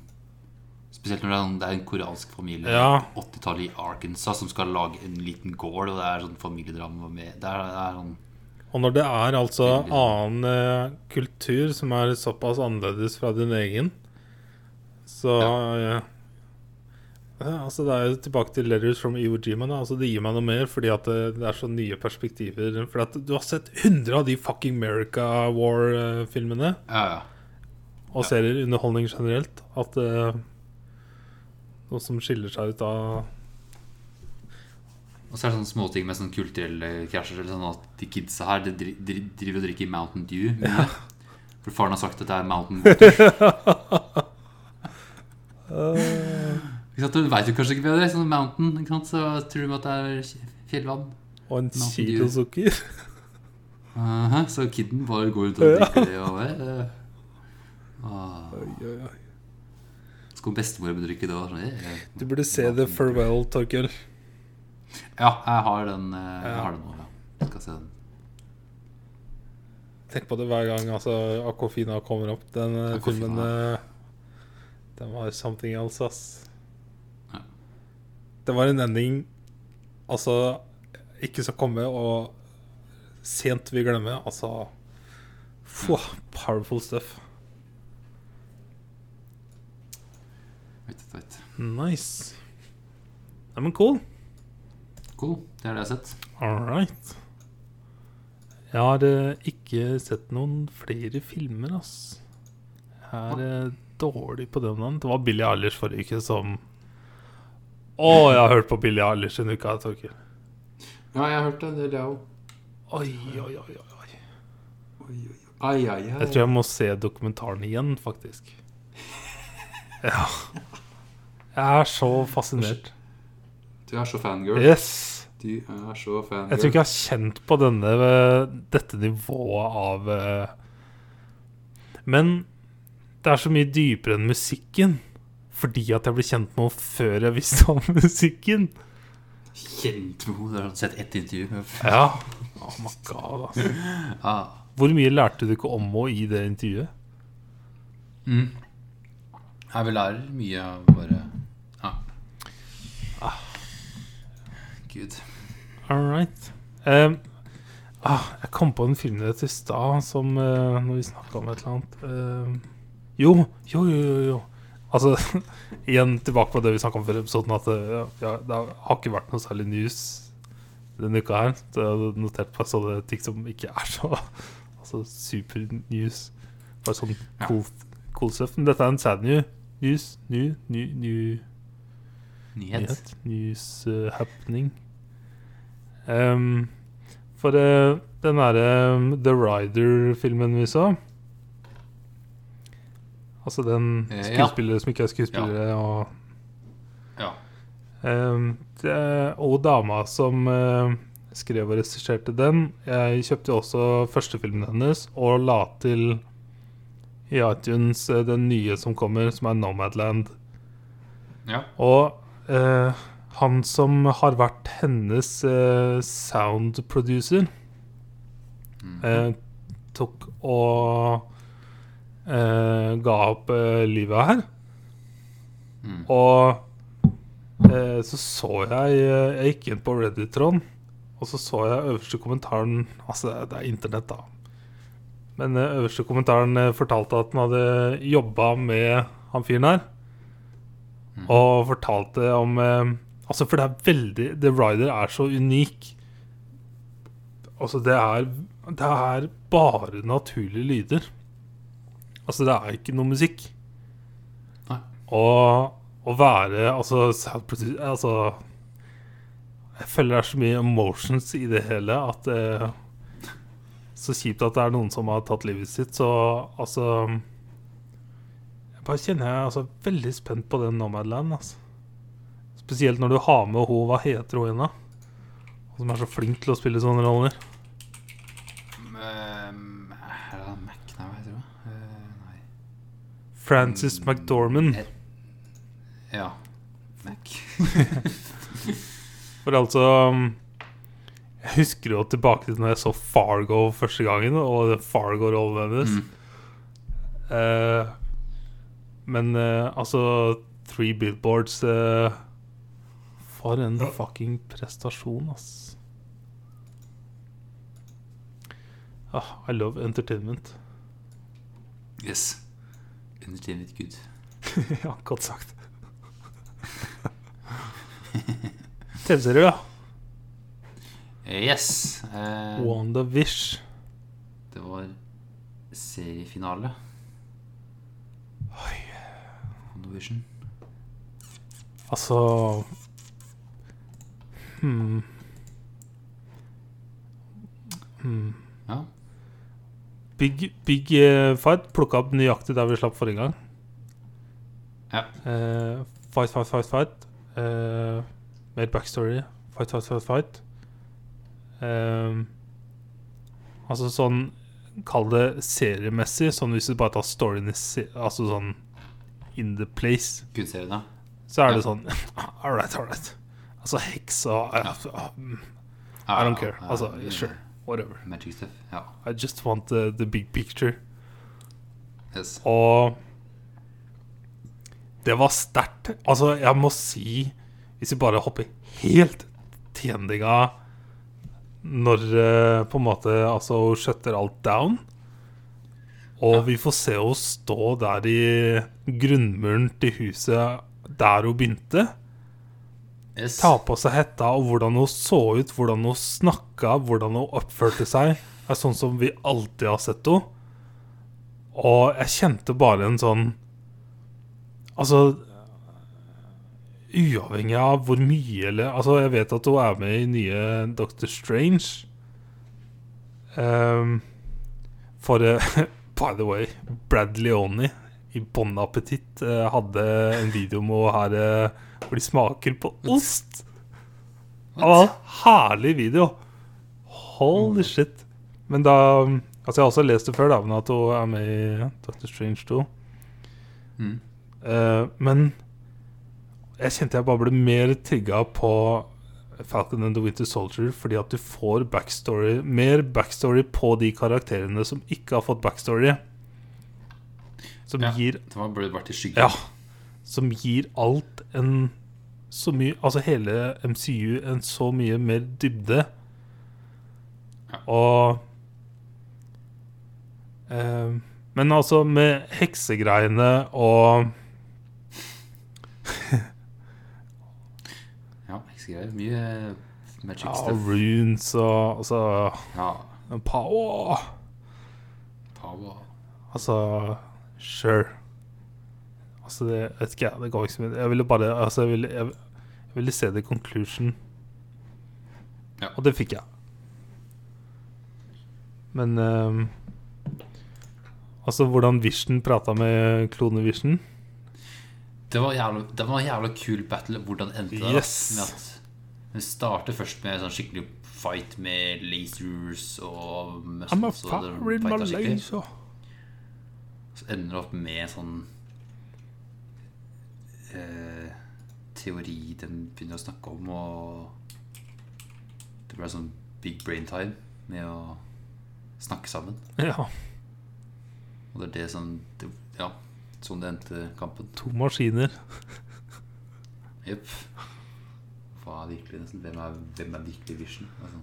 Spesielt når det er, sånn- det er en koreansk familie Ja. 80-tallet i Arkansas som skal lage en liten gård, og det er sånn familiedrama med Det er, det er sånn Og når det er altså annen eh, kultur som er såpass annerledes fra din egen, så eh, ja, Altså Det er jo tilbake til 'Letters from Iwo Jima'. Da. Altså Det gir meg noe mer, fordi at det, det er så nye perspektiver. For at du har sett 100 av de fucking America War-filmene Ja, ja. og Ja. serier, underholdning generelt, at eh, noe som skiller seg ut av Og så er det sånne småting med sånne kulturelle krasjer. Sånn at de kidsa her de dri, dri, driver og drikker Mountain Dew Ja. For faren har sagt at det er Mountain Water. Sant? Du veit jo kanskje ikke bedre. Sånn Mountain, ikke sant? så tror du at det er fjellvann. Og en kilo sukker. sukker. -huh, så kiden bare går rundt og drikker det. Og uh, Oi, oi, oi. Så kom bestemor drikke det. Og sånn, eh, Du burde se The Farewell, Torkel. Ja, jeg har den. eh, Jeg Ja. har den nå, ja. Jeg Skal se den. Tenk på det hver gang altså, Akofina kommer opp. Den Akofina. Filmen eh, Den var something else, ass. Ja. Det var en ending Altså ikke skal komme, og sent vi glemmer. Altså Fuh, Powerful stuff. Vet, vet, vet. Nice. Nei, men cool. Cool. Det er det jeg har sett. All right. Jeg har eh, ikke sett noen flere filmer, ass. Jeg er eh, dårlig på den. om. Det var Billie Eilish forrige uke som Å, jeg har hørt på Billie Eilish en uke, Torkil. Ja, jeg har hørt det. Det er det òg. Oi, oi, oi, oi. oi. Ai, ai, ai. Jeg tror jeg må se dokumentaren igjen, faktisk. Ja. Jeg er så fascinert. Du er så fangirl. Yes. Du er så fangirl. Jeg tror ikke jeg har kjent på denne, eh, dette nivået av eh, Men det er så mye dypere enn musikken. Fordi at jeg ble kjent med henne før jeg visste om musikken. Kjent med henne. Du har sett ett intervju. Ja. Oh my god, altså. Ah. Hvor mye lærte du ikke om henne i det intervjuet? Mm. Jeg vil lære mye av bare Ja. Ah. Gud. All right. Um, ah, jeg kom på en film til stad som uh, Når vi snakka om et eller annet um, jo, jo, jo, jo, jo. Altså, igjen tilbake på det vi snakka om før episoden, at uh, ja, det har ikke vært noe særlig news denne uka her. Jeg hadde notert på sånne ting som ikke er så altså, super news. Bare sånn cool, cool stuff. Men dette er en sad new, news. New, new, new Nyhet. nyhet. News uh, happening. Um, for uh, den derre um, The Rider-filmen vi så Altså den Eh, ja. skuespillere som ikke er skuespillere, og Ja. um, det, Og dama som uh, skrev og regisserte den. Jeg kjøpte også førstefilmen hennes og la til i iTunes uh, den nye som kommer, som er Nomadland. ja. Og eh, han som har vært hennes uh, sound producer, Mm. uh, tok og uh, ga opp livet her. Mm. Og så så jeg Jeg gikk inn på Reddit-tråden, og så så jeg øverste kommentaren Altså, det er internett, da. Men øverste kommentaren fortalte at han hadde jobba med han fyren her. Mm. Og fortalte om Altså, for det er veldig The Rider er så unik. Altså, det er Det er bare naturlige lyder. Altså, det er ikke noe musikk. Nei. Og å være Altså, Altså Jeg føler det er så mye emotions i det hele at eh, Så kjipt at det er noen som har tatt livet sitt, så altså Jeg bare kjenner jeg er altså, veldig spent på den Nomadland, altså. Spesielt når du har med hun Hva heter hun igjen, da? Hun som er så flink til å spille sånne roller. Um, er det Mac? Nei, hva heter det? Uh, nei. Frances Mm, McDormand. eh, Ja. Mac. For altså um, Jeg husker jo tilbake til når jeg så Fargo første gangen, og Fargo-rollen hennes. Mm. Uh, men uh, altså Three Billboards eh, For en fucking prestasjon, ass. Ah, I love entertainment. Yes. Entertainment good. ja, godt sagt. TV-serier, da. Yes. Uh, WandaVish. det var seriefinale. Oi. WandaVision. Altså hmm. Hmm. Ja. Big, big eh, fight. Plukka opp nøyaktig der vi slapp forrige gang. Ja. Uh, fight, fight, fight, fight. Uh, mer backstory. Fight, fight, fight, fight. Uh, altså sånn Kall det seriemessig, sånn hvis du bare tar storyen i Altså sånn in the place, Gudserien, ja. så er det sånn All right, all right. Altså heks og Ja. mm, I don't care. Altså, sure. Whatever. Magic stuff. Ja. I just want the, the big picture. Yes. Og det var sterkt. Altså, jeg må si Hvis vi bare hopper helt til endinga når eh, på en måte Altså hun shutter alt down, og Ja. vi får se henne stå der i grunnmuren til huset der hun begynte. Yes. Ta på seg hetta, og hvordan hun så ut, hvordan hun snakka, hvordan hun oppførte seg, er sånn som vi alltid har sett henne. Og jeg kjente bare en sånn Altså Uavhengig av hvor mye eller Altså, jeg vet at hun er med i nye Doctor Strange. Um, for uh, By the way, Brad Leoni i Bon Appetit uh, hadde en video med henne her eh, hvor de smaker på ost. Det var en herlig video. Holy shit. Men da Altså, jeg har også lest det før, da, men at hun er med i Doctor Strange 2. Mm. Uh, men jeg kjente jeg bare ble mer trigga på Falcon and the Winter Soldier fordi at du får backstory mer backstory på de karakterene som ikke har fått backstory. Som Ja. gir Det var ble vært i skyggen. Ja. Som gir alt en så mye Altså hele MCU en så mye mer dybde. Og eh, Men altså, med heksegreiene og Ja, heksegreier. Mye magic ja, stuff. runes og altså Ja. Power. Power. Altså Sure. Altså, det vet ikke jeg. Det går ikke så mye. Jeg ville bare Altså, jeg ville, jeg, jeg ville se det i conclusion. Ja. Og det fikk jeg. Men um, Altså, hvordan Vision prata med klone Vision Det var jævla, det var en jævla kul battle. Hvordan endte det? da? Yes. Med at Den starter først med en sånn skikkelig fight med lasers og I'm a muscles, og det fire in my laser. Så ender det opp med sånn eh, teori de begynner å snakke om, og det ble sånn big brain time med å snakke sammen. Ja. Og det er det som det, Ja, sånn det endte kampen. To maskiner. Jepp. Hva er virkelig nesten Hvem er, hvem er virkelig Vision? Altså,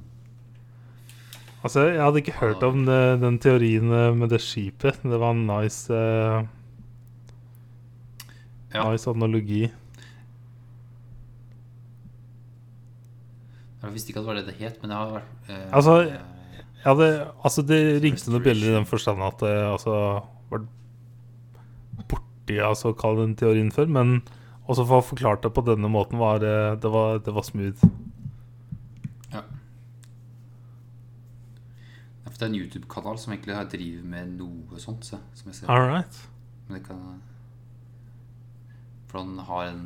Altså, jeg hadde ikke hørt om det, den teorien eh, med det skipet. Det var en nice eh, Ja. Nice analogi. jeg visste ikke at det var det det het, men det har vært eh, Altså, ja, det, altså Det ringte noen bjeller i den forstand at det altså, var borti altså, kall den teorien før. Men også for å forklart det på denne måten, var eh, det var, det var smooth. Ja. Ja, Det er en YouTube-kanal som egentlig driver med noe sånt. Så, som jeg ser. All right. Men det kan For han har en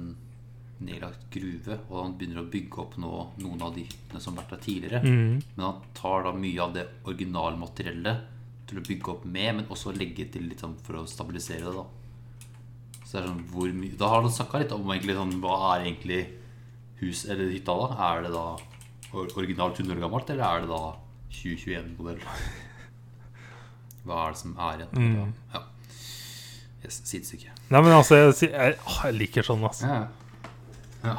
nedlagt gruve, og han begynner å bygge opp nå noen av de hyttene som har vært der tidligere. Mm. Men han tar da mye av det originalmateriellet til å bygge opp med, men også legge til litt sånn for å stabilisere det. da Så det er sånn hvor mye Da har han snakka litt om egentlig sånn Hva er egentlig hus eller hytta, da? Er det da or- originalt 100 år gammelt, eller er det da 2021-modell? Hva er det som er igjen? Mm. Ja. Yes, Sidestykke. Nei, men altså, jeg, jeg, jeg liker sånn, altså. Ja. ja.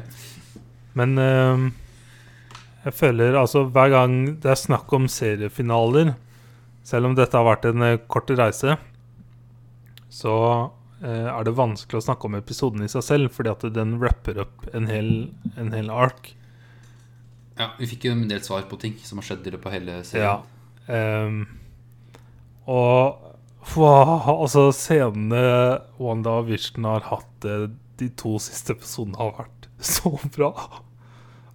Men um, jeg føler altså hver gang det er snakk om seriefinaler, selv om dette har vært en eh, kort reise, så eh, er det vanskelig å snakke om episoden i seg selv, fordi at den rapper opp en hel, en hel ark. ja. Vi fikk jo en del svar på ting som har skjedd i løpet av hele Ja. serien. Ehm, og wow, altså scenene Wanda og Vision har hatt eh, de to siste episodene, har vært så bra.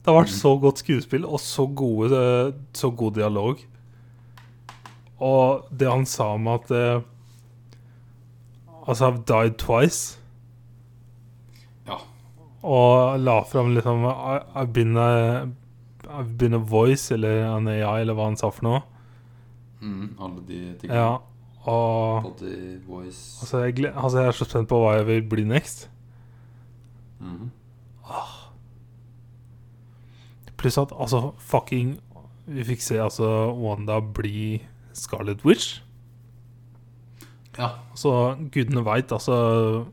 Det har vært så godt skuespill og så, gode, eh, så god dialog. Og det han sa om at uh, Altså, I've died twice. Ja. Og la fram liksom I've been, a, I've been a voice, eller an AI, eller hva han sa for noe. Mm, alle de tingene. Ja, og Body, voice altså jeg, altså jeg er så spent på hva jeg vil bli next. Mhm. Pluss at altså fucking Vi fikk se altså Wanda bli Scarlet Witch. Ja. Så gudene veit, altså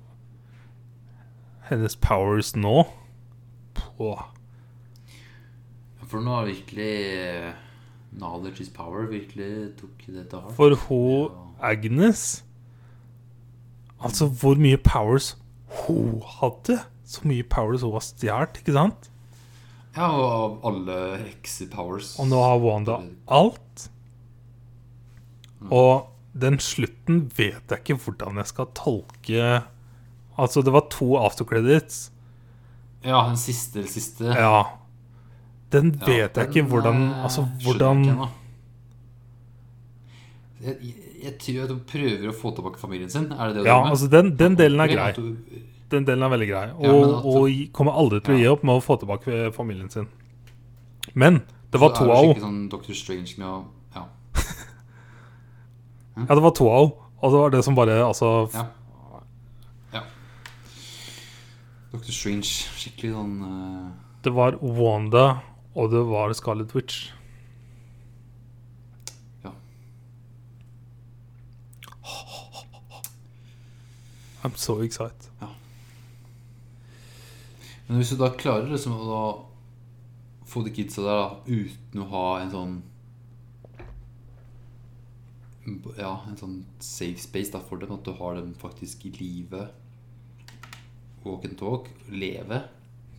Hennes powers nå På For nå har virkelig eh, Knowledge is power virkelig tok det til heart. For hun Agnes Altså, hvor mye powers hun hadde. Så mye powers hun har stjålet, ikke sant? Ja, og av alle heksepowers Og nå har Wanda alt. Og den slutten vet jeg ikke hvordan jeg skal tolke Altså, det var to aftercredits. Ja, den siste siste. Ja. Den Ja, vet jeg ikke hvordan eh, Altså, hvordan jeg jeg, jeg, tror at hun prøver å få tilbake familien sin. Er det det du Ja, altså, den, den delen er grei. Den delen er veldig grei. Og, Ja, og kommer aldri til å gi opp med å få tilbake familien sin. Men det var to av henne. sånn Ja. Ja, det var to av henne. Og det var det som bare Altså ja. ja. Dr. Strange. Skikkelig sånn uh... Det var Wanda, og det var Scarlet Witch. Ja. I'm so excited. Men hvis du da klarer liksom å da få de kidsa der da, uten å ha en sånn Ja, en sånn safe space da for dem, at du har dem faktisk i live walk and talk, leve,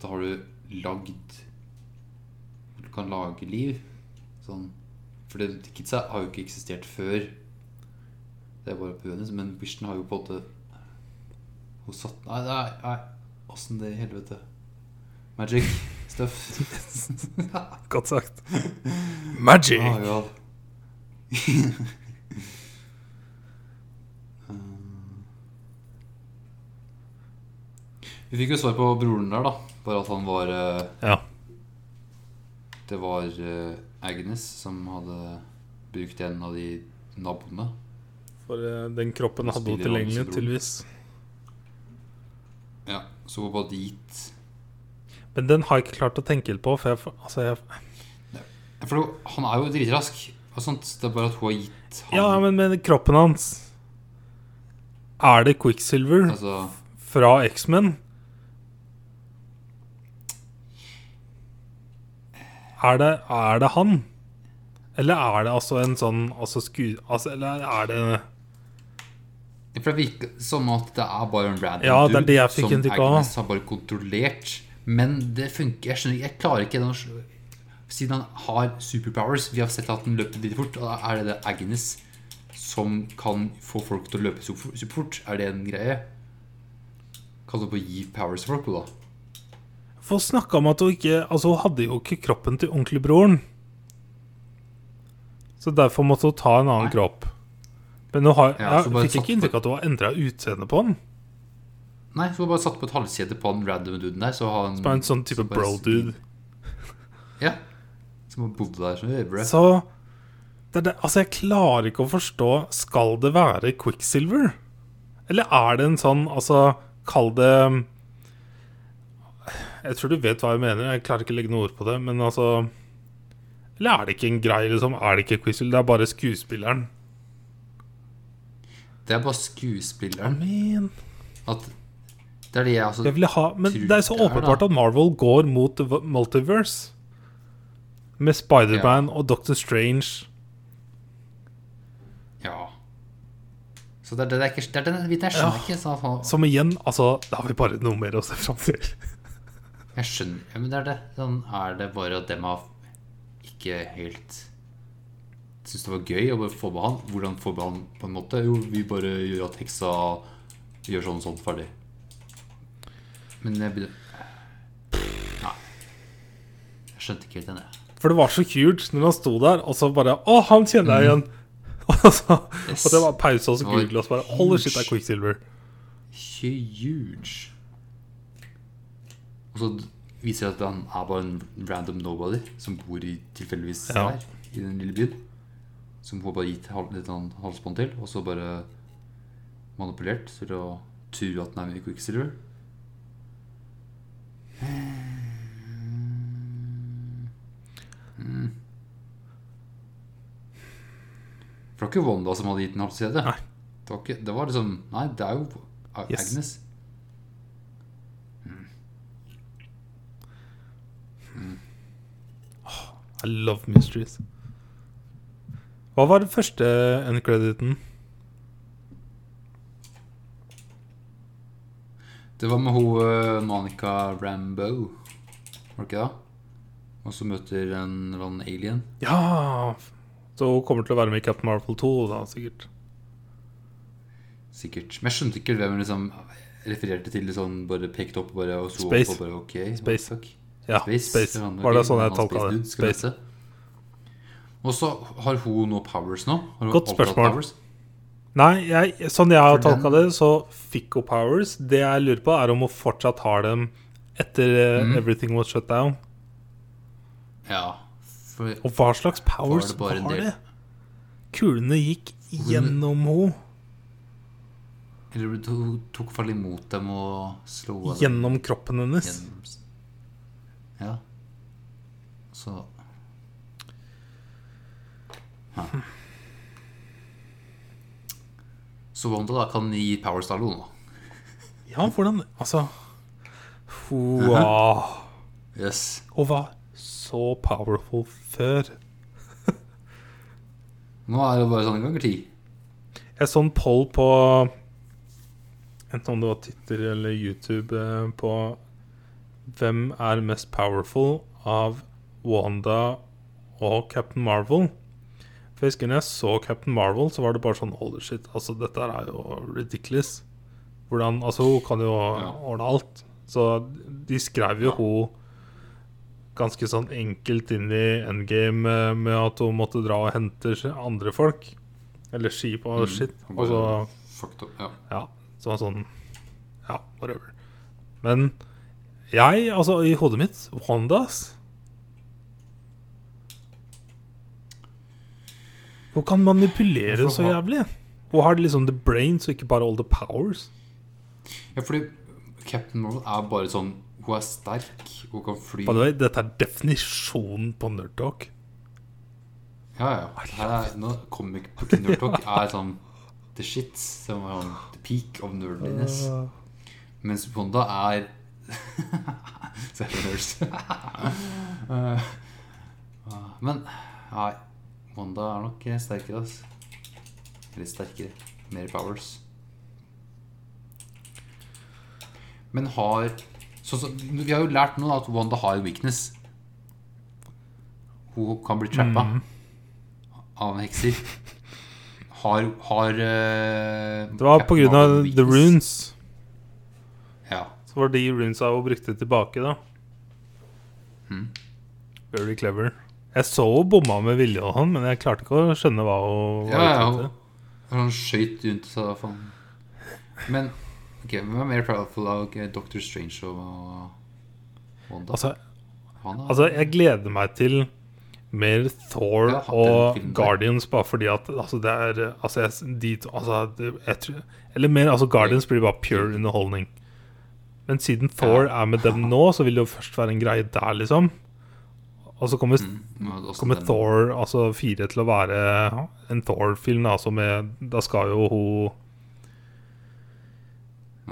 da har du lagd Du kan lage liv. Sånn. For de kidsa har jo ikke eksistert før. Det er bare på men Vision har jo på en måte Hun satt Nei, nei, nei. Åssen det i helvete? Magic stuff. Godt sagt. Magic! Oh, God. Vi fikk jo svar på broren der, da. Bare at han var eh, Ja. Det var eh, Agnes som hadde brukt en av de naboene. For eh, den kroppen hadde hun tilgjengelig, tydeligvis. Ja, Så var bare dit. Men den har jeg ikke klart å tenke på, for jeg, altså jeg For han er jo dritrask. Sånt. Det er bare at hun har gitt han Ja, men med kroppen hans Er det Quicksilver Altså fra X-Men? Er det, er det han? Eller er det altså en sånn altså sku... Altså, eller er det For det virker som at det er bare en random Ja, det er det jeg fikk som. Agnes har bare kontrollert. Men det funker. Jeg skjønner jeg klarer ikke den Siden han har superpowers Vi har sett at han løper litt fort. Og da er det det Agnes som kan få folk til å løpe superfort? Er det en greie? Kan du bare gi powers til folk, da? For å snakka om at hun ikke Altså, hun hadde jo ikke kroppen til onkelbroren. Så derfor måtte hun ta en annen Nei. kropp. Men nå har, Ja, jeg fikk ikke inntrykk av at du har endra utseendet på den. Nei, så bare satt på et halskjede på den random duden der. Så han Bare en sånn type så bro-dude. Ja. Som bodde der som øvre. Så det det, Altså, jeg klarer ikke å forstå Skal det være Quicksilver? Eller er det en sånn Altså, kall det Jeg tror du vet hva jeg mener. Jeg klarer ikke å legge noe ord på det. Men altså Eller er det ikke en greie, liksom? Er det ikke Quicksilver? Det er bare skuespilleren. Det er bare skuespilleren. Men At det er det jeg altså jeg ha Men det er så åpenbart at Marvel går mot multiverse. Med Spider-Man og Doctor Strange. Ja. Så det er, det er ikke Det er den biten jeg skjønner Ja. ikke. Så Som igjen, altså Da har vi bare noe mer å se fram til. Jeg skjønner ja, Men det er det. Sånn, er det bare at dem har ikke helt Syns det var gøy å bare få med han? Hvordan får vi han på en måte? Jo, vi bare gjør at heksa gjør sånn og sånn ferdig. Men jeg begynner Nei. Jeg skjønte ikke helt den, jeg. For det var så kult når han sto der, og så bare Å, han kjenner jeg igjen! Og, så, Yes. og det var pause, og så Google, og så bare Holy shit, det er Quicksilver. Huge. Og så viser det at han er bare en random nobody som bor i tilfeldigvis Ja. her i den lille byen. Som hun bare gitt litt sånn halsbånd til, og så bare manipulert til å tro at den er i Quicksilver. Mm. For det var ikke Wanda som hadde gitt den halskjede. Det var, ikke, det var liksom Nei, det er jo Agnes. Yes. Agnes. I love mysteries. Hva var den første N-crediten? Det var med hun eh, Monica Rambo. Var det ikke det? Og så møter en eller annen alien. Ja Så hun kommer til å være med i Captain Marvel 2, da, sikkert. Sikkert. Men jeg skjønte ikke hvem hun liksom refererte til. Liksom bare pekte opp bare og så Space. opp og bare ok. Space. Ja, Space. Space. Var det sånn jeg tolka det? Space. Og så har hun noe powers nå. Har hun Godt spørsmål. Nei, jeg, sånn jeg har tolka det, så fikk hun powers. Det jeg lurer på, er om hun fortsatt har dem etter Mhm. everything was shut down. Ja. For Og hva slags powers Var var det det? en del? Kulene gikk gjennom henne. Eller hun tok fall imot dem og slo av Gjennom kroppen hennes. gjennom Ja. Så ja. Så Wanda da kan gi Power alle nå. Ja, hvordan Altså Hoa Yes. Og var så powerful før. Nå er det bare sånn ganger ti. Jeg så en poll på Enten om det var Twitter eller YouTube eh, på hvem er mest powerful av Wanda og Captain Marvel. For jeg husker når jeg så Captain Marvel, så var det bare sånn Holy shit, altså dette er jo ridiculous. Hvordan, altså Hun kan jo ordne alt. Så de skrev jo Ja. hun ganske sånn enkelt inn i endgame eh, med at hun måtte dra og hente andre folk. Eller skip og Mm, shit. og så Fucked up. Ja. ja, så var sånn Ja, whatever. Men jeg, altså, i hodet mitt Wandas Hun kan manipulere så jævlig. Hun har liksom the brains og ikke bare all the powers. ja, fordi Captain Marvel er bare sånn Hun er sterk, hun kan fly. Way, dette er definisjonen på nerd talk. Ja, ja. Her er, nå comic book nerd talk er sånn the shit. Som er sånn the peak of nerdliness. Mens Wanda er Seriøst. Eh, Men nei, Wanda er nok sterkere, altså. Litt sterkere. Mer powers. Men har så, så, Vi har jo lært nå at Wanda har en weakness. Hun kan bli trappa av hekser. Har, har uh, Det var på grunn av the runes. Ja. Så var de runesa hun brukte tilbake, da. Mm. Very clever. Jeg så hun bomma med vilje, og sånn, men jeg klarte ikke å skjønne hva hun var Ja, ute etter. Han skøyt rundt, så faen. Men Ok, Hvem er mer proudful av okay, Doctor Strange og Wanda? Altså, Han altså, jeg gleder meg til mer Thor Ja, og. Guardians, bare fordi at altså, det er altså, jeg, de, to- altså, jeg tror, Eller mer altså, Guardians blir bare pure underholdning. Men siden Thor er med dem nå, så vil det jo først være en greie der, liksom. Og så kommer, Mm, kommer Thor altså 4 til å være en Thor-film. Altså med, da skal jo hun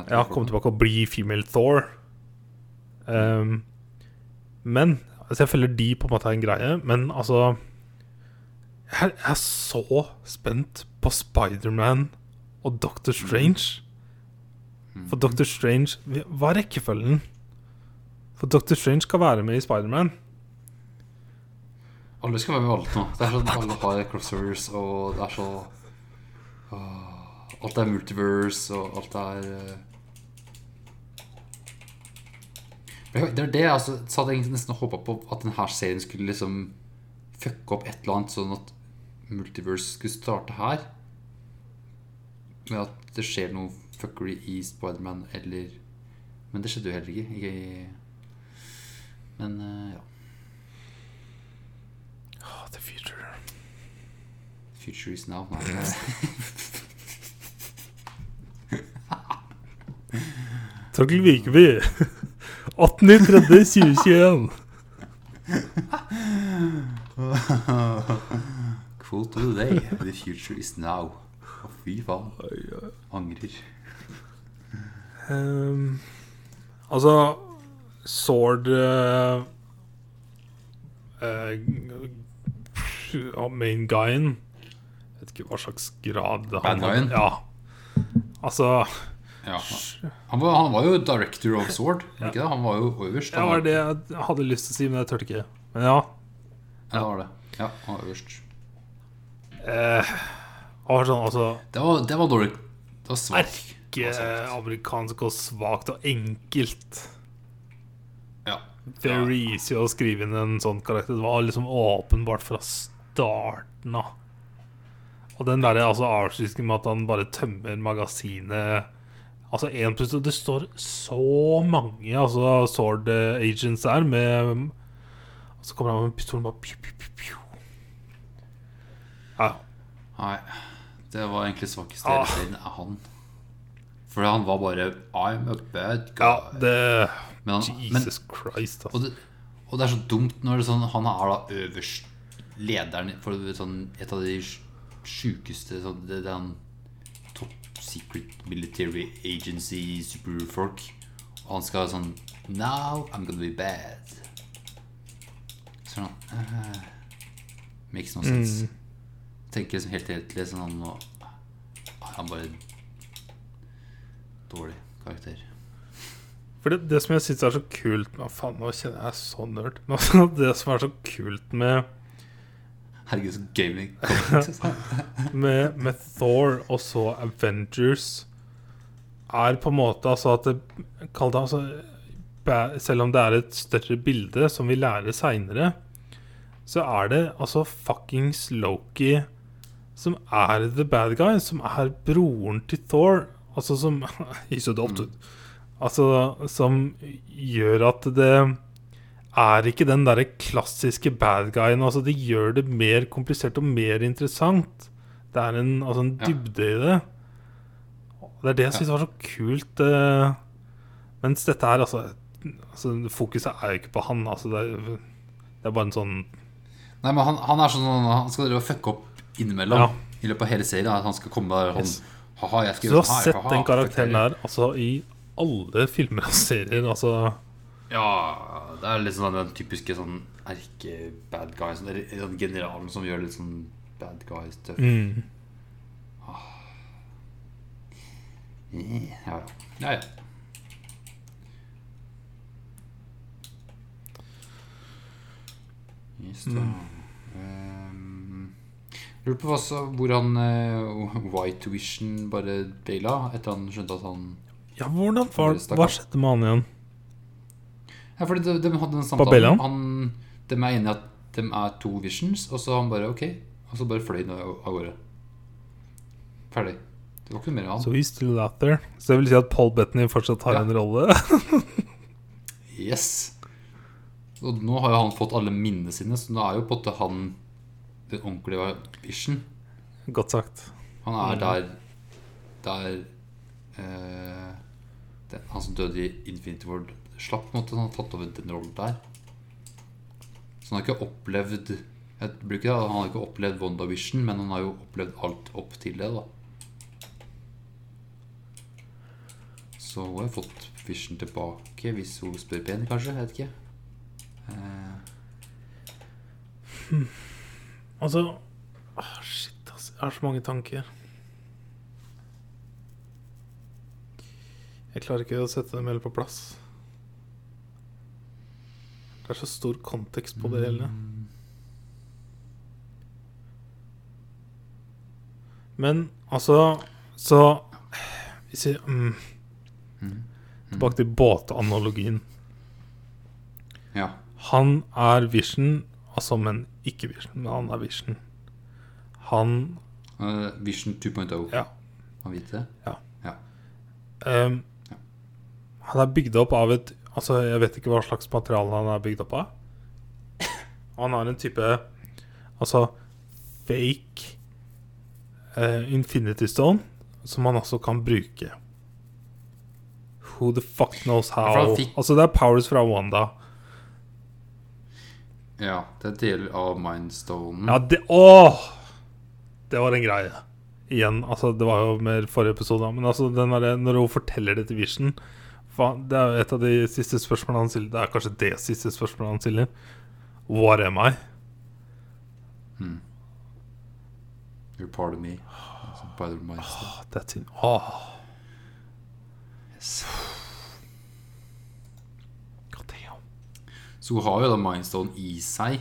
Ja, komme tilbake og bli female Thor. Um, men altså Jeg føler de på en måte er en greie, men altså Jeg er så spent på Spiderman og Doctor Strange. For Doctor Strange Hva er rekkefølgen? For Doctor Strange skal være med i Spiderman. Alle skal være med alt nå. Det er sånn Alle har crossovers, og det er så åh, Alt er multiverse, og alt er eh. Det er det jeg altså, så hadde jeg nesten håpa på at denne serien skulle liksom fucke opp et eller annet, sånn at multiverse skulle starte her. Med at det skjer noe fuckery i Spiderman, eller Men det skjedde jo heller ikke. Jeg... men eh, ja. Oh, the future. Future is now. Nei. Torkel Vikeby. 18.3.2021. Quote of the day. The future is now. Å, fy faen. Angrer. Um, altså Sword uh, uh, Main guyen Vet ikke hva slags grad det Bad guyen? Ja. Altså Ja. Han var, han var jo director of Sword. ja. Ikke det? Han var jo øverst. Det var det jeg hadde lyst til å si, men jeg turte ikke. Men ja. ja, det var det. Ja, han var øverst. Eh, var sånn altså Det var, det var dårlig. Det var svakt. Ikke amerikansk og svakt og enkelt. Ja. Very easy å skrive inn en sånn karakter. Det var liksom åpenbart fra starten av. Og den derre altså, avslutningen med at han bare tømmer magasinet Altså én pluss Det står så mange altså, sword eh, agents der med Og så kommer han med pistolen og bare piu, piu, piu, piu. Ja. Nei. Det var egentlig svakeste Ah. serien er han. For han var bare I'm a bad ja, guy. det men, han, men, Jesus Christ, og, altså. det, og det er så dumt når det er sånn, han er da øverst lederen for sånn, et av de sjukeste sånn, det, det er han top secret military agency superfolk. Og han skal sånn Now I'm gonna be bad. Sånn uh, Makes no sense. Tenker liksom helt helhetlig sånn han må Han bare Dårlig karakter. For det, det som jeg syns er så kult med faen, nå kjenner jeg så nerd. Men det som er så kult med Herregud, så altså. med, med Thor og så Avengers er på en måte altså at det, det altså Selv om det er et større bilde som vi lærer seinere, så er det altså fuckings Loki som er the bad guy, som er broren til Thor. Altså som He's adopted. Altså som gjør at det er ikke den derre klassiske bad guyen. Altså, det gjør det mer komplisert og mer interessant. Det er en, altså, en Ja. dybde i det. Det er det jeg syns var så kult. Uh, mens dette her, altså, altså Fokuset er jo ikke på han. Altså, det, er, det er bare en sånn Nei, men han, han er sånn Han skal drive og fucke opp innimellom Ja. i løpet av hele serien. At han skal komme der Yes. sånn skal Så du har sett den karakteren der altså, i alle filmer og serier. Altså Ja, det er litt sånn den typiske sånn erke-bad guy. Sånn, sånn generalen som gjør litt sånn bad guy-stuff. mm. Ja, ja. ja, ja. Yes, da. Um, Lurer på hva hvor han uh, White Vision bare baila etter han skjønte at han Ja, hvordan var, Hva skjedde med han igjen? Ja, fordi de, de hadde en samtale. Han, de er enige at de er to visions, og så han bare ok. Og så bare fløy han av av gårde. Ferdig. Det var ikke mer av han. So he's still out there. Så det vil si at Paul Bettany fortsatt har Ja. en rolle? Yes. Og nå har jo han fått alle minnene sine, så nå er jo på en måte han den ordentlige Vision. Godt sagt. Han er der Der eh, den, Han som døde i Infinity World, slapp på en måte. Han har tatt over den rollen der. Så han har ikke opplevd jeg blir ikke, Han har ikke opplevd WandaVision, men han har jo opplevd alt opp til det. da Så hun har fått Vision tilbake, hvis hun spør pent, kanskje. Jeg vet ikke. Eh, Altså ah, Shit, altså. Jeg har så mange tanker. Jeg klarer ikke å sette dem hele på plass. Det er så stor kontekst på det hele. Men altså Så Hvis jeg mm, Tilbake til båtanalogien. ja. Han er Vision, altså, men ikke Vision. Men han er Vision. Han uh, Vision 2.0. Ja. Han vet det? Ja. Ja. Um, Han er bygd opp av et Altså, jeg vet ikke hva slags materiale han er bygd opp av. Han har en type Altså fake uh, Infinity Stone som han også kan bruke. Who the fuck knows how? fikk- Altså, det er powers fra Wanda. ja. Det er del av Mindstonen. Ja, det Åh! Det var en greie. Igjen, altså Det var jo mer forrige episode, men altså den der, når hun forteller det til Vision Det er jo et av de siste spørsmålene han stiller. Det er kanskje det siste spørsmålet han stiller. What am I? You're part of me. The Mindstone. Åh, That's in Oh. Yes. God damn. Så hun har jo da Mindstone i seg.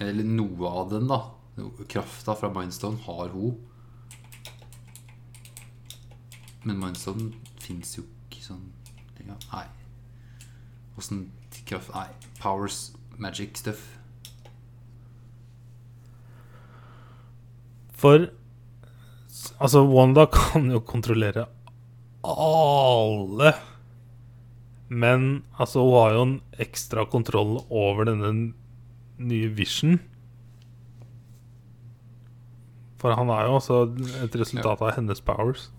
Eller noe av den, da. Krafta fra Mindstone har hun. Men Mindstone fins jo ikke ja, Nei. Åssen kraft Nei. Powers, magic stuff. For Altså, Wanda kan jo kontrollere alle. Men altså, hun har jo en ekstra kontroll over denne nye Vision. For han er jo også et resultat av hennes powers,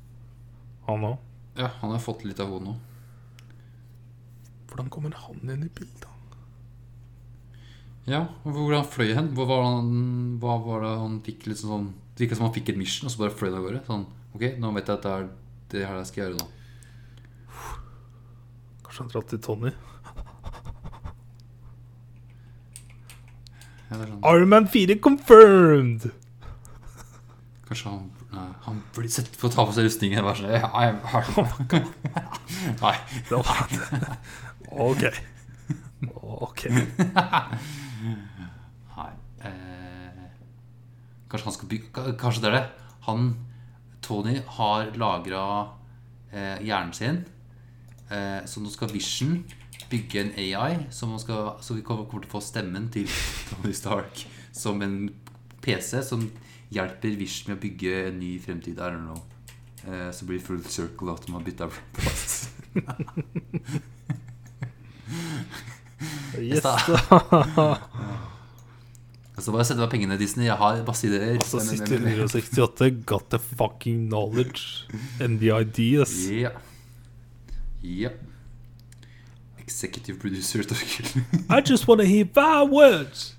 han òg. Ja, han har fått litt av henne nå. Hvordan kommer han inn i bildet? Ja, og hvor han fløy hen? Hva var, han, hva var det han fikk liksom sånn Det virka som han fikk et mission, og så bare fløy han av gårde. Sånn, ok, nå vet jeg at det er det her jeg skal gjøre nå. Kanskje han dratt til Tony? Ja, sånn. Iron 4 confirmed! Kanskje han Nei, han blir sett på å ta på seg rustningen. Bare sånn, ja, jeg har- Nei. Det var. Ok. Ok. Nei. Eh, kanskje han skal bygge Kanskje det er det. Han, Tony, har lagra eh, hjernen sin. Eh, så nå skal Vision bygge en AI, som man skal, så vi kommer kommer til å få stemmen til Tony Stark som en PC som hjelper Vision med å bygge en ny fremtid. I don't know. Eh, så blir det full circle at de har bytta plass. Yes. da. Så bare sette meg pengene, Disney. Jeg har masse ideer. Altså, Men- siste men- men- 168 got the fucking knowledge and the ideas. Ja. Yeah. Executive producer Torkel. I just wanna hear five words.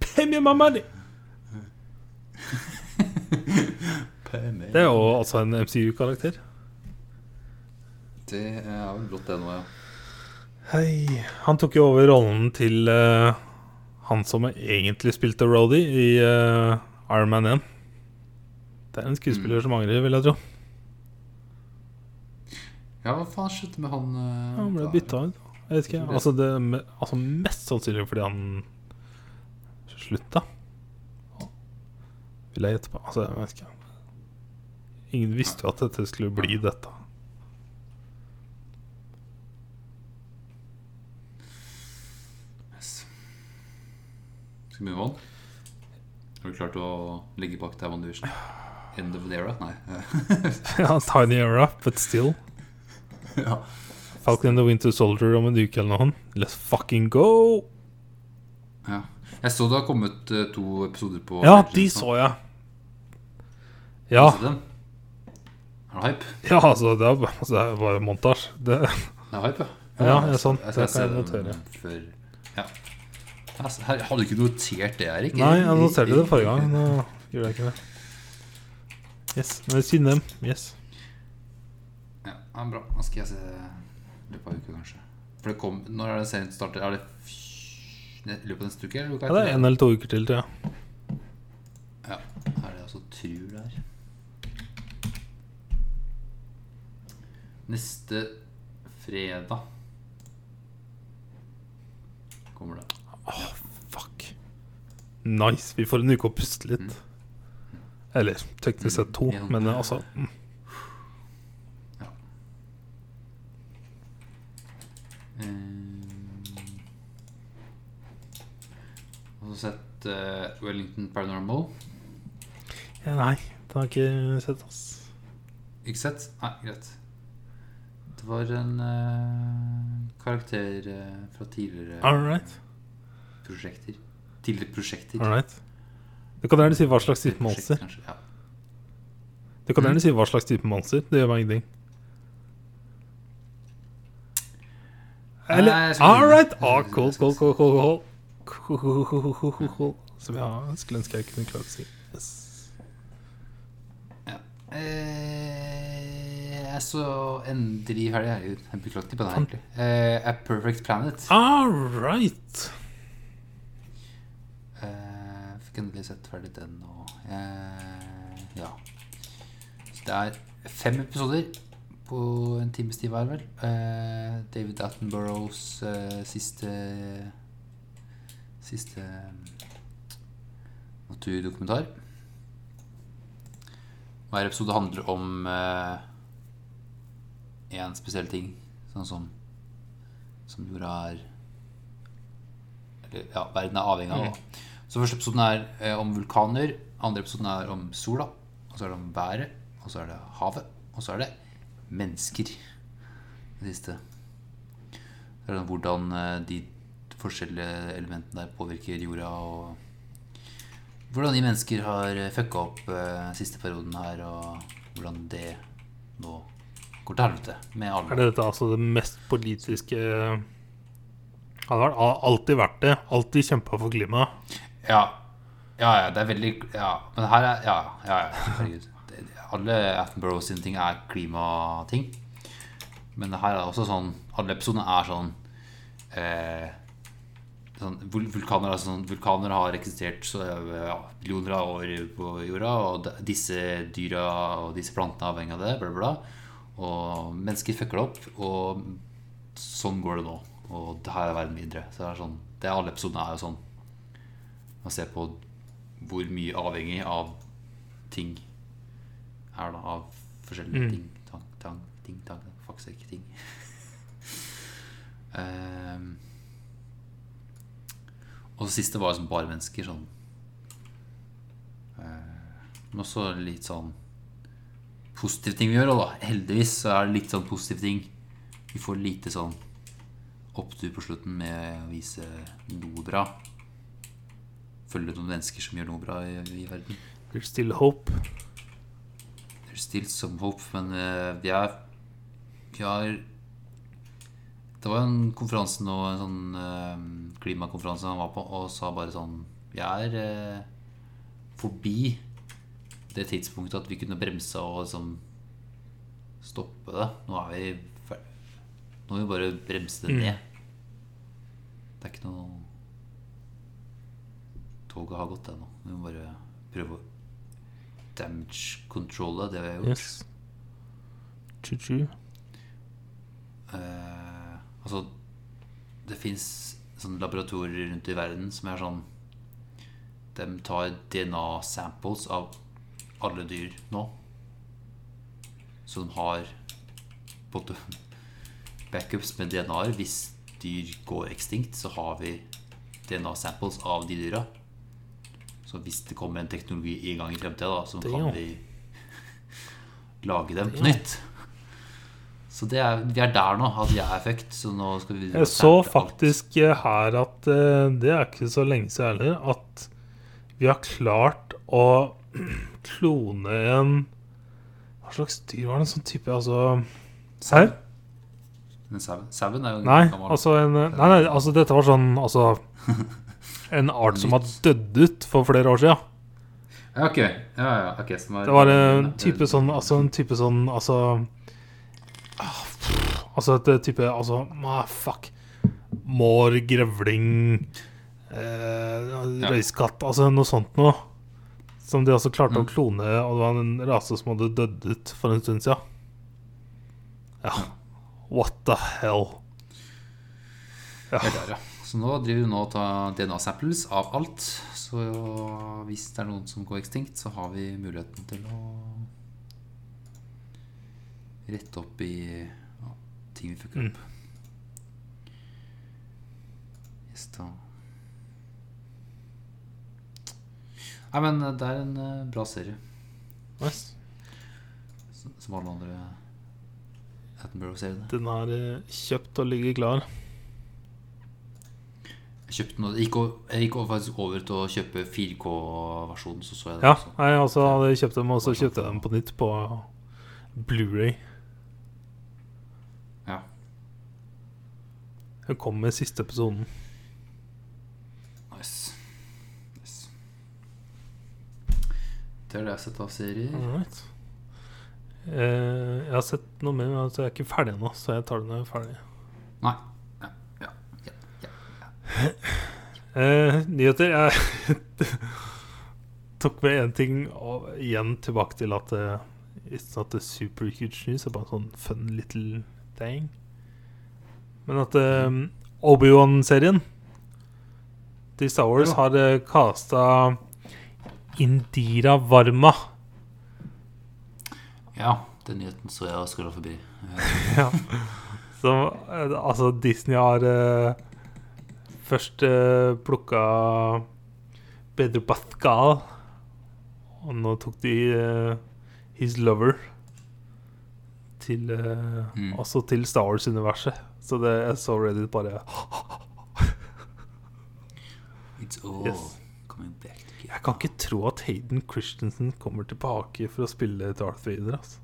Pay me my money. Det er jo altså en MCU-karakter. Det er vel blått det nå, ja. Hei. Han tok jo over rollen til uh, han som egentlig spilte Rody i uh, Iron Man 1. Det er en skuespiller som angrer, vil jeg tro. Ja, hva faen skjedde med han eh, Han ble bytta ut. Jeg vet ikke. Altså, det, altså Mest sannsynlig fordi han slutta. Vil jeg gjette på. Altså, jeg vet ikke. Ingen visste jo at dette skulle bli dette. Yes. Skal vi move on? Har du klart å legge bak deg WandaVision? End of the era? Nei. Ja, Tiny era, but still. ja. Falcon and the Winter Soldier om en uke eller noe. Let's fucking go! ja. Jeg så det har kommet eh, to episoder på Ja, Netflix de så jeg. Ja? Er det hype? ja altså, det er altså, det er bare montasje. Det, Det er hype, ja. Ja, ja, sånn. Jeg, Det kan jeg notere. før Ja. Her, hadde du ikke notert det, Erik? nei, jeg noterte det forrige gang. Nå gjorde jeg ikke det. Yes, men siden dem. Yes. Ja, ja, bra. Da skal jeg se i løpet av uka, kanskje. For det kom Når er det serien starter? Er det i løpet av neste uke? Eller uka Ja, det er en eller to uker til, tror jeg. Ja, er det altså tror det er. Neste fredag kommer det. Fuck. Nice. Vi får en uke å puste litt. Eller teknisk sett to, Mm. men altså mm. Eh, Har du sett uh, Wellington Paranormal? ja, Nei, det har jeg ikke sett, ass. Ikke sett? Nei, greit. Det var en uh, karakter uh, fra tidligere Alright. prosjekter. Tidligere prosjekter. Alright. Du kan gjerne si hva slags type monster. Ja. Du kan Mm. si hva slags type monster. Det gjør meg ingenting. Nei, Eller jeg All right. Ah, cool, cool, cool, cool, cool. Som jeg skulle ønske jeg kunne klart å si. Yes. Ja. Eh, jeg så endelig ferdig. Jeg er jo tid på den, her, egentlig. uh, A Perfect Planet. All right. Uh, fikk endelig sett ferdig den nå. Uh, Ja. Så det er fem episoder på en times tid hver, vel. Eh, David Attenboroughs eh, siste Siste eh, naturdokumentar. Hver episode handler om én spesiell ting. Sånn som Som jorda er Eller ja, verden er avhengig av. Mm. Så første episoden er eh, om vulkaner. Andre episoden er om sola. Og så er det om været. Og så er det havet. Og så er det mennesker. Det siste. Det er hvordan eh, de forskjellige elementene der påvirker jorda. Og hvordan de mennesker har eh, fucka opp eh, siste perioden her. Og hvordan det nå går helvete med alle. Er dette altså det mest politiske Han har alltid vært det. Alltid kjempa for klimaet. Ja. ja, ja, det er veldig Ja, men her er Ja, ja, ja herregud. Alle Attenborough sine ting er klimating. Men det her er også sånn Alle episodene er sånn eh, sånn, vulkaner, altså sånn, vulkaner har eksistert så, ja, millioner av år på jorda, og disse dyra og disse plantene er avhengig av det. Bla, bla. Og mennesker fucker det opp, og sånn går det nå. Og det her er verden videre. Så det er sånn det er Alle episodene er jo sånn man ser på hvor mye avhengig av ting er da, av forskjellige Mm. ting. Tang, tang, ting, tang, faktisk ikke ting. um, og det siste var liksom bare mennesker, sånn. Eh, men også litt sånn positive ting vi gjør, og da. Heldigvis så er det litt sånn positive ting. Vi får lite sånn opptur på slutten med å vise noe bra følge noen mennesker som gjør noe bra i, i verden. There's still hope. There's still some hope, men uh, vi er Vi har Det var en konferanse nå, en sånn uh, klimakonferanse han var på, og sa bare sånn Vi er uh, forbi det tidspunktet at vi kunne bremse og liksom stoppe det. Nå er vi Nå må vi bare bremse det ned. Det er ikke noe Toget har gått, det nå. Vi må bare prøve å damage control det vi har gjort. Yes. Choo-choo. Eh, altså Det fins sånne laboratorier rundt i verden som er sånn De tar DNA-samples av alle dyr nå. Så de har backups med DNA-er. Hvis dyr går ekstinkt, så har vi DNA-samples av de dyra. Så hvis det kommer en teknologi i gang i fremtida, så kan vi lage dem på nytt. Så det er, vi er der nå, at jeg er effekt. Så nå skal vi Jeg så faktisk eh, her at eh, det er ikke så lenge siden heller, at vi har klart å klone en Hva slags dyr var det? En sånn type Altså Sau? Sauen er jo Nei, altså en Nei, nei, altså dette var sånn Altså En art som har dødd ut for flere år siden. Ja, ok. Ja, ja, ok. Det var en type sånn Altså en type sånn Altså ah, Altså et type Altså ah, Fuck. Mår, grevling eh, Røyskatt Altså noe sånt noe. Som de også klarte å Mm. klone, og det var en rase som hadde dødd ut for en stund siden. Ja. What the hell? Ja. Det er der, ja. Så nå driver vi nå og tar DNA-samples av alt. Så hvis det er noen som går ekstinkt, så har vi muligheten til å rette opp i ja, ting vi fucker opp. Yes, da. Nei, men det er en eh, bra serie, Nice. som som alle andre Attenborough-seriene. Den er eh, kjøpt og ligger klar. Jeg kjøpte den, og- jeg gikk, o- jeg gikk faktisk over til å kjøpe 4K-versjonen, så så jeg den Ja, også. jeg også hadde kjøpt dem, og så kjøpte jeg dem på nytt på Blu-ray. Ja. Den kom med siste episoden. Nice. nice. Det er det jeg har sett av serier. Right. Eh, jeg har sett noe mer, men altså, jeg er ikke ferdig ennå, så jeg tar det når jeg er ferdig. Nei. Ja, ja, ja, ja. Eh, nyheter Jeg tok med én ting og igjen tilbake til at det It's not a super huge news, det er bare en sånn fun little thing. Men at um, Obi-Wan-serien til Star Wars Ja. har uh, Indira Varma. ja, den nyheten så jeg og skrolla forbi. Eh, ja. Som eh, Altså, Disney har uh, først uh, plukka Pedro Pascal. Og nå tok de uh, His Lover til uh, Mm. Altså til Star Wars-universet. Så det jeg så Reddit bare It's all Yes. coming back. Jeg kan ikke tro at Hayden Christensen kommer tilbake for å spille Darth Vader. Altså.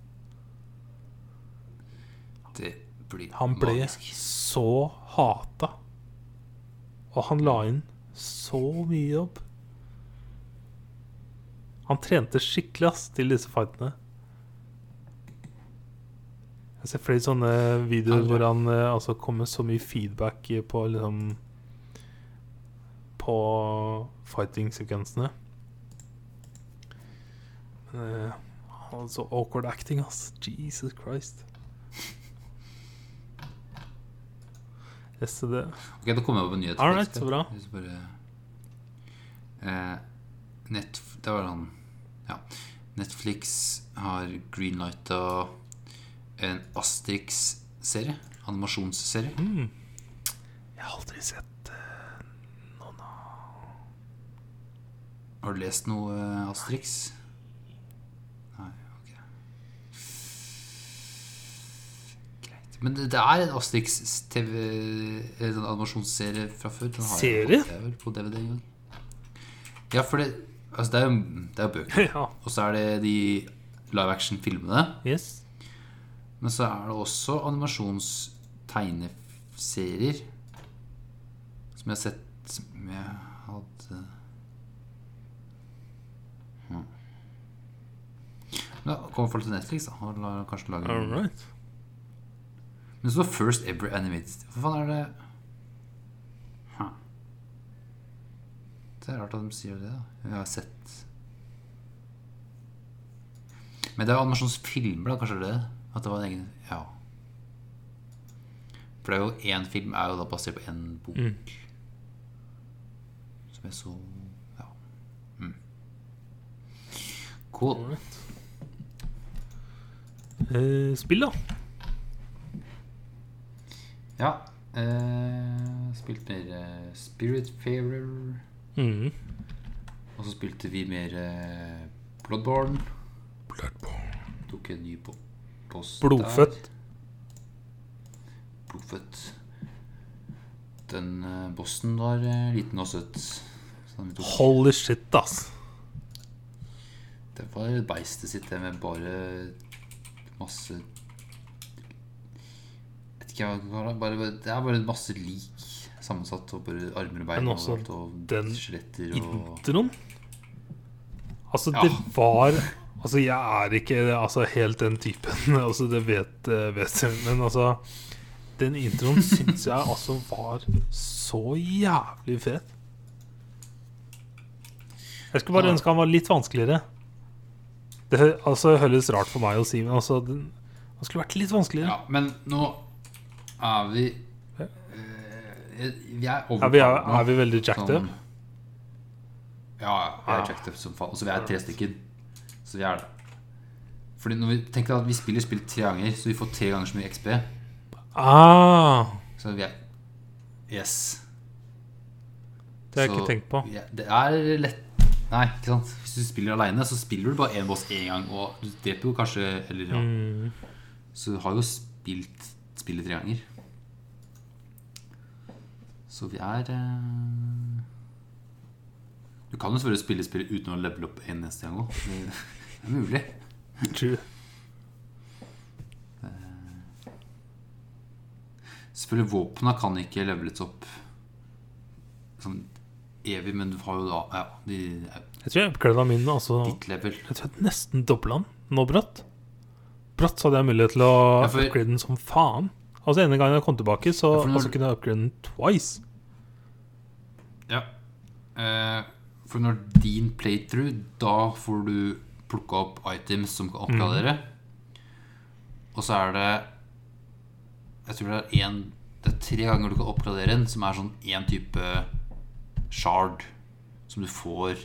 Det blir Han ble magisk. så hata. Og han la inn så mye jobb. Han trente skikkelig ass til disse fightene. Jeg ser flere sånne videoer hvor han eh, altså kommer så mye feedback på liksom På fighting-sekvensene. Men eh, han hadde så awkward acting, ass. Jesus Christ. Yes, Ok, da kommer jeg opp en nyhet. Så bra. Bare, eh, Net, det var han Ja. Netflix har greenlighta en Asterix-serie. Animasjonsserie. mm. Jeg har aldri sett uh, noen av Har du lest noe eh, Asterix? Nei, ok. Greit. Men det, det er en En sånn fra før. Den har Serie? jeg på DVD en gang. Ja, for det, altså det er jo det er jo bøker. Ja. Og så er det de live action-filmene. Yes. Men så er det også animasjonstegneserier som jeg har sett som jeg hadde hm. Da kommer folk til Netflix, da. La, kanskje lage All right. Men det 'First Ever Animated'. Hva faen er det Huh. Det er rart at de sier det, da. Vi har sett Men det er jo animasjonsfilmer, da. Kanskje det? At det var en egen Ja. For det er jo én film er jo da basert på én bok. Mm. Som jeg så Ja. Mm. Cool. Right. Eh, spill, da. Ja. Uh, spilte mer eh, Spiritfarer. Mm. Og så spilte vi mer uh, Bloodborne. Tok en ny på post Blodfødt. der. Blodfødt. Den uh, bossen var eh, liten og søt. Så den vi tok. Holy shit, ass. Det var beistet sitt, det med bare masse ikke hva det er. Bare, det er bare masse lik sammensatt. Og bare armer og bein Men og også. Og den skjeletter og Introen? Altså, Ja. det var Altså, jeg er ikke altså, helt den typen. Altså, det vet, eh, vet jeg. Men altså Den introen syns jeg altså var så jævlig fet. Jeg skulle bare Ja. ønske han var litt vanskeligere. Det altså, høres rart for meg å si, men altså den, Han skulle vært litt vanskeligere. Ja, men nå er vi uh, Vi er overpå. Er vi, er, er vi veldig jacked Sånn- up? Ja, vi er jacked up som faen. Altså, vi er tre stykker. Så vi er det. Fordi når vi tenker at vi spiller spill tre ganger, så vi får tre ganger så mye XP. Ah, Så vi er Yes. det har jeg Så ikke tenkt på. er- Det er lett Nei, ikke sant. Hvis du spiller aleine, så spiller du bare én boss én gang. Og du dreper jo kanskje Eller ja. Mm. Så du har jo spilt spillet tre ganger. Så vi er eh, Du kan jo selvfølgelig spille spillet uten å levele opp en neste gang òg. Det er mulig. True. Selvfølgelig Våpna kan ikke leveles opp sånn evig, men du har jo da ja, de, Jeg tror jeg upgrada min altså, ditt level. Jeg tror jeg nesten dobla den nå brått. Brått så hadde jeg mulighet til å Ja, for- upgrade den som faen. Altså ene gang jeg kom tilbake, så Ja, når altså, kunne jeg upgrade den twice. Eh, for når din playthrough, da får du plukka opp items som kan oppgradere. Og så er det Jeg tror det er en Det er tre ganger du kan oppgradere en, som er sånn én type shard som du får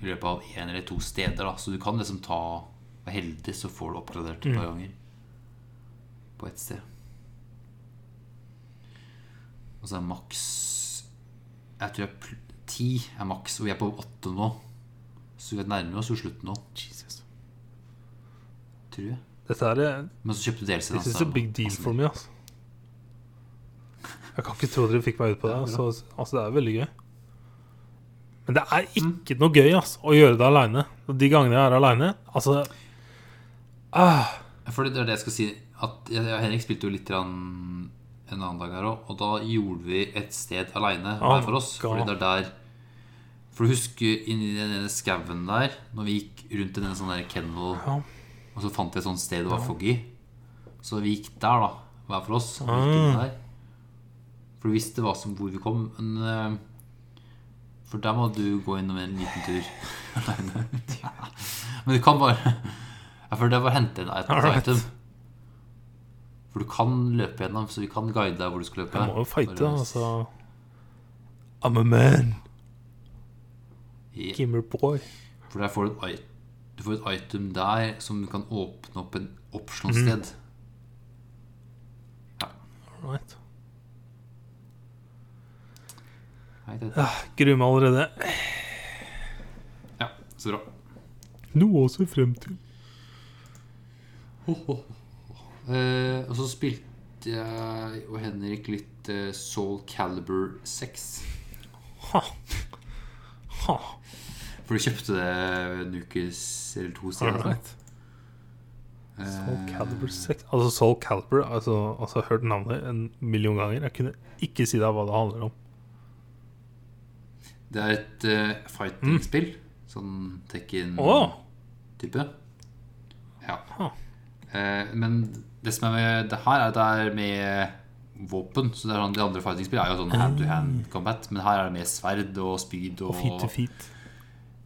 i løpet av én eller to steder. Da. Så du kan liksom ta Være heldig, så får du oppgradert et par ganger på ett sted. Og så er maks Jeg tror jeg pl- ti er maks, og vi er på åtte nå. Så vi nærmer oss jo slutten nå, Jesus. tror jeg. Dette er eh, Men så kjøpte du DLC. This is så a big deal for me, altså. Jeg kan ikke tro dere fikk meg ut på det. Altså, altså, det er veldig gøy. Men det er ikke noe gøy altså, å gjøre det aleine. De gangene jeg er aleine Altså ah, For det er det jeg skal si. At jeg Henrik spilte jo litt grann en annen dag her òg, og da gjorde vi et sted aleine Oh hver for oss. God. Fordi det er der For du husker inni den ene skauen der, når vi gikk rundt i den sånn kennel, Ja. og så fant vi et sånt sted det var foggy? Så vi gikk der, da, hver for oss. Og vi gikk inn der. For du visste hva som, hvor vi kom. Men eh, For der må du gå innom en liten tur aleine. Men du kan bare for det var å hente en et right. item. For du kan løpe gjennom, så vi kan guide deg hvor du skal løpe. Jeg må jo fighte, altså. I'm a man. Yeah. Gimmer boy. For der får du et, du får et item der som du kan åpne opp en Mhm. optional-sted. Right. Ja. Right. Ah, Gruer meg allerede. Ja, så bra. Noe å se frem til. Eh, og så spilte jeg og Henrik litt uh, Soul Caliber 6. Ha. Ha. For du kjøpte det en ukes eller to siden. Right. Eh, Soul Calibur 6 Altså Soul Calibur altså, altså, Jeg har hørt navnet en million ganger. Jeg kunne ikke si deg hva det handler om. Det er et uh, fighting-spill. Sånn Tekken-type. Oh. Ja. Ah. Eh, men det som er med det her, er at det er med våpen. Så det er sånn, De andre fighting-spill er jo sånn hand-to-hand combat, men her er det med sverd og spyd og, Og feet to feet.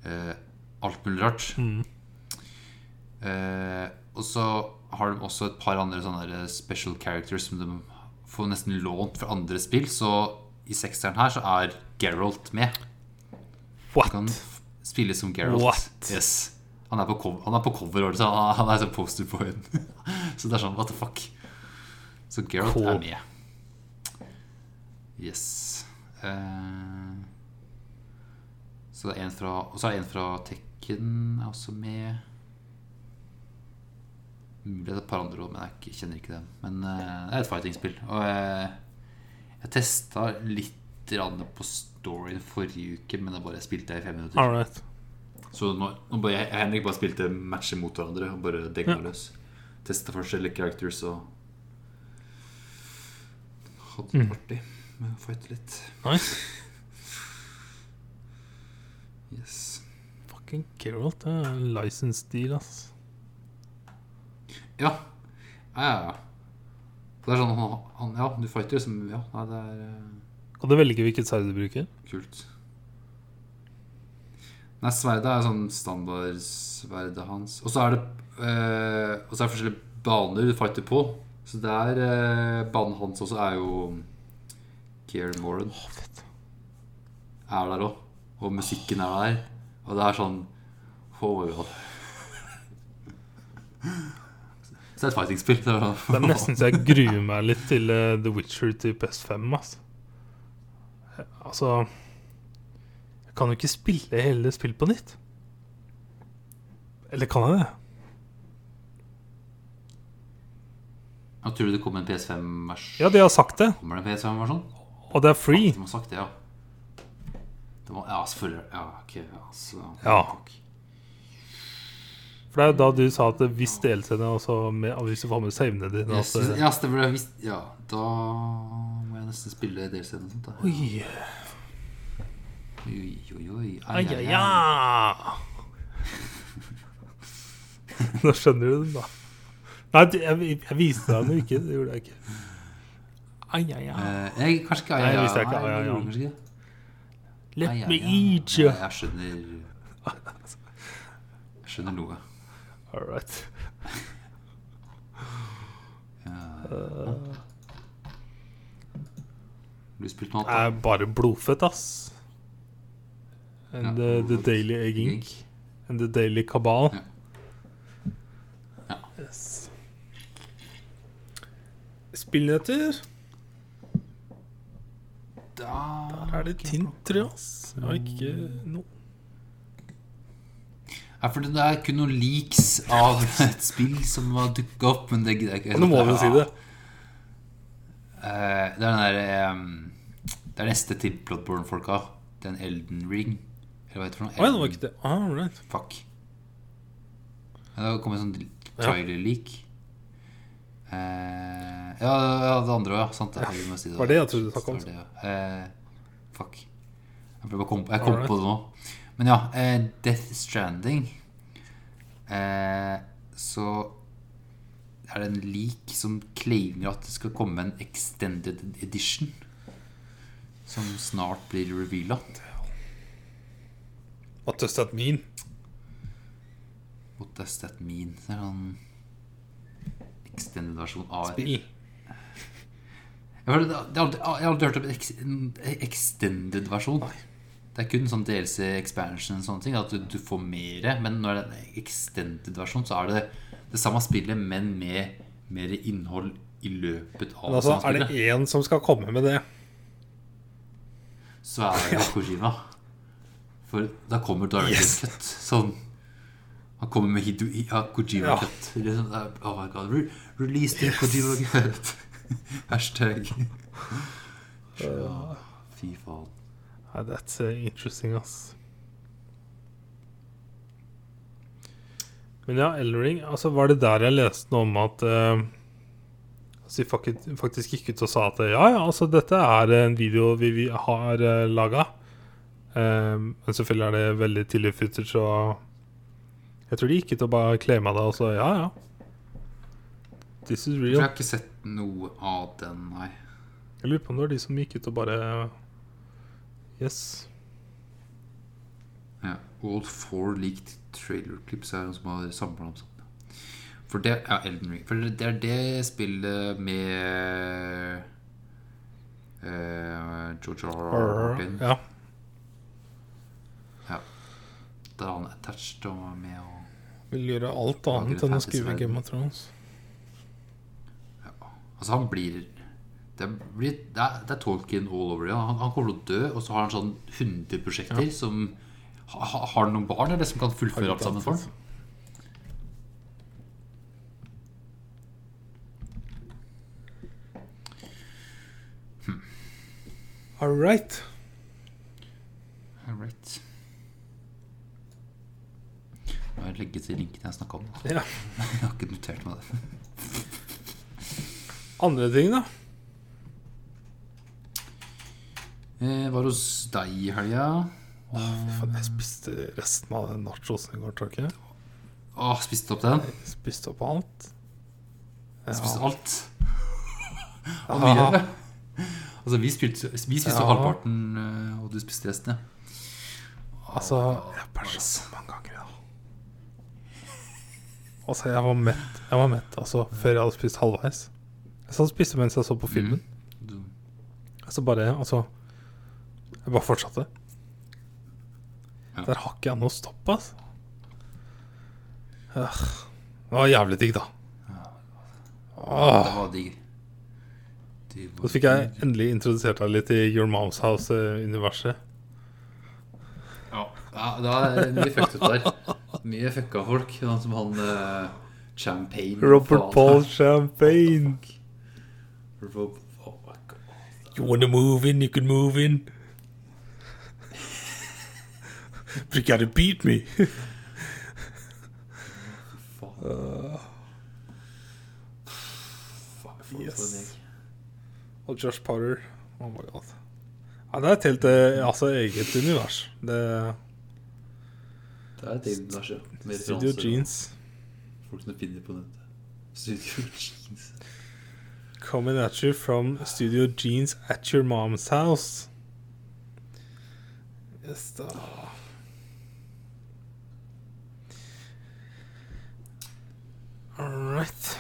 eh, alt mulig rart. Mm. Eh, og så har de også et par andre sånne special characters som de får nesten lånt fra andre spill. Så i sekseren her så er Geralt med. Du kan spille som Geralt. What? Yes. Han er på cover, han er på cover også, han, han er sånn poster på en. så det er sånn, what the fuck. Så Geralt Cool. er med. Yes. Uh, så det er en fra Og så er det en fra Tekken er også med. Mulig det er et par andre òg, men jeg ikke- kjenner ikke dem. Men uh, det er et fighting-spill. Og jeg, jeg testa litt på storyen forrige uke, men jeg bare spilte i fem minutter. Alright. Så nå, nå bare, jeg og Henrik bare spilte matcher mot hverandre og bare degga Ja. løs. Testa forskjellige characters og hadde Mm. det artig med å fighte litt. Nice. Yes. Fucking Geralt, det er en licensed deal, ass. Ja. Ja, ja, ja. Det er sånn han, han Ja, du fighter som Ja, nei, det er eh, Kan du velge hvilket sverd du bruker? kult. Nei, sverdet er sånn standardsverdet hans. Og så er det eh, Og så er det forskjellige baner du fighter på. Så det er eh, Banen hans også er jo Keir Moran er der òg. Og musikken er der. Og det er sånn Oh my god. Så det er et fighting-spill. Det Det er nesten så jeg gruer meg litt til uh, The Witcher til PS5, Altså. Altså kan jo ikke spille hele spill på nytt. Eller kan jeg det? Jeg tror du det kommer en PS5-versjon? Ja, de har sagt det. Kommer det en PS5-versjon? Og det er free. De har sagt det, ja. Det var, ja, selvfølgelig. Ja, ok. Altså, Ja. For det er jo da du sa at hvis DLC-ene også med, Hvis du får med savene dine Yes, at, eh, ja. Ja, da må jeg nesten spille. Da. Oi, Oi, oi, oi. ai, ai, ai. Nå skjønner du den, da. Nei, jeg, jeg viste deg den ikke. Det gjorde jeg ikke. Ai, ai, ai. Eh, jeg, kanskje ikke Nei, jeg visste ikke, Nei, ai, ai, ai. ikke det. Let Ai, ai, me ai. eat you. Jeg skjønner Jeg skjønner noe. All right. Har du spilt noe annet? bare blodfett, ass. And the, the. Daily Egg. And the Daily Kabal. Yes. Spillnyheter. Der Er det tynt, tror jeg, ass. Jeg har ikke noe. Ja, for det er kun noen leaks av et spill som har dukka opp, men det gidder jeg ikke. Nå må du si det. Eh, det er den der eh, Det er neste til Bloodborne-folka. Den Elden Ring. Eller hva heter det for noe? Å det var ikke det. Ah, right. Fuck. Ja, det kom en sånn trailer-leak. Eh, ja, ja, det andre òg, ja. Sant. det. Jeg si det var det jeg trodde du snakka om. Det ja. Eh, fuck. Jeg, bare kom, jeg kom på det nå. Men ja, eh, Death Stranding eh, Så er det en leak som claimer at det skal komme en extended edition. Som snart blir reveala. What does that mean? What does that mean? Det er en extended versjon av Spill. Jeg har aldri, jeg har aldri, hørt om en extended versjon. Det er kun sånn DLC expansion og sånne ting. At du, du får mer. Men når det er en extended versjon, så er det det samme spillet, men med mer innhold i løpet av Men altså, samme er det spillet. én som skal komme med det? Så er det Kojima. For da kommer Director Yes. Cut. Sånn Han kommer med Hido, ja, Kojima Ja. Cut. Liksom, det er- oh my god, re Release the Kojima Cut. Hashtag. Ja, fy faen. Yeah, that's uh, interesting, ass. Men ja, Elring altså Var det der jeg leste noe om at uh, altså, de faktisk gikk ut og sa at ja, ja, altså dette er en video vi, vi har uh, laga. Men selvfølgelig er det veldig tidlig footage, og jeg tror de gikk ut og bare claima det, og så ja, ja. This is real. Jeg har ikke sett noe av den, nei. Jeg lurer på om det var de som gikk ut og bare Yes. Ja. All four leaked trailer clips er noen som har samla om sånt. For det ja, Elden Ring. For det er det spillet med uh, George R. R. Martin. Ja at attached og med å Vil gjøre alt annet enn å skrive Game of Thrones. Ja. Altså, han blir det, blir, det, er, det er Tolkien all over igjen. Han, han, kommer til å dø, og så har han sånn 100 prosjekter ja. som ha, Har han noen barn eller som kan fullføre alt sammen for ham? Hm. All right. All right. Jeg legget til linken jeg snakka om. Ja. Jeg har ikke notert meg det. Andre ting, da? Jeg var hos deg i helga. Jeg spiste resten av den nachosen i går, tror jeg. Åh, spiste opp den. Jeg spiste opp alt. Spiste alt. Og mye. Altså, vi spiste, vi spiste Ja. halvparten, eh, og du spiste resten, ja. Altså, jeg bæsja så mange ganger i dag. Altså, jeg var mett, jeg var mett altså, før jeg hadde spist halvveis. Jeg satt og spiste mens jeg så på filmen. Mm. Altså bare, altså Jeg bare fortsatte. Ja. Der har ikke jeg noe stopp, altså. Det var jævlig digg, da. Åh. Det var digg. Så fikk jeg endelig introdusert deg litt i Your Mom's House-universet. Ja, det var mye fucked up der. Mye fucka folk. Sånn som han uh, Champagne. Robert. Paul Champagne. Rob, oh. You wanna move in, you can move in. But you gotta beat me. Yes. Og Josh Potter. Oh my god. Ja, det er et helt eh, altså, eget univers. Det Det er ja. Med Studio Jeans. Folk som finner på nettet. Studio Jeans. Coming at you from Studio Jeans at your mom's house. Yes, da. All right.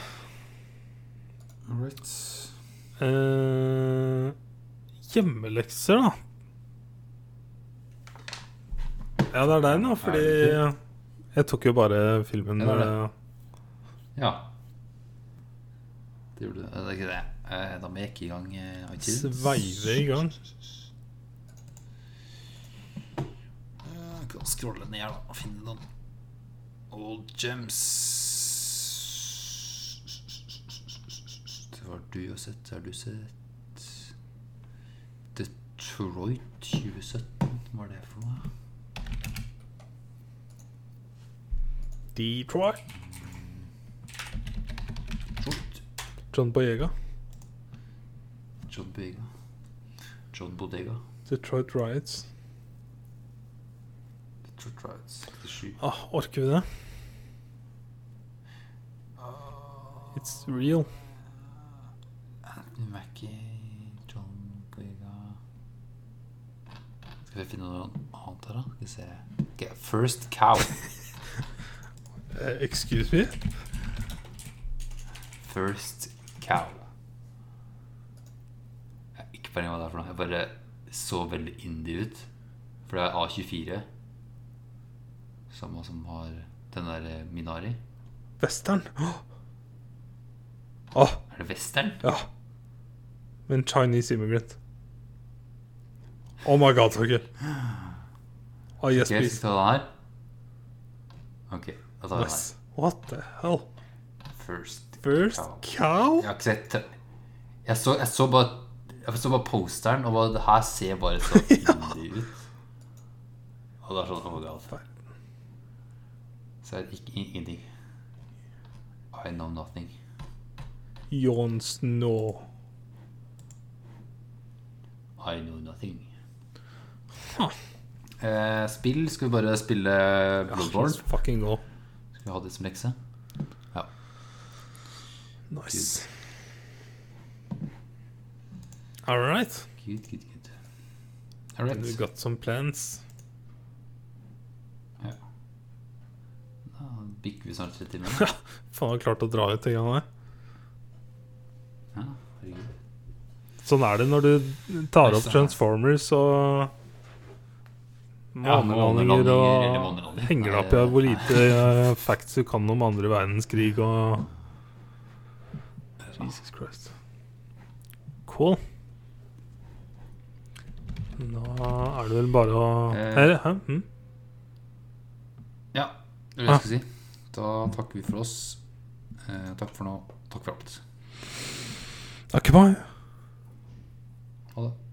Alright. Eh, hjemmelekser, da. Ja, det er deg nå, fordi jeg tok jo bare filmen det er eh, Ja. Det gjorde du. Det er ikke det. Eh, Da må jeg ikke i gang eh, iTunes. sveive i gang. Jeg kan scrolle ned her og finne noen old gems. Det har du sett. Har du sett Detroit 2017? Hva er det for noe? Detroit. John Boyega. John Boyega. John Bodega. Detroit Riots. Detroit Riots 67. Ah, orker vi det? It's real. Anthony Mackie, John Boyega Skal vi finne noe annet her, da? Skal vi se Ok, First Cow. Eh, excuse me? First Cow. Jeg har ikke peiling hva det er for noe. Jeg bare så veldig indie ut. For det er A24. Samme som har den der eh, Minari. Western. Åh, Åh, Er det western? ja. Men Chinese immigrant. Oh my god, Torgeir. Oh, yes, Ok, skal vi ta den her? Ok, Nice. What the hell? First First Cow. cow? Jeg har ikke sett Jeg så, jeg så bare Jeg så bare posteren, og bare, det her ser bare så indie ut. Og det er sånn god. Så er det ikke, ingenting. I know nothing. Jon Snow. I know nothing. Huh. Eh, spill. Skal vi bare spille Bloodborne? Ja, fucking go. Vi hadde det som lekse? Ja. Nice. All right. Good, good, good. All right. You got some plans. Ja. Da bikker vi snart 30 timer. Faen, har klart å dra ut en gang der. Ja, herregud. Sånn er det når du tar opp Transformers og månelandinger ja, og henger deg opp i hvor lite uh, facts du kan om andre verdenskrig og Jesus Christ. Cool. Da er det vel bare å Eh. Her, hæ? Mm? Ja, det det jeg skulle si. Da takker vi for oss. Eh, takk for nå. Takk for alt. Takk for meg. Ha det.